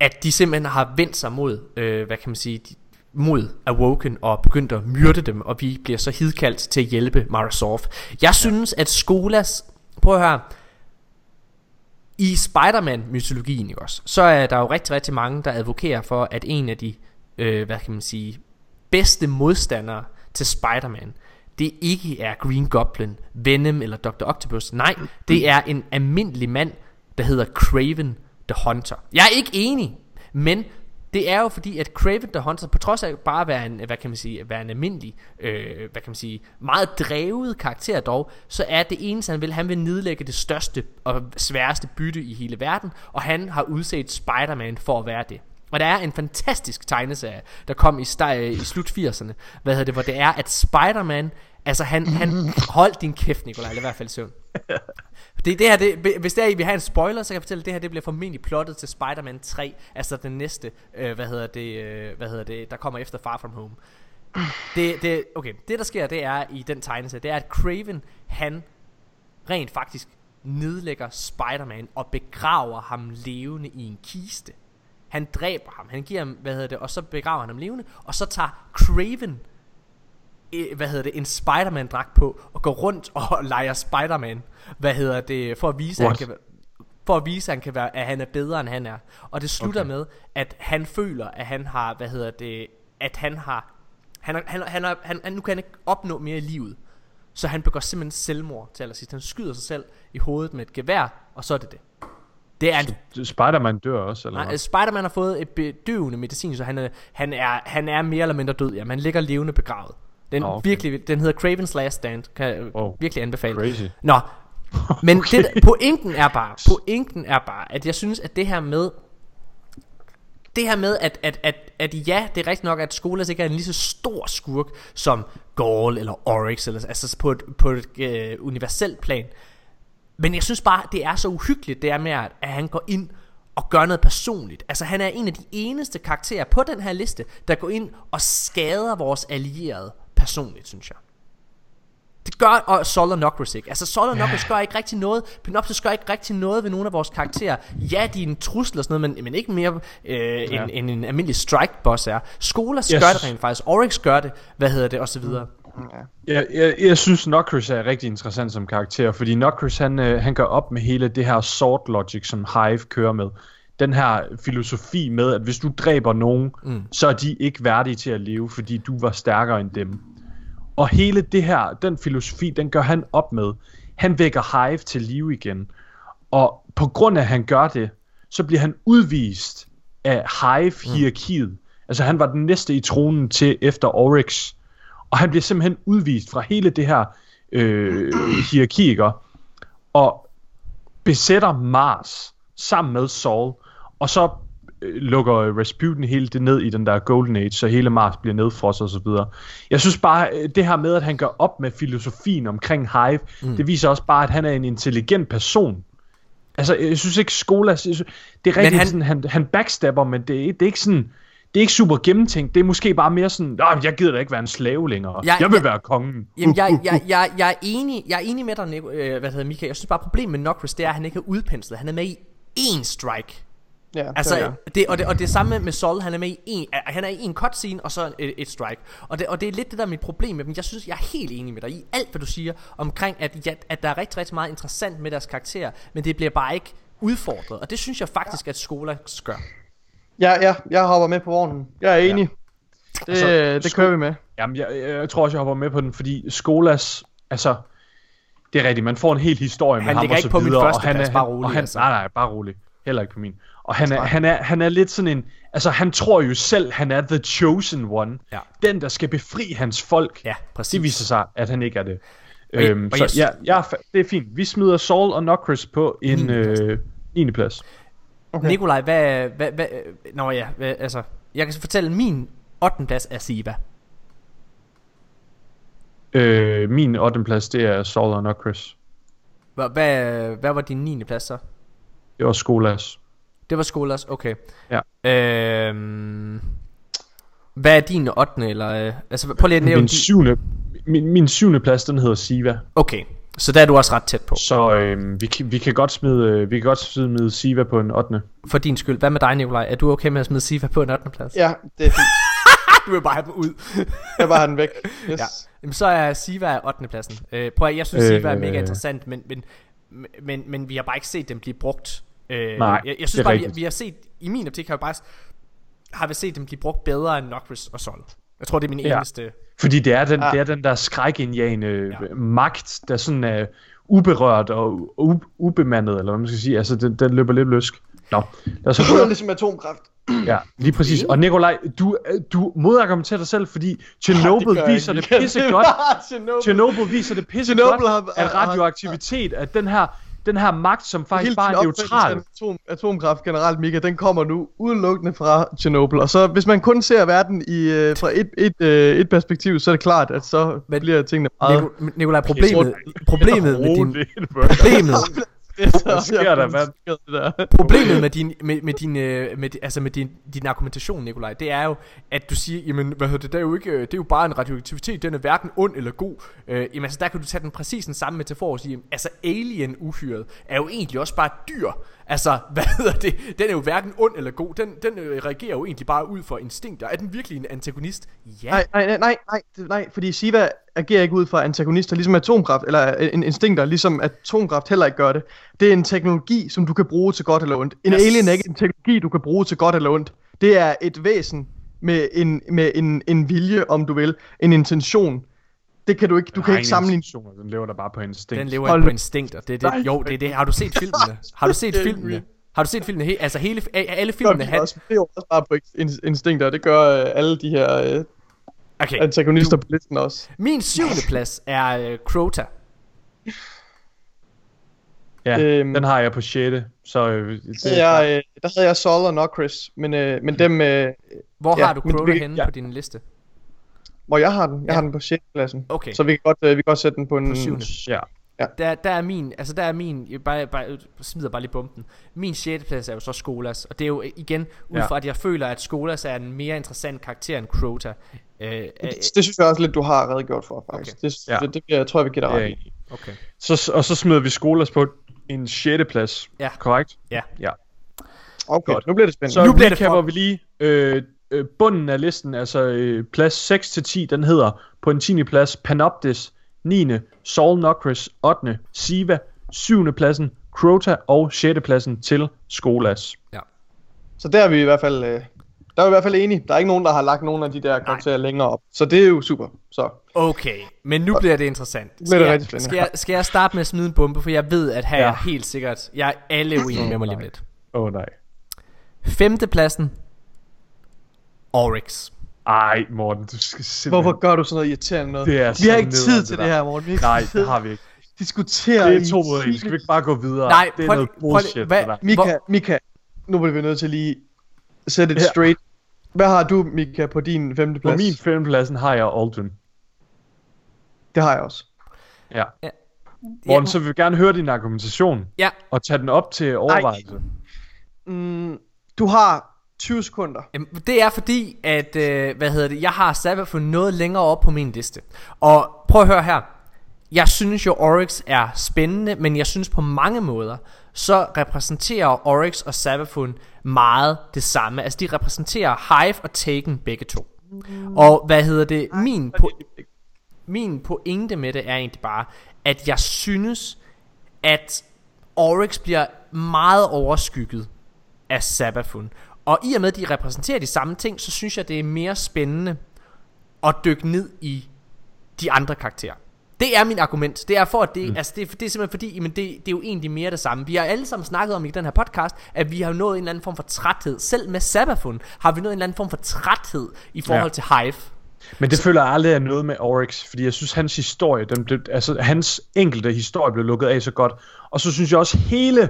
at de simpelthen har vendt sig mod, øh, hvad kan man sige, de, mod Awoken og begyndte at myrde dem, og vi bliver så hidkaldt til at hjælpe Marasov. Jeg synes, at Skolas... Prøv at høre. I Spider-Man-mytologien, også, så er der jo rigtig, rigtig mange, der advokerer for, at en af de, øh, hvad kan man sige, bedste modstandere til Spider-Man, det ikke er Green Goblin, Venom eller Dr. Octopus. Nej, det er en almindelig mand, der hedder Craven the Hunter. Jeg er ikke enig, men det er jo fordi, at Craven the Hunter, på trods af bare at være en, hvad kan man sige, være en almindelig, øh, hvad kan man sige, meget drevet karakter dog, så er det eneste han vil, han vil nedlægge det største og sværeste bytte i hele verden, og han har udset Spider-Man for at være det. Og der er en fantastisk tegneserie, der kom i, st- i slut 80'erne, hvad hedder det, hvor det er, at Spider-Man, altså han, han hold din kæft, Nikolaj, eller i hvert fald søvn. Det, det her, det, hvis der vi har en spoiler, så kan jeg fortælle, at det her det bliver formentlig plottet til Spider-Man 3, altså den næste, øh, hvad hedder det, øh, hvad hedder det, der kommer efter Far From Home. Det, det, okay, det der sker, det er i den tegneserie, det er, at Craven, han rent faktisk nedlægger Spider-Man og begraver ham levende i en kiste. Han dræber ham, han giver ham, hvad hedder det, og så begraver han ham levende, og så tager Craven hvad hedder det, en Spider-Man dragt på og går rundt og leger Spider-Man, hvad hedder det, for at vise, at han kan for at vise, at han, kan være, at han er bedre, end han er. Og det slutter okay. Med, at han føler, at han har, hvad hedder det, at han har, han, han, han, han, han, nu kan han ikke opnå mere i livet. Så han begår simpelthen selvmord til allersidst. Han skyder sig selv i hovedet med et gevær, og så er det det. Det er en Spider-Man dør også, eller Nej? Spider-Man har fået et bedøvende medicin, så han er, han er, han er mere eller mindre død. Ja, han ligger levende begravet. Den, Ah, okay. virkelig, den hedder Craven's Last Stand. Kan jeg oh, Oh, virkelig anbefale. crazy. Nå, men Okay. det, der- pointen er bare, pointen er bare, at jeg synes, at det her med, det her med, at, at, at, at ja, det er rigtigt nok, at Skolas ikke er en lige så stor skurk som Gaul eller Oryx, eller, altså på et, på et øh, universelt plan. Men jeg synes bare, det er så uhyggeligt, det er med, at, at han går ind og gør noget personligt. Altså han er en af de eneste karakterer på den her liste, der går ind og skader vores allierede personligt, synes jeg. Det gør og Sol og Nocris ikke. Altså Sol og Nocris gør ikke rigtig noget. Pinopsis gør ikke rigtig noget ved nogle af vores karakterer. Ja, de er en trussel og sådan noget, men, men ikke mere øh, ja. end, end en almindelig strike boss er. Skolas Yes. gør det rent faktisk. Oryx gør det, hvad hedder det, og så videre. Jeg, jeg, jeg synes Nocris er rigtig interessant som karakter, fordi Nocris han, øh, han gør op med hele det her sword logic, som Hive kører med. Den her filosofi med, at hvis du dræber nogen, mm. så er de ikke værdige til at leve, fordi du var stærkere end dem. Og hele det her, den filosofi, den gør han op med. Han vækker Hive til live igen. Og på grund af, at han gør det, så bliver han udvist af Hive-hierarkiet. Mm. Altså han var den næste i tronen til efter Oryx. Og han bliver simpelthen udvist fra hele det her øh, hierarki, ikke? Og besætter Mars sammen med Saul. Og så lukker Rasputin hele det ned i den der Golden Age, så hele Mars bliver nedfrosset og så videre. Jeg synes bare, øh, det her med, at han gør op med filosofien omkring Hive, mm. det viser også bare, at han er en intelligent person. Altså, jeg synes ikke, Skolas... jeg synes- Det er rigtigt, han- sådan, han, han backstabber, men det, er- det er ikke sådan... Det er ikke super gennemtænkt. Det er måske bare mere sådan, "Nå, jeg gider da ikke være en slave længere. Jeg- Jeg, vil jeg- være kongen. Jamen, jeg, jeg, jeg, jeg, er enig, jeg er enig med dig, Nico, øh, hvad hedder Michael. Jeg synes bare, problemet med Nocris, det er, at han ikke er udpenslet. Han er med i én strike. Ja, Altså, det er det, og, det, og det er samme med Sol, han er med i en, han er i en cutscene, og så et, et strike. Og det, og det er lidt det der er mit problem med dem. Jeg synes, jeg er helt enig med dig i alt, hvad du siger, omkring, at, ja, at der er rigtig, rigtig meget interessant med deres karakterer, men det bliver bare ikke udfordret. Og det synes jeg faktisk, at skoler gør. Ja, ja, jeg hopper med på vognen. Jeg er enig. Det, Altså, det kører vi med. Jamen, jeg, jeg, tror også, jeg hopper med på den, fordi Skolas, altså, det er rigtigt, man får en hel historie med Han ham ligger og ikke så på min videre, første og han plads, er, bare han- rolig, og han, altså. Nej, nej, bare rolig. Heller ikke på min. Og han er, han, er, han er lidt sådan en, altså han tror jo selv, han er the chosen one. Ja. Den, der skal befri hans folk. Ja, præcis. Det viser sig, at han ikke er det. Og Øhm, og så jeg- ja, fa- det er fint. Vi smider Saul og Nocris på en Niende plads. øh, 9. plads. Okay. Nikolaj, hvad, hvad, hvad, nå ja, hvad, altså, jeg kan så fortælle, min 8. plads er Siva. Øh, min 8. plads, det er Saul og Nocris. Hvad, hvad, hvad var din 9. plads så? Det var Skolas. Det var Skolas, okay. Ja. Øhm, hvad er din 8. eller øh, altså prøv lige at nævne Min din- syvende, min, min syvende plads, den hedder Siva. Okay, så der er du også ret tæt på. Så øh, vi, kan, vi kan godt smide, øh, vi kan godt smide Siva på en 8. For din skyld. Hvad med dig, Nikolaj? Er du okay med at smide Siva på en 8. plads? Ja, det er fint. du vil bare have dem ud. Jeg bare have den væk. Yes. ja. Jamen, så er Siva 8. pladsen. Øh, prøv at, jeg synes, Øh, Siva er mega interessant, men, men, men, men vi har bare ikke set dem blive brugt. Øh, Nej, jeg, jeg det synes er bare, vi, rigtigt. vi har set, i min optik har vi bare har vi set dem blive brugt bedre end Nocris og Sol. Jeg tror, det er min Ja. eneste... Fordi det er den, Ja. det er den der skrækindjagende Ja. ja. magt, der sådan er uberørt og u- ubemandet, eller hvad man skal sige. Altså, den, den løber lidt løsk. Nå, lad os Det er ligesom atomkraft. Ja, lige præcis. Og Nikolaj, du, du modargumenterer dig selv, fordi Chernobyl jeg viser det pisse godt. Chernobyl. Chernobyl viser det pisse Chernobyl godt, har- at radioaktivitet, at den her, den her magt, som faktisk Hele bare er neutral. Atom, atomkraft generelt, Mika, den kommer nu udelukkende fra Chernobyl. Og så hvis man kun ser verden i, øh, fra et, et, øh, et perspektiv, så er det klart, at så Men- bliver tingene meget... Nikolaj, problemet, problemet med din... Roligt, Problemet, Hvad sker der, mand? Det der. problemet med din med, med din øh, med, altså med din din argumentation Nikolaj, det er jo at du siger, jamen hvad hedder det, det er jo ikke øh, det er jo bare en radioaktivitet, den er hverken ond eller god. Øh, jamen altså der kan du tage den præcis den samme metafor og sige, jamen, altså alien uhyret er jo egentlig også bare et dyr. Altså, hvad hedder det? Den er jo hverken ond eller god. Den, den øh, reagerer jo egentlig bare ud for instinkter. Er den virkelig en antagonist? Ja. Nej, nej, nej, nej, nej, nej, fordi Siva agerer ikke ud fra antagonister, ligesom atomkraft, eller en instinkter, ligesom atomkraft heller ikke gør det. Det er en teknologi, som du kan bruge til godt eller ondt. En Yes. alien er ikke en teknologi, du kan bruge til godt eller ondt. Det er et væsen med en, med en, en vilje, om du vil, en intention. Det kan du ikke, du kan ikke sammenligne. Den lever der bare på instinkt. Den lever Hold ikke på nu. instinkter. Det er det. Jo, det er det. Har du set filmene? Har du set filmene? Har du set filmene? He, altså hele, alle filmene han, det er jo også bare på in- instinkter, og det gør øh, alle de her øh, Okay. antagonister på listen også. Min syvende plads er uh, Crota. Ja, Øhm. den har jeg på 6. Så øh, det, er, øh, der havde jeg Sol og Nocris, men, øh, men dem, øh, Hvor Ja, har du Crota henne ja. på din liste? Hvor jeg har den, jeg Ja. har den på 6. pladsen. Okay. Så vi kan godt, øh, vi kan godt sætte den på en På syvende. ja. Der, der er min, altså der er min, jeg bare, bare jeg smider bare lige bomben. Min 6. plads er jo så Skolas, og det er jo igen ud Ja. fra, at jeg føler, at Skolas er en mere interessant karakter end Crota. Øh, øh, Det, det synes jeg også lidt, du har redegjort for, faktisk. Okay. Det, Ja. det, det, jeg tror jeg, vi giver dig Det ret i. okay. Så, og så smider vi Skolas på en 6. plads. Ja. Korrekt? Ja. Ja. Okay, Godt. nu bliver det spændende. Så Nu bliver det for- vi lige øh, øh, bunden af listen, altså øh, plads 6 til 10, den hedder på en 10. plads Panoptis, 9. Saul Nocris, 8. Siva, 7. pladsen Crota og 6. pladsen til Skolas. Så der er vi i hvert fald, øh, der er vi i hvert fald enige. Der er ikke nogen, der har lagt nogen af de der karakterer længere op. Så det er jo super. Så Okay, men nu bliver det interessant. bliver det jeg, spændende. skal, jeg, skal jeg starte med at smide en bombe, for jeg ved, at her Ja. er helt sikkert, jeg er alle uenige med mig lige lidt. Åh oh, nej. Femte pladsen, Oryx. Ej, Morten, du skal simpelthen... hvorfor gør du sådan noget irriterende noget? Det er vi har ikke tid det til der. det her, Morten. Vi har Nej, det har vi ikke. diskutere. Det er i to mod en. Skal vi ikke bare gå videre? Nej, det er prøv- noget prøv- bullshit, hvad- det der. Mika, Hvor- Mika, nu bliver vi nødt til lige sætte det Ja. straight. Hvad har du, Mika, på din femte På plads? min femtepladsen har jeg Aldrin. Det har jeg også. Ja. Ja. Morten, så vil vi gerne høre din argumentation. Ja. Og tage den op til overvejelse. Mm, du har 20 sekunder. Jamen, det er fordi, at, øh, hvad hedder det, jeg har Sabafun noget længere op på min liste. Og prøv at høre her. Jeg synes jo, Oryx er spændende, men jeg synes på mange måder, så repræsenterer Oryx og Sabafun meget det samme. Altså, de repræsenterer Hive og Taken begge to. Og hvad hedder det, min, po- min pointe med det er egentlig bare, at jeg synes, at Oryx bliver meget overskygget af Sabafun. Og i og med, at de repræsenterer de samme ting, så synes jeg, det er mere spændende at dykke ned i de andre karakterer. Det er min argument. Det er for at det, mm. altså det, er, det er simpelthen fordi, men det, det er jo egentlig mere det samme. Vi har alle sammen snakket om i den her podcast, at vi har nået en eller anden form for træthed. Selv med Sabafun har vi nået en eller anden form for træthed i forhold Ja. til Hive. Men det føler jeg aldrig er noget med Oryx, fordi jeg synes, hans historie, den blev, altså hans enkelte historie blev lukket af så godt. Og så synes jeg også, hele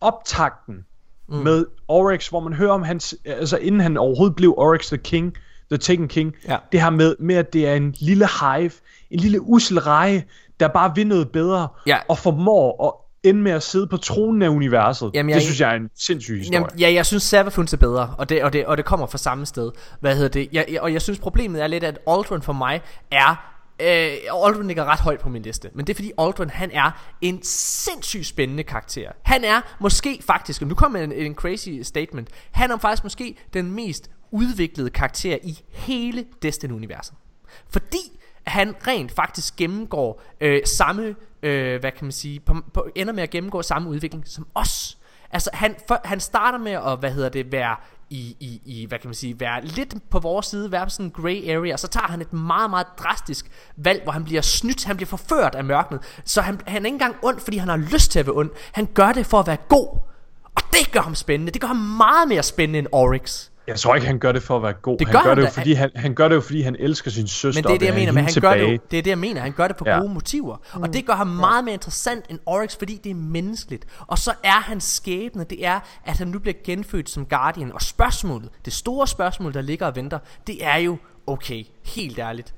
optakten mm. med Oryx, hvor man hører om hans, altså inden han overhovedet blev Oryx the King, The Taken King, Ja. det her med, med, at det er en lille hive, en lille usel reje, der bare vil noget bedre, Ja. og formår at ende med at sidde på tronen af universet. Jamen, jeg det synes jeg er en sindssyg historie. Jamen, ja, jeg synes Savafuns er bedre, og det, og, det, og det kommer fra samme sted. Hvad hedder det? Jeg, og jeg synes problemet er lidt, at Aldrin for mig er... Øh, Aldrin ligger ret højt på min liste, men det er fordi Aldrin han er en sindssygt spændende karakter. Han er måske faktisk, nu kommer en, en crazy statement, han er faktisk måske den mest udviklede karakter i hele Destiny-universet. Fordi han rent faktisk gennemgår øh, samme, øh, hvad kan man sige, på, på, ender med at gennemgå samme udvikling som os. Altså han, for, han starter med at, hvad hedder det, være i, i, i, hvad kan man sige, være lidt på vores side, være på sådan en grey area, og så tager han et meget, meget drastisk valg, hvor han bliver snydt, han bliver forført af mørknet, så han, han er ikke engang ond, fordi han har lyst til at være ond, han gør det for at være god, og det gør ham spændende, det gør ham meget mere spændende end Oryx. Jeg tror ikke, han gør det for at være god. Det han gør gør han det jo, da. fordi han, han gør det jo, fordi han elsker sin søster. Men det er det, jeg mener, men han hende gør det, jo, tilbage. det er det, jeg mener, han gør det på Ja. gode motiver. Og det gør ham meget mere interessant end Oryx, fordi det er menneskeligt. Og så er hans skæbne, det er, at han nu bliver genfødt som Guardian. Og spørgsmålet, det store spørgsmål, der ligger og venter, det er jo, okay, helt ærligt,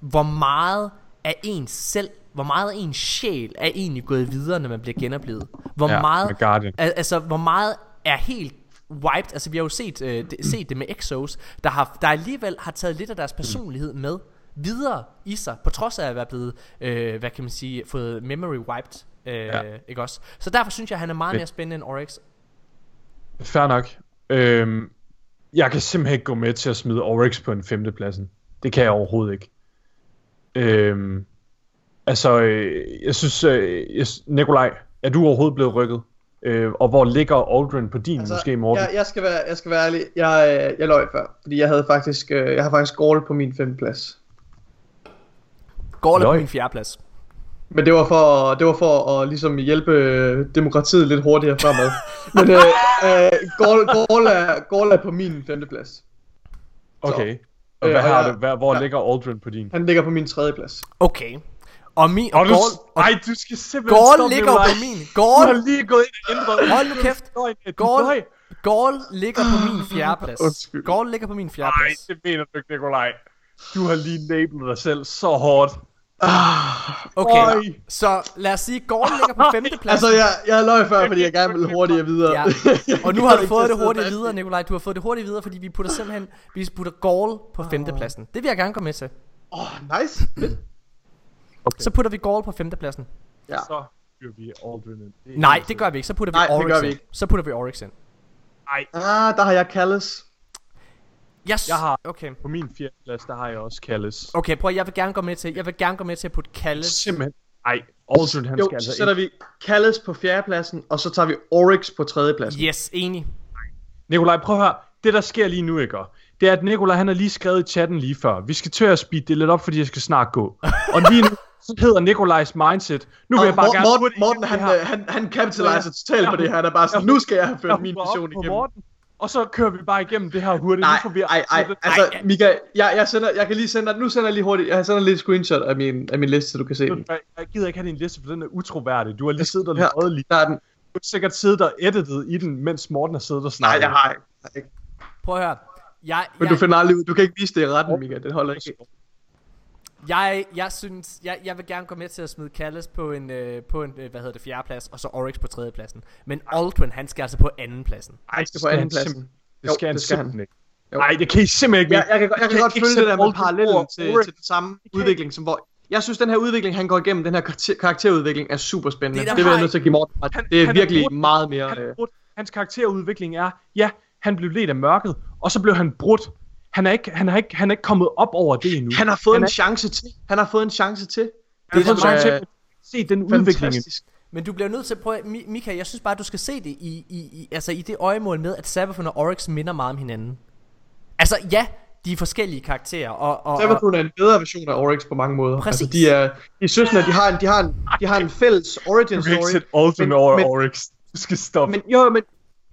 hvor meget af ens selv, hvor meget af ens sjæl er egentlig gået videre, når man bliver genoplevet? Hvor Ja, meget, al- altså, hvor meget er helt wiped, altså vi har jo set, øh, det, set det med Exos, der, har, der alligevel har taget lidt af deres personlighed med videre i sig, på trods af at være blevet, øh, hvad kan man sige, fået memory wiped, øh, ja. ikke også? Så derfor synes jeg, at han er meget mere spændende end Oryx. Fair nok. Øhm, jeg kan simpelthen ikke gå med til at smide Oryx på en femtepladsen. Det kan jeg overhovedet ikke. Øhm, altså, øh, jeg synes, øh, jeg, Nikolaj, er du overhovedet blevet rykket? Øh, og hvor ligger Aldrin på din, altså, måske Morten? jeg, jeg, skal være, jeg skal være ærlig. Jeg, øh, jeg løj før, fordi jeg havde faktisk, øh, jeg har faktisk Gaul på min femte plads. Gaul er på min fjerdeplads. Men det var for, det var for at ligesom hjælpe øh, demokratiet lidt hurtigere fremad. Men øh, øh, Gaul, Gaul, er, Gaul er på min femte plads. Okay. Og Øh, hvad og har jeg- du, hvad, hvor ja. ligger Aldrin på din? Han ligger på min tredje plads. Okay. Og min, og Og du, Gaul, ej, du skal simpelthen Gaul stoppe, ligger på min. Du har Gaul, lige gået ind og ændret. Hold nu kæft. Gaul. Gaul ligger på min fjerdeplads. Undskyld. Gaul ligger på min Nej, fjerdeplads. det mener du ikke, Nikolaj. Du har lige lablet dig selv så hårdt. Okay, Øj. så lad os sige, Gaul ligger på femteplads. Altså, jeg, jeg løj før, fordi jeg gerne ville hurtigere videre. Ja. Og nu har du fået det hurtigt videre, Nikolaj. Du har fået det hurtigt videre, fordi vi putter simpelthen vi putter Gaul på femtepladsen. Det vil jeg gerne gå med til. Åh, oh, nice. Fedt. Så putter vi Gaul på femtepladsen. Ja. Så fyrer vi Aldrin ind. Det Nej, det gør vi ikke. Så putter vi Nej, det Oryx gør vi ind. ikke. Så putter vi Oryx ind. Ah, der har jeg Callis. Yes. Jeg har- Okay. På min fjerde plads, der har jeg også Callis. Okay, prøv jeg vil gerne gå med til. Jeg vil gerne gå med til at putte Kalle. Simpelthen. Ej, Aldrin han Jo, skal altså så sætter vi Callis på fjerdepladsen, og så tager vi Oryx på tredjepladsen. Yes, enig. Nikolaj, prøv at høre. Det der sker lige nu, ikke? Det er, at Nikolaj han har lige skrevet i chatten lige før. Vi skal til at speede det lidt op, fordi jeg skal snart gå. Og lige nu, så hedder Nikolajs mindset. Nu vil Og jeg bare Morten, gerne... Morten, Morten han, øh, her. han, han capitaliser totalt på det her. Han er bare sådan, nu skal jeg have ført min på igennem. Morten, og så kører vi bare igennem det her hurtigt. Nej, nu får vi ej, ej, afsluttet- altså Ej, Mika, jeg, jeg, sender, jeg kan lige sende dig, nu sender jeg lige hurtigt, jeg sender lige et screenshot af min, af min liste, så du kan se den. Jeg, gider ikke have din liste, for den er utroværdig. Du har lige siddet og lavet lige. der er den. Du har sikkert siddet og editet i den, mens Morten har siddet og Nej, snakket. jeg har ikke. Jeg har ikke. Prøv at høre. Jeg, Men jeg, du finder aldrig ud, du kan ikke vise det i retten, Mika, det holder ikke. jeg, jeg synes, jeg, jeg vil gerne gå med til at smide Callis på en, øh, på en øh, hvad hedder det, fjerdeplads, og så Oryx på tredjepladsen. Men Aldrin, han skal altså på andenpladsen. Han skal det på andenpladsen. Det Jo, skal han det skal han. simpelthen ikke. Jo. Nej, det kan I simpelthen ikke. Ja, jeg kan, godt- jeg kan kan godt følge det der med parallellen til, til den samme udvikling som hvor Jeg synes den her udvikling han går igennem Den her karakter, karakterudvikling er super spændende Det Det, er vil jeg nødt til at give Morten. Han- Det er han er virkelig brudt. meget mere Han er øh. Hans karakterudvikling er, ja, han blev ledt af mørket, og så blev han brudt. Han er ikke, han er ikke, han er ikke kommet op over det endnu. Han har fået Han en er- chance til Han har fået en chance til han har fået en chance er til at se den udvikling. Men du bliver nødt til at prøve, Mi- Mika, jeg synes bare, du skal se det i, i, i, altså i det øjemål med, at Savathun og Oryx minder meget om hinanden. Altså ja, de er forskellige karakterer, og, og, Savathun er en bedre version af Oryx på mange måder Præcis. Altså de er De er søskende De har en, de har en, de har en fælles origin Du kan ikke story sætte Men- over men- Oryx. Du skal stoppe. Men jo men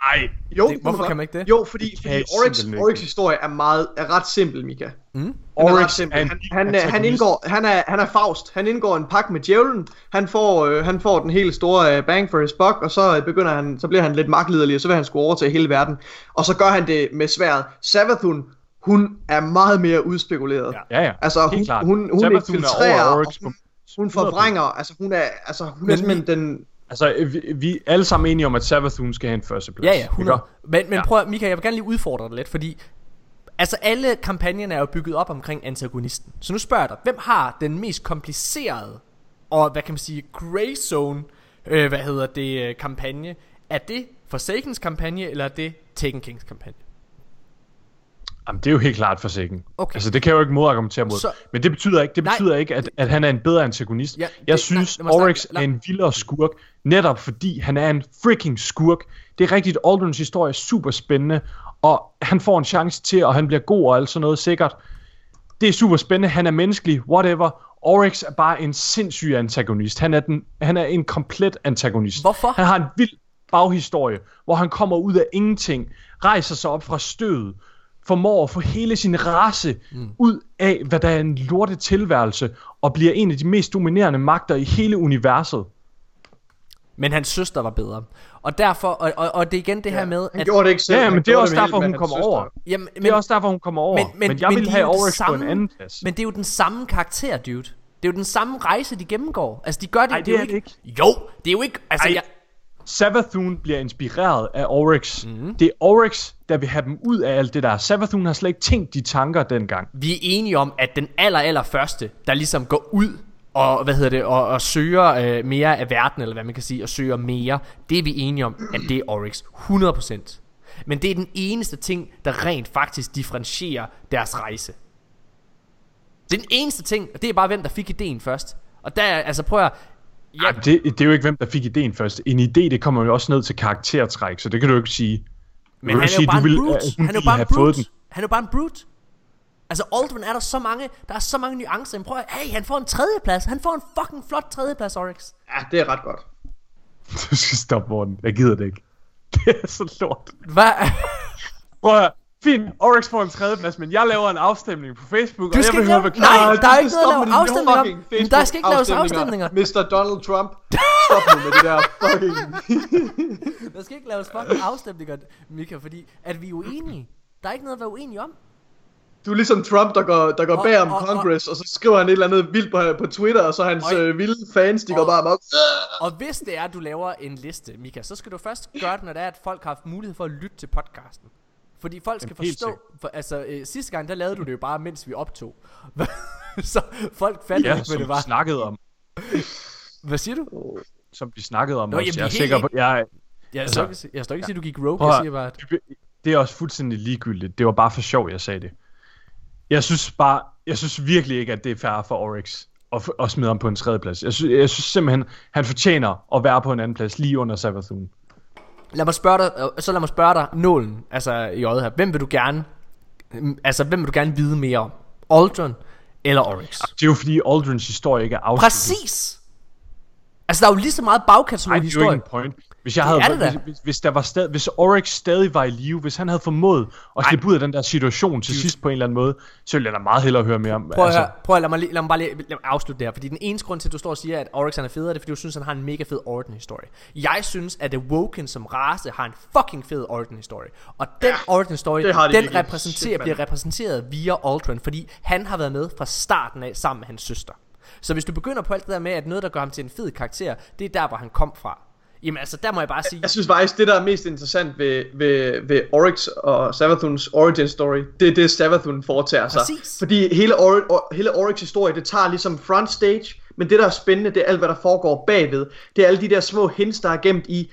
Ej, jo, Det- hvorfor kan man ikke det? Jo fordi, fordi Oryx. Oryx historie er meget er ret simpel Mika Mm? Er Oryx simpel. Han, han, han antagonist. indgår, han er, han er Faust. Han indgår en pagt med djævlen. Han får, øh, han får den helt store øh, bang for his buck, og så øh, begynder han, så bliver han lidt magtliderlig, og så vil han skulle overtage hele verden. Og så gør han det med sværet. Savathun, hun er meget mere udspekuleret. Ja. ja, ja. Altså, hun, klart. hun, hun er infiltrerer, hun, hun 100%. forvrænger, altså hun er, altså, hun Men er simpelthen den... Altså, vi, vi er alle sammen enige om, at Savathun skal have en førsteplads. Ja, ja, 100. Men, men Ja. prøv, at- Mika, jeg vil gerne lige udfordre dig lidt, fordi altså alle kampagnerne er jo bygget op omkring antagonisten. Så nu spørger jeg dig, hvem har den mest komplicerede og hvad kan man sige, gray zone, øh, hvad hedder det, øh, kampagne? Er det Forsakens kampagne, eller er det Taken Kings kampagne? Jamen, det er jo helt klart forsikken. Okay. Altså, det kan jeg jo ikke modargumentere mod. Så-. Men det betyder ikke, det Nej. betyder ikke at, at han er en bedre antagonist. Ja, det- jeg nej, synes, snakke- Oryx er en vildere skurk, netop fordi han er en freaking skurk. Det er rigtigt, Aldrins historie er super spændende, og han får en chance til, og han bliver god og alt sådan noget sikkert. Det er super spændende, han er menneskelig, whatever. Oryx er bare en sindssyg antagonist. Han er, den, han er en komplet antagonist. Hvorfor? Han har en vild baghistorie, hvor han kommer ud af ingenting, rejser sig op fra stødet, formår at få hele sin race mm. ud af, hvad der er en lorte tilværelse, og bliver en af de mest dominerende magter i hele universet. Men hans søster var bedre. Og derfor, og, og, og det er igen det her med, Han at... gjorde det ikke selv. Ja, ja, han men det er også med derfor, hun kommer over. Jamen, Det er også derfor, hun kommer over. Men, men, men jeg vil det er have jo det samme, på en anden plads. Men det er jo den samme karakter, dude. Det er jo den samme rejse, de gennemgår. Altså, de gør det, Ej, det jo er det ikke. Jo, det er jo ikke... Altså, Ej. jeg, Savathun bliver inspireret af Oryx. Mm. Det er Oryx, der vil have dem ud af alt det der. Savathun har slet ikke tænkt de tanker dengang. vi er enige om, at den aller, aller første, der ligesom går ud og, hvad hedder det, og, og søger øh, mere af verden, eller hvad man kan sige, og søger mere, det er vi enige om, at det er Oryx. 100%. Men det er den eneste ting, der rent faktisk differentierer deres rejse. Det er den eneste ting, og det er bare, hvem der fik ideen først. Og der, altså prøv at... Ja. Ej, det, det er jo ikke, hvem der fik ideen først. En idé, det kommer jo også ned til karaktertræk, så det kan du jo ikke sige. Men han er jo bare en vil- brute. Han er jo bare en brute. Han er jo bare en brute. Altså Aldrin er der så mange, der er så mange nuancer. Men prøv at, hey, han får en tredjeplads. Han får en fucking flot tredjeplads, Oryx. Ja, det er ret godt. Du skal stoppe, Morten. Jeg gider det ikke. Det er så lort. Hvad? Prøv at. Fint, Oryx får en tredjeplads, men jeg laver en afstemning på Facebook, Du og jeg vil ikke høre, hvad Nej, der er ikke noget at med lave afstemninger om. Men der skal ikke laves afstemninger. Mr. Donald Trump. Stop nu med det der fucking... Der skal ikke laves fucking afstemninger, Mika, fordi at vi er uenige. Der er ikke noget at være uenige om. Du er ligesom Trump, der går, der går Og- bag om og- og- Congress, og så skriver han et eller andet vildt på, på Twitter, og så hans Og- øh, vilde fans, de går og- bare amok. Og hvis det er, at du laver en liste, Mika, så skal du først gøre det, når det er, at folk har haft mulighed for at lytte til podcasten. Fordi folk skal Jamen, forstå, for, altså øh, sidste gang, der lavede du det jo bare, mens vi optog. så folk fattede Ja, ikke, hvad det var. snakkede om. Hvad siger du? Som vi snakkede om Nå, også. jamen, Jeg er sikker på, jeg, Jeg Altså- ikke, jeg står ikke sige, at du gik rogue, Prøv jeg siger bare, at... det er også fuldstændig ligegyldigt. Det var bare for sjov, jeg sagde det. Jeg synes bare, jeg synes virkelig ikke, at det er fair for Oryx at, at smide ham på en tredjeplads. Jeg synes, jeg synes simpelthen, han fortjener at være på en anden plads lige under Savathun. Lad mig spørge dig, øh, så lad mig spørge dig, nålen, altså i øjet her. Hvem vil du gerne, mm, altså hvem vil du gerne vide mere om? Aldrin eller Oryx? Det er jo fordi Aldrins historie ikke er afsluttet. Præcis! Altså der er jo lige så meget bagkatalog det er jo ikke en point. Hvis, jeg Det havde, det da. hvis, hvis, hvis, der var stad, hvis Oryx stadig var i live, hvis han havde formået at slippe ud af den der situation til sidst på en eller anden måde, så ville jeg da meget hellere høre mere om. Prøv høre, prøv at lad, mig, lige- lad mig bare lige, lad mig afslutte det her Fordi den eneste grund til at du står og siger At Oryx han er federe Det er fordi du synes han har en mega fed origin historie Jeg synes at The Woken som race Har en fucking fed origin historie Og den origin story det har de Den virkelig. repræsenterer, Shit, bliver repræsenteret via Aldrin Fordi han har været med fra starten af Sammen med hans søster Så hvis du begynder på alt det der med At noget der gør ham til en fed karakter Det er der hvor han kom fra Jamen altså der må jeg bare sige Jeg synes faktisk, det der er mest interessant ved, ved, ved Oryx og Savathuns origin story, det er det, Savathun foretager sig. Præcis. Fordi hele, Or- Or- hele Oryx historie, det tager ligesom front stage, men det der er spændende, det er alt, hvad der foregår bagved. Det er alle de der små hints, der er gemt i,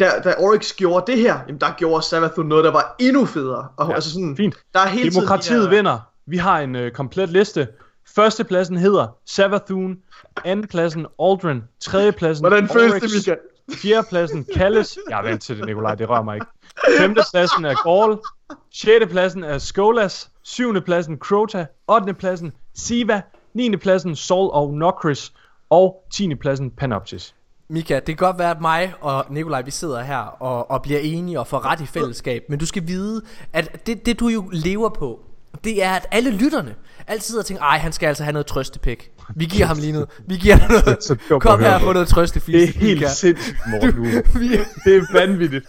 da, da Oryx gjorde det her, jamen der gjorde Savathun noget, der var endnu federe. Og, Ja, altså sådan, fint. Der er hele Demokratiet tiden de her- vinder. Vi har en øh, komplet liste. Førstepladsen hedder Savathun. Andenpladsen Aldrin. Tredjepladsen Hvordan føles det, Michael? Fjerdepladsen Kalles. Jeg er vant til det, Nikolaj. Det rører mig ikke. Femtepladsen er Gaul. Sjettepladsen er Skolas. Syvendepladsen Crota. Ottendepladsen Siva. Niendepladsen Sol og Nokris. Og tiendepladsen Panoptis. Mika, det kan godt være, at mig og Nikolaj, vi sidder her og, og bliver enige og får ret i fællesskab. Men du skal vide, at det, det du jo lever på, det er, at alle lytterne altid og tænker, ej, han skal altså have noget trøstepik. Vi giver ham lige noget. Vi giver ham noget. så Kom her og få noget trøstefis. Det er helt sindssygt, Morten. Nu. Vi, Det er vanvittigt.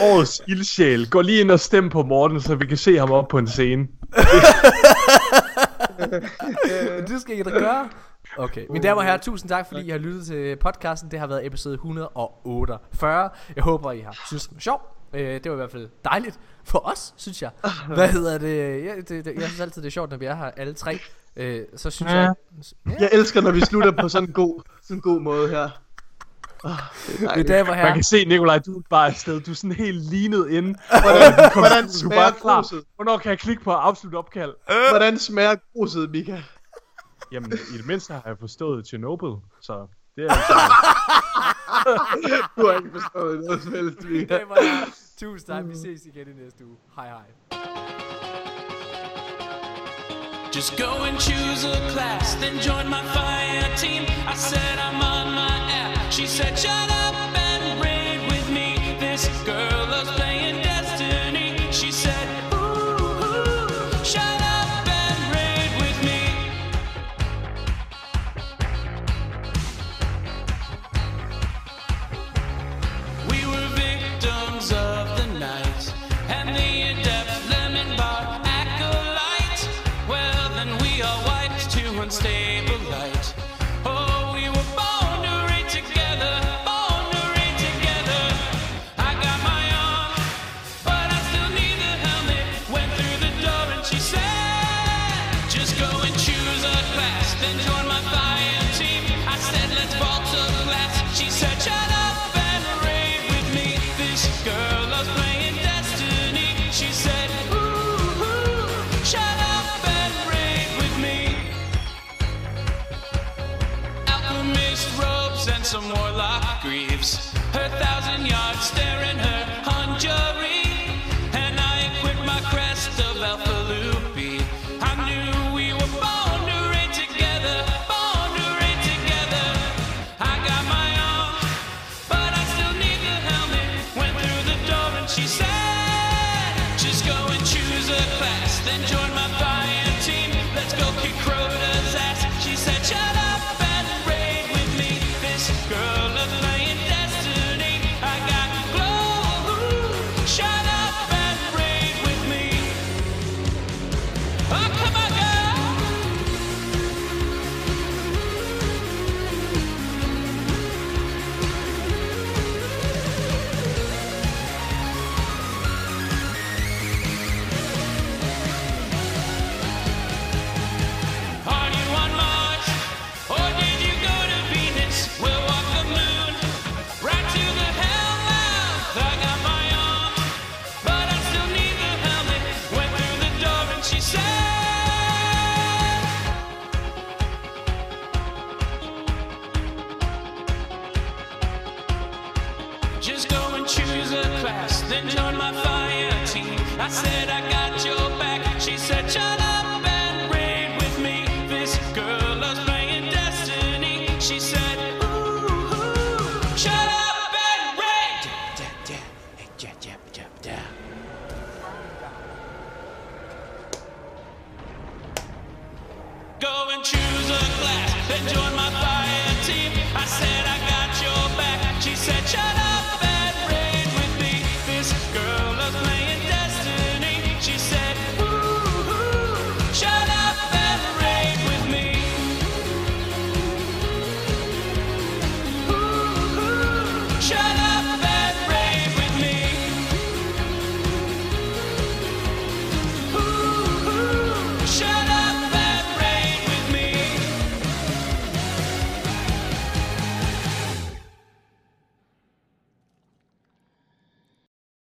Årets ildsjæl. Gå lige ind og stem på Morten, så vi kan se ham op på en scene. det skal I da gøre. Okay, mine damer og herrer, tusind tak, fordi I har lyttet til podcasten. Det har været episode 148. Jeg håber, I har synes det var sjovt. Øh, det var i hvert fald dejligt for os, synes jeg. Hvad hedder det? Ja, det, det jeg synes altid, det er sjovt, når vi er her alle tre. Øh, så synes Ja. jeg... Jeg elsker, når vi slutter på sådan en god, sådan en god måde her. Mine damer og Man herrer, kan se, Nikolaj, du er bare afsted. Du er sådan helt lignet ind. Hvordan, hvordan Du er smager bare klar. gruset? Hvornår kan jeg klikke på afslut opkald? Hvordan smager gruset, Mika? Jamen, i det mindste har jeg forstået Chernobyl, så det er. Du har ikke forstået noget som helst, mine Mika. damer og tusind tak. Vi ses igen i næste uge. Hej hej. Just go and choose a class, then join my fire team. I said I'm on my app. She said, shut up and raid with me. This girl loves playing